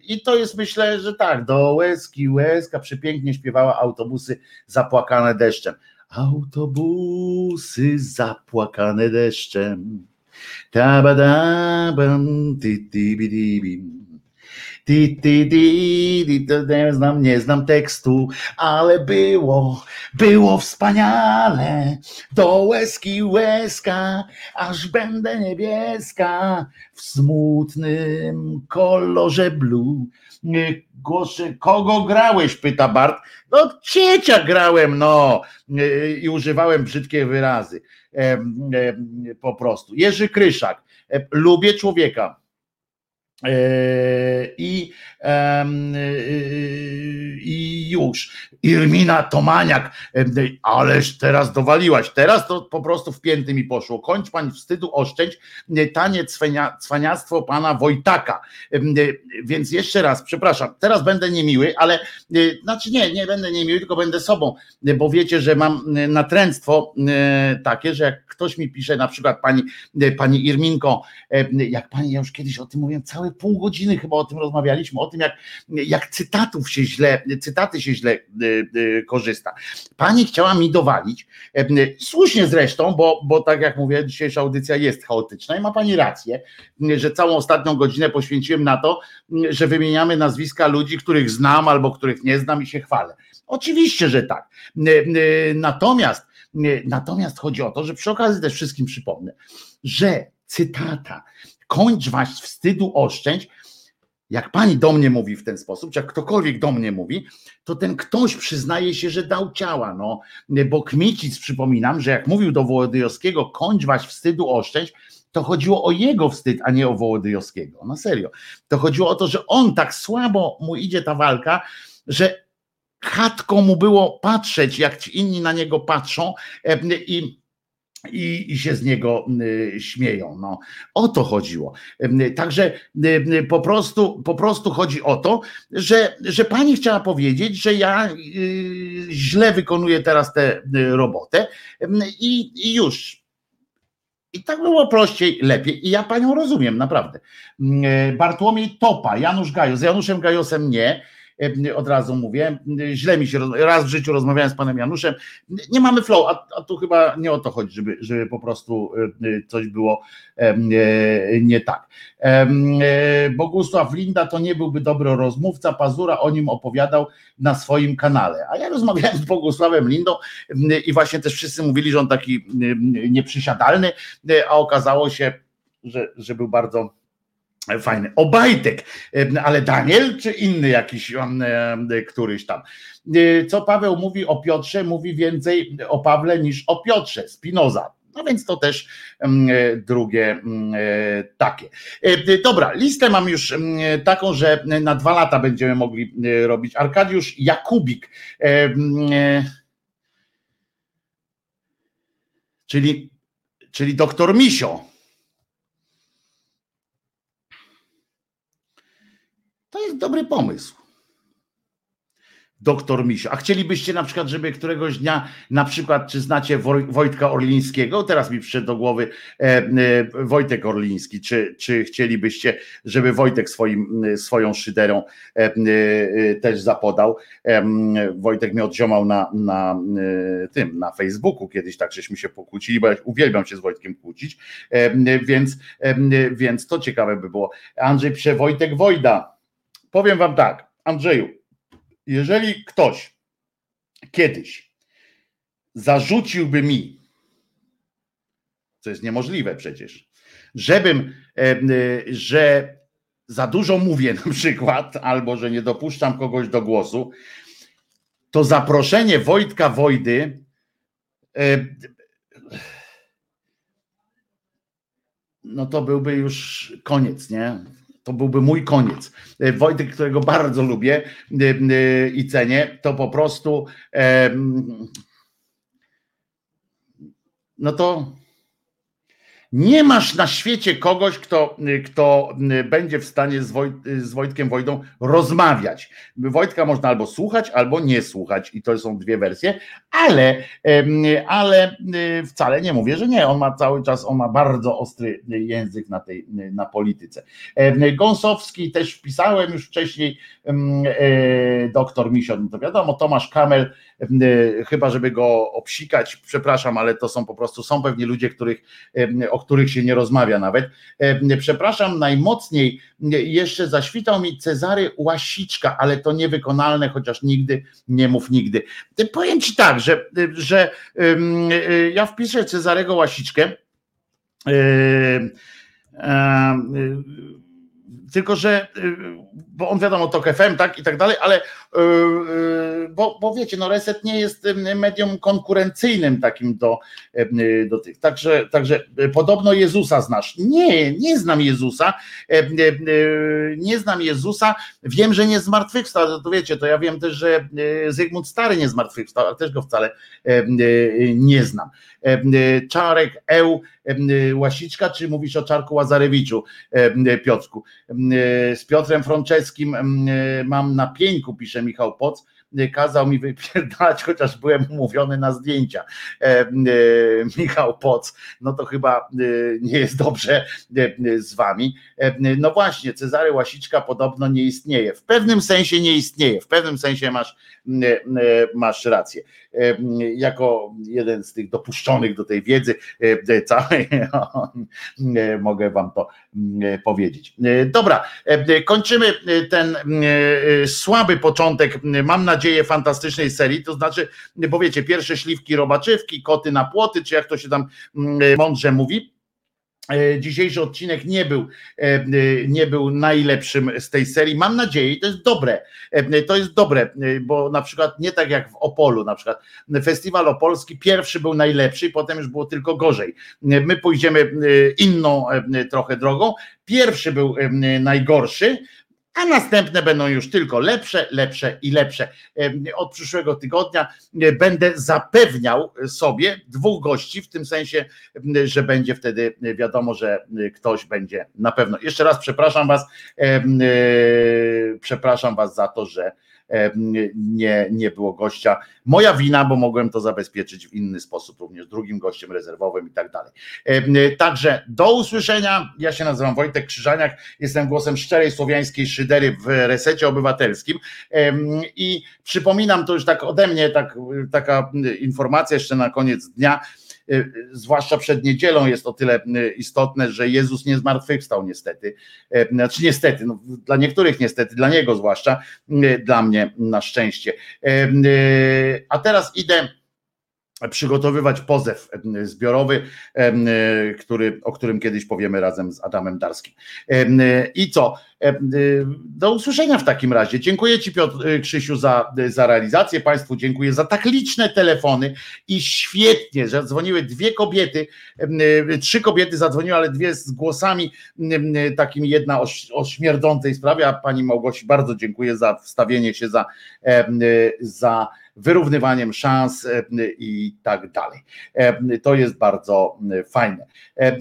I to jest myślę, że tak, do łezki, łezka przepięknie śpiewała autobusy zapłakane deszczem. Autobusy zapłakane deszczem. Tabadabam, ti, ti, Ti, ti, ti, nie znam, nie znam tekstu, ale było, było wspaniale. Do łezki łezka, aż będę niebieska w smutnym kolorze blue. Głoszę, kogo grałeś? Pyta Bart. No, ciecia grałem, no, i używałem brzydkie wyrazy. Po prostu. Jerzy Kryszak. Lubię człowieka I, e, I już. Irmina Tomaniak, ależ teraz dowaliłaś. Teraz to po prostu w pięty mi poszło. Kończ pani wstydu, oszczędź. Tanie cwania, cwaniactwo pana Wojtaka. Więc jeszcze raz, przepraszam, teraz będę niemiły, ale znaczy nie, nie będę niemiły, tylko będę sobą, bo wiecie, że mam natręctwo takie, że jak ktoś mi pisze, na przykład pani, pani Irminko, jak pani, ja już kiedyś o tym mówiłem, cały pół godziny chyba o tym rozmawialiśmy, o tym jak, jak cytatów się źle, cytaty się źle e, e, korzysta. Pani chciała mi dowalić, e, słusznie zresztą, bo, bo tak jak mówię, dzisiejsza audycja jest chaotyczna i ma pani rację, że całą ostatnią godzinę poświęciłem na to, że wymieniamy nazwiska ludzi, których znam albo których nie znam i się chwalę. Oczywiście, że tak. Natomiast, natomiast chodzi o to, że przy okazji też wszystkim przypomnę, że cytata kończ was wstydu oszczędź, jak pani do mnie mówi w ten sposób, czy jak ktokolwiek do mnie mówi, to ten ktoś przyznaje się, że dał ciała, no, bo Kmicic, przypominam, że jak mówił do Wołodyjowskiego, kończ was wstydu oszczędź, to chodziło o jego wstyd, a nie o Wołodyjowskiego, na serio. To chodziło o to, że on tak słabo mu idzie ta walka, że chatką mu było patrzeć, jak ci inni na niego patrzą i i, się z niego y, śmieją. No, o to chodziło. Y, także y, po prostu, po prostu chodzi o to, że, że pani chciała powiedzieć, że ja źle wykonuję teraz tę robotę i, i już. I tak było prościej, lepiej. I ja panią rozumiem, naprawdę. Bartłomiej Topa, Janusz Gajos. Z Januszem Gajosem nie od razu mówię. Źle mi się, raz w życiu rozmawiałem z panem Januszem, nie mamy flow, a, a tu chyba nie o to chodzi, żeby, żeby po prostu e, coś było e, nie tak. Bogusław Linda to nie byłby dobry rozmówca, Pazura o nim opowiadał na swoim kanale, a ja rozmawiałem z Bogusławem Lindą i właśnie też wszyscy mówili, że on taki nieprzysiadalny, a okazało się, że, że był bardzo Fajny. Obajtek, ale Daniel czy inny jakiś któryś tam. E, co Paweł mówi o Piotrze, mówi więcej o Pawle niż o Piotrze, Spinoza. No więc to też drugie e, takie. E, dobra, listę mam już taką, że na dwa lata będziemy mogli robić. Arkadiusz Jakubik, czyli, czyli doktor Misio To jest dobry pomysł. Doktor Misio. A chcielibyście na przykład, żeby któregoś dnia, na przykład, czy znacie Wojtka Orlińskiego? Teraz mi przyszedł do głowy e, e, Wojtek Orliński. Czy, czy chcielibyście, żeby Wojtek swoim, swoją szyderą e, e też zapodał? E, Wojtek mnie odziomał na, na e, tym, na Facebooku kiedyś, tak żeśmy się pokłócili, bo ja uwielbiam się z Wojtkiem kłócić, więc, więc to ciekawe by było. Andrzej Prze Wojtek Wojda Powiem wam tak, Andrzeju, jeżeli ktoś kiedyś zarzuciłby mi, co jest niemożliwe przecież, żebym, e, e, że za dużo mówię na przykład, albo że nie dopuszczam kogoś do głosu, to zaproszenie Wojtka Wojdy e, no to byłby już koniec, nie? To byłby mój koniec. E, Wojtek, którego bardzo lubię e, e, i cenię, to po prostu no to Nie masz na świecie kogoś, kto, kto będzie w stanie z, Woj, z Wojtkiem Wojdą rozmawiać. Wojtka można albo słuchać, albo nie słuchać, i to są dwie wersje, ale, ale wcale nie mówię, że nie. On ma cały czas, on ma bardzo ostry język na tej na polityce. Gąsowski też wpisałem już wcześniej, e, doktor Mision, to wiadomo, Tomasz Kamel, chyba żeby go obsikać, przepraszam, ale to są po prostu, są pewnie ludzie, których, o których się nie rozmawia nawet. Przepraszam najmocniej, jeszcze zaświtał mi Cezary Łasiczka, ale to niewykonalne, chociaż nigdy nie mów nigdy. Powiem ci tak, że, że ja wpiszę Cezarego Łasiczkę, tylko, że, bo on wiadomo, to FM, tak i tak dalej, ale bo, bo wiecie, no Reset nie jest medium konkurencyjnym takim do, do tych. Także, także podobno Jezusa znasz. Nie, nie znam Jezusa. Nie znam Jezusa. Wiem, że nie zmartwychwstał. To wiecie, to ja wiem też, że Zygmunt Stary nie zmartwychwstał, ale też go wcale nie znam. Czarek Eł Łasiczka, czy mówisz o Czarku Łazarewiczu, Piotrku? Z Piotrem Frączewskim mam na pieńku, pisze Michał Poc, kazał mi wypierdalać, *laughs* chociaż byłem umówiony na zdjęcia. E, e, Michał Poc, no to chyba e, nie jest dobrze z wami. No właśnie, Cezary Łasiczka podobno nie istnieje. W pewnym sensie nie istnieje, w pewnym sensie masz, masz rację. Jako jeden z tych dopuszczonych do tej wiedzy całej, *laughs* mogę wam to powiedzieć. Dobra, kończymy ten słaby początek, mam nadzieję, nadzieję fantastycznej serii, to znaczy, bo wiecie, pierwsze śliwki robaczywki, koty na płoty, czy jak to się tam mm, mądrze mówi, e, Dzisiejszy odcinek nie był, e, nie był najlepszym z tej serii. Mam nadzieję, to jest dobre. E, to jest dobre, bo na przykład nie tak jak w Opolu, na przykład Festiwal Opolski pierwszy był najlepszy, potem już było tylko gorzej. My pójdziemy inną trochę drogą. Pierwszy był najgorszy, a następne będą już tylko lepsze, lepsze i lepsze. Od przyszłego tygodnia e, będę zapewniał sobie dwóch gości, w tym sensie, że będzie wtedy wiadomo, że ktoś będzie na pewno. Jeszcze raz przepraszam Was, e, przepraszam Was za to, że nie, nie było gościa. Moja wina, bo mogłem to zabezpieczyć w inny sposób, również drugim gościem rezerwowym i tak dalej. Także do usłyszenia. Ja się nazywam Wojtek Krzyżaniak, jestem głosem szczerej słowiańskiej szydery w resecie obywatelskim i przypominam to już tak ode mnie, tak, taka informacja jeszcze na koniec dnia zwłaszcza przed niedzielą jest o tyle y, istotne, że Jezus nie zmartwychwstał niestety. E, znaczy niestety, no, dla niektórych niestety, dla Niego zwłaszcza, y, dla mnie na szczęście. E, a teraz idę przygotowywać pozew zbiorowy, który, o którym kiedyś powiemy razem z Adamem Darskim. I co? Do usłyszenia w takim razie. Dziękuję Ci Piotr Krzysiu za, za realizację, Państwu dziękuję za tak liczne telefony i świetnie, że dzwoniły dwie kobiety, trzy kobiety zadzwoniły, ale dwie z głosami takimi, jedna o, o śmierdzącej sprawie, a Pani Małgosi bardzo dziękuję za wstawienie się za, za wyrównywaniem szans e, i tak dalej. E, to jest bardzo e, fajne.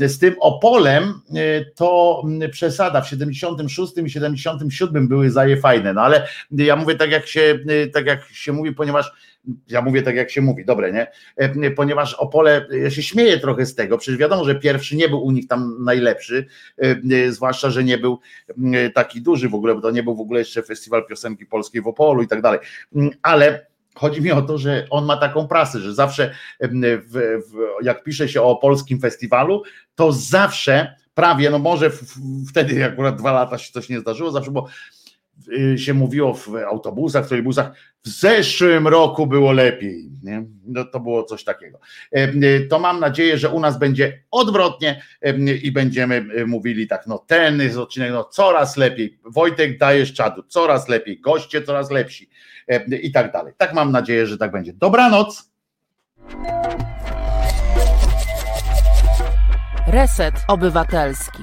Z tym Opolem to przesada, w 76 i 77 były zaje fajne, no ale ja mówię tak jak się, tak jak się mówi, ponieważ ja mówię tak jak się mówi, dobre, nie? Ponieważ Opole, ja się śmieję trochę z tego, przecież wiadomo, że pierwszy nie był u nich tam najlepszy, zwłaszcza, że nie był taki duży w ogóle, bo to nie był w ogóle jeszcze festiwal piosenki polskiej w Opolu i tak dalej, ale Chodzi mi o to, że on ma taką prasę, że zawsze, w, w, jak pisze się o polskim festiwalu, to zawsze, prawie, no może w, wtedy akurat dwa lata się coś nie zdarzyło, zawsze, bo się mówiło w autobusach, w trolejbusach, w zeszłym roku było lepiej. Nie? No to było coś takiego. Y, to mam nadzieję, że u nas będzie odwrotnie i będziemy y, mówili tak, no ten jest odcinek, no coraz lepiej. Wojtek dajesz czadu, coraz lepiej, goście coraz lepsi E, i tak dalej. Tak mam nadzieję, że tak będzie. Dobranoc. Reset Obywatelski.